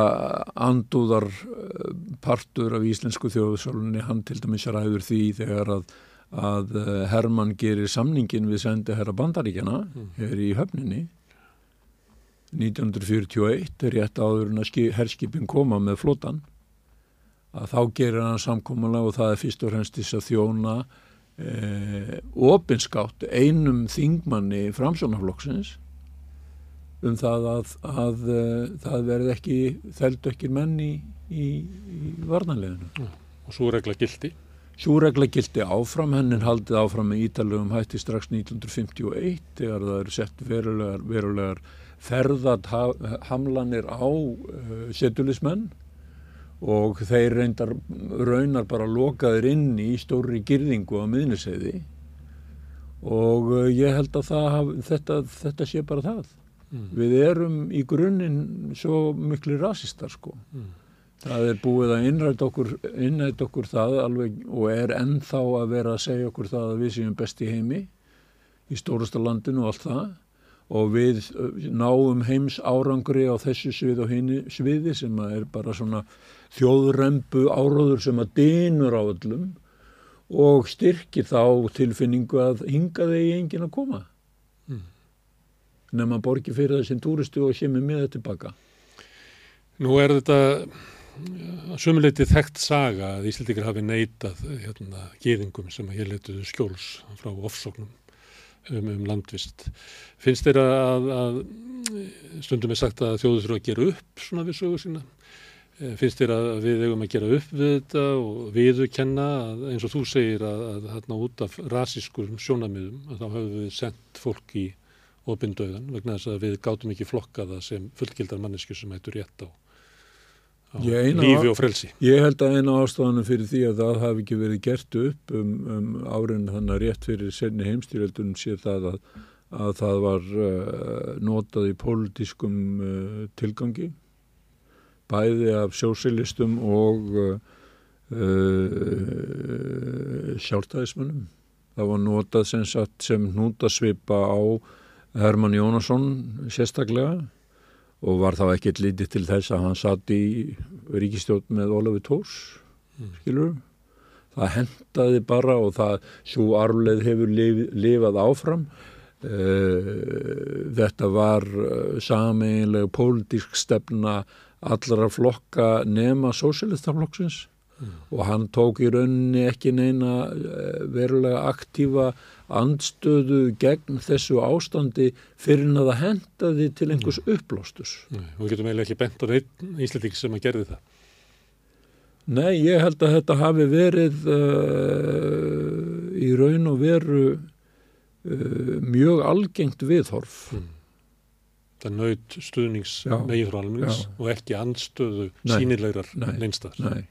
andúðar uh, partur af íslensku þjóðsálunni, hann til dæmis ræður því þegar að, að uh, Hermann gerir samningin við sendi herra bandaríkjana hér í höfninni. 1941 er rétt áður en að ski- herskipin koma með flotan að þá gerir hann samkomulega og það er fyrst og fremst þess að þjóna eh, opinskátt einum þingmanni framsónaflokksins um það að, að uh, það verði ekki þeldu ekki menn í, í, í varnanleginu. Og svo regla gildi. Súregla gildi áfram, hennin haldið áfram með ítalugum hætti strax 1951 þegar það eru sett verulegar, verulegar ferðat hamlanir á uh, setulismenn og þeir reyndar raunar bara lokaðir inn í stóri girðingu á miðniseiði og uh, ég held að haf, þetta, þetta sé bara það. Mm. Við erum í grunninn svo miklu rasistar sko. Mm. Það er búið að innræta okkur, innræta okkur það alveg og er ennþá að vera að segja okkur það að við séum best í heimi í stórasta landinu og allt það og við uh, náum heims árangri á þessu svið og hini sviði sem er bara svona þjóðrembu áróður sem að dynur á öllum og styrkir þá tilfinningu að hinga þeir enginn að koma. Nema borgi fyrir það sem túristu og sé með miða tilbaka. Nú er þetta sömuleiti þekkt saga að Íslandikar hafi neitað hérna, geðingum sem að hér letuðu skjóls frá ofsóknum um, um landvist. Finnst þér að, að stundum er sagt að þjóður þurfa að gera upp svona við sögur sína? Eh, finnst þér að við eigum að gera upp við þetta og viðurkenna að, eins og þú segir að, að þarna út af rasískur sjónamiðum að þá höfum við sendt fólk í opindauðan vegna þess að við gátum ekki flokka það sem fullgildar mannesku sem hættur rétt á, á Ég lífi og frelsi. Ég held að eina ástafanum fyrir því að það hafi ekki verið gert upp um, um árin þannig að rétt fyrir senni heimstýröldunum sé það að, að það var uh, notað í pólitískum uh, tilgangi bæði af sjósilistum og uh, uh, sjálftæðismönnum. Það var notað sem, sem hnútasvipa á Hermann Jónasson sérstaklega og var þá ekkert lítið til þess að hann satt í ríkistjótt með Ólafi Tórs, skilur það hendaði bara og það svo arfleð hefur lif, lifað áfram. Uh, þetta var uh, sameinlega pólitísk stefna allra flokka nema sósélistaflokksins og hann tók í rauninni ekki neina uh, verulega aktífa andstöðu gegn þessu ástandi fyrir en að það hendaði til einhvers uppblástus. Nei, Við getum eiginlega ekki bent á einn íslending sem að gerði það. Nei, ég held að þetta hafi verið uh, í raun og veru uh, mjög algengt viðhorf. Það naut stuðnings Já, megin frá almennings já. og ekki andstöðu Nei, sínilegrar nei. Nei.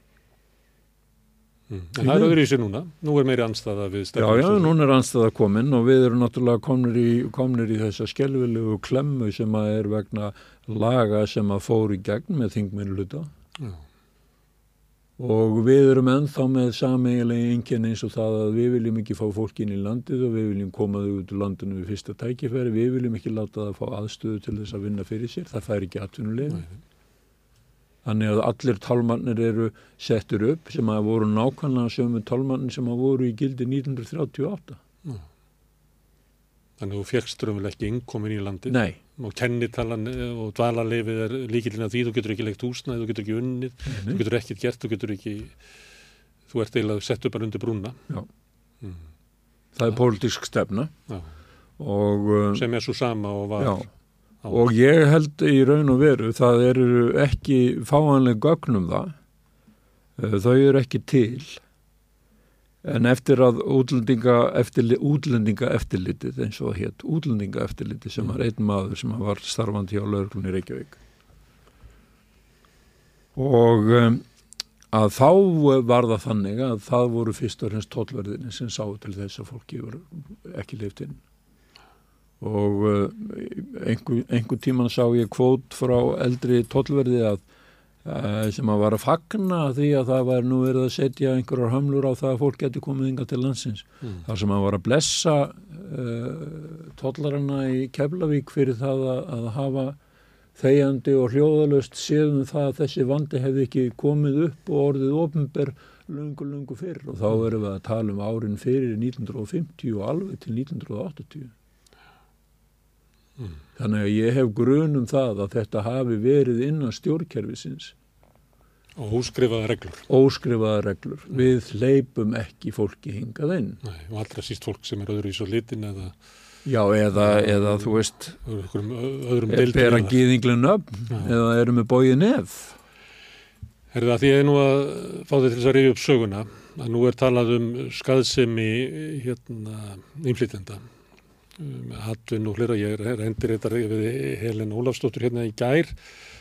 Mm. En það er öðru í sig núna. Nú er meiri anstæða við Já, stefnum já, sem- núna er anstæða komin og við erum náttúrulega komnir í, komnir í þessa skelvilegu klemmu sem að er vegna laga sem að fór í gegn með þingminu hluta. Já. Og við erum ennþá með sameiginlega einkenni eins og það að við viljum ekki fá fólk inn í landið og við viljum koma þau út úr landinu við fyrsta tækifæri. Við viljum ekki láta það fá aðstöðu til þess að vinna fyrir sér. Það fær ekki atvinnulega. Þannig að allir tálmannir eru settur upp sem að voru nákvæmlega sömu tálmannir sem að voru í gildi 1938. Þannig að þú fegst raunverulega ekki innkomin í landið Nei, og kennitalan eh, og dvalarlefið er líkillin að því, þú getur ekki leikt húsnæði, þú getur ekki unnið, nei. þú getur ekkert gert, þú getur ekki, þú ert eiginlega settur bara undir brúna. Já. Mm. það er pólitísk stefna Já. og, uh, Sem er svo sama og var. já. Og ég held í raun og veru það eru ekki fáanlega gögnum það. Uh, þau eru ekki til. En eftir að útlendinga, eftirli, útlendinga eftirlitið eins og hétt útlendinga eftirlitið sem var einn maður sem var starfandi hjá lauruglunni Reykjavík. Og um, að þá var það þannig að það voru fyrst og hreins tóllverðinni sem sáu til þess að fólki voru ekki lift inn og uh, einhver, einhver tíman sá ég kvót frá eldri tóllverði að uh, sem að var að fagna því að það var nú verið að setja einhverjar hamlur á það að fólk geti komið yngar til landsins Mm. þar sem að var að blessa uh, tóllarana í Keflavík fyrir það að, að hafa þegjandi og hljóðalöst séðum það að þessi vandi hefði ekki komið upp og orðið ofinber lungu, lungu fyrr og þá erum við að tala um árin fyrir 1950 og alveg til 1980. Þannig að ég hef grun um það að þetta hafi verið innan stjórnkerfisins Og óskrifaða reglur. óskrifaða reglur. Við hleypum ekki fólki hingað inn. Nei, og allra síst fólk sem er öðru í svo litin eða Já, eða, eða þú veist, er deildum. gýðinglen upp eða eru með bóið nef. Herðu að því ég er nú að fá þig til þess að rifja upp söguna að nú er talað um skaðsemi hérna innflytenda Hallvin og hlera, ég endur þetta við Helen Ólafsdóttur hérna í gær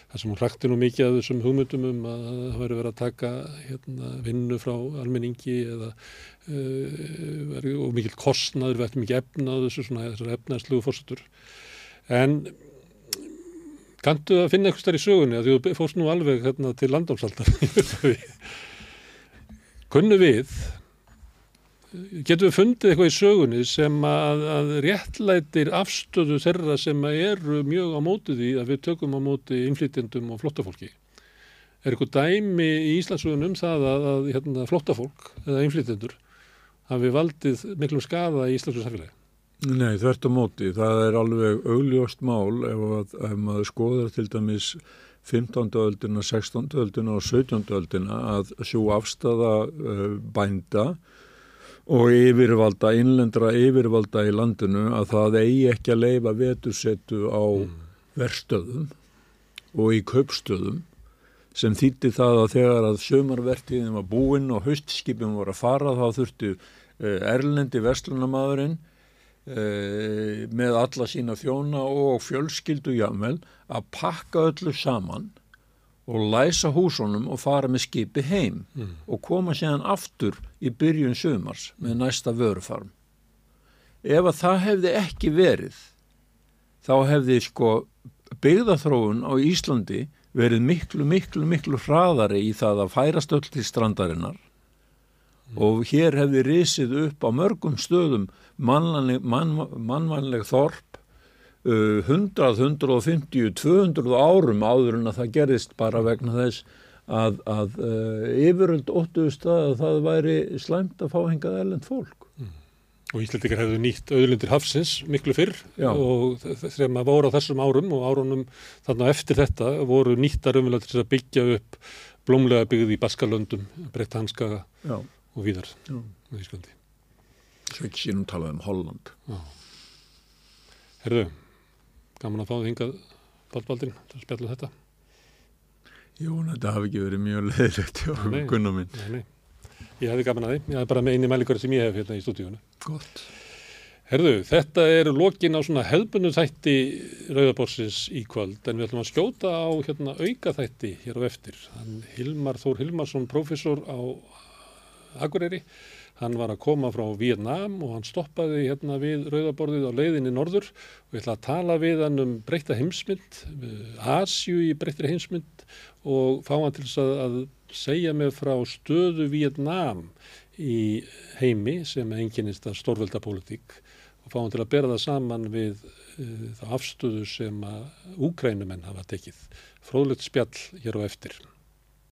þar sem hún hrakti nú mikið af þessum hugmyndum um að það væri verið að taka hérna, vinnu frá almenningi eða uh, og mikill kostnaður, við ættum ekki efna þessu svona þessar efnaðslugu fórsetur en kanntu að finna eitthvað stær í sögunni að þú fórst nú alveg hérna, til landamsaldar kunnu við getum við fundið eitthvað í sögunni sem að, að réttlætir afstöðu þeirra sem eru mjög á móti því að við tökum á móti innflytjendum og flottafólki er eitthvað dæmi í Íslandsögun um það að, að hérna, flottafólk eða innflytjendur hafi valdið miklum skaða í Íslandsögun samfélagi Nei, þvert á móti. Það er alveg augljóst mál ef, að, ef maður skoðar til dæmis 15. öldina, 16. öldina og 17. öldina að svo afstafa uh, bænda og yfirvalda, innlendra yfirvalda í landinu að það eigi ekki að leifa vetursetu á verstöðum og í kaupstöðum sem þýtti það að þegar að sömarvertíðin var búinn og haustskipin voru að fara þá þurftu uh, erlendi verslunamaðurinn uh, með alla sína þjóna og fjölskyldu jamvel að pakka öllu saman og læsa húsunum og fara með skipi heim Mm. og koma séðan aftur í byrjun sömars með næsta vörufarm. Ef að það hefði ekki verið, þá hefði sko byggðaþróun á Íslandi verið miklu, miklu, miklu hraðari í það að færast öll til strandarinnar og hér hefði risið upp á mörgum stöðum mannvanleg, mann, mannvanleg þorp 100, 150, 200 árum áður en að það gerðist bara vegna þess að, að uh, yfiröld óttuðust að það væri slæmt að fá hengað erlend fólk. Og Íslandikar hefðu nýtt auðlindir hafsins miklu fyrr Já. og þegar maður voru á þessum árum og árunum þarna eftir þetta voru nýttar umvel að byggja upp blómlega byggð í Baskalöndum, Breytta Hanskaga Já, og víðar já. í Íslandi. Svo ekki sínum talað um Holland. Herðu, gaman að fá þið hingað Baldbaldin til að spjalla um þetta. Jú, þetta hafi ekki verið mjög leiðilegt hjá Nei. Gunnar minn. Nei, nei. Ég hefði gaman að því. Ég hefði bara með eini mælikari sem ég hef hérna í stúdíunum. Gott. Herðu, þetta eru lokin á svona hefðbundu þætti Rauðaborsins í kvöld en við ætlum að skjóta á hérna auka þætti hér á eftir. Hann Hilmar Þór Hilmarsson, professor á Akureyri, hann var að koma frá Vietnam og hann stoppaði hérna við Rauðaborðið á leiðinni norður og ég ætla að tala við hann um breytta heimsmynd, Asju í breyttri heimsmynd og fá hann til að, að segja mig frá stöðu Vietnam í heimi sem einkennist að stórveldapólitík og fá hann til að bera það saman við uh, það afstöðu sem að úkrænumenn hafa tekið. Fróðlegt spjall hér á eftir.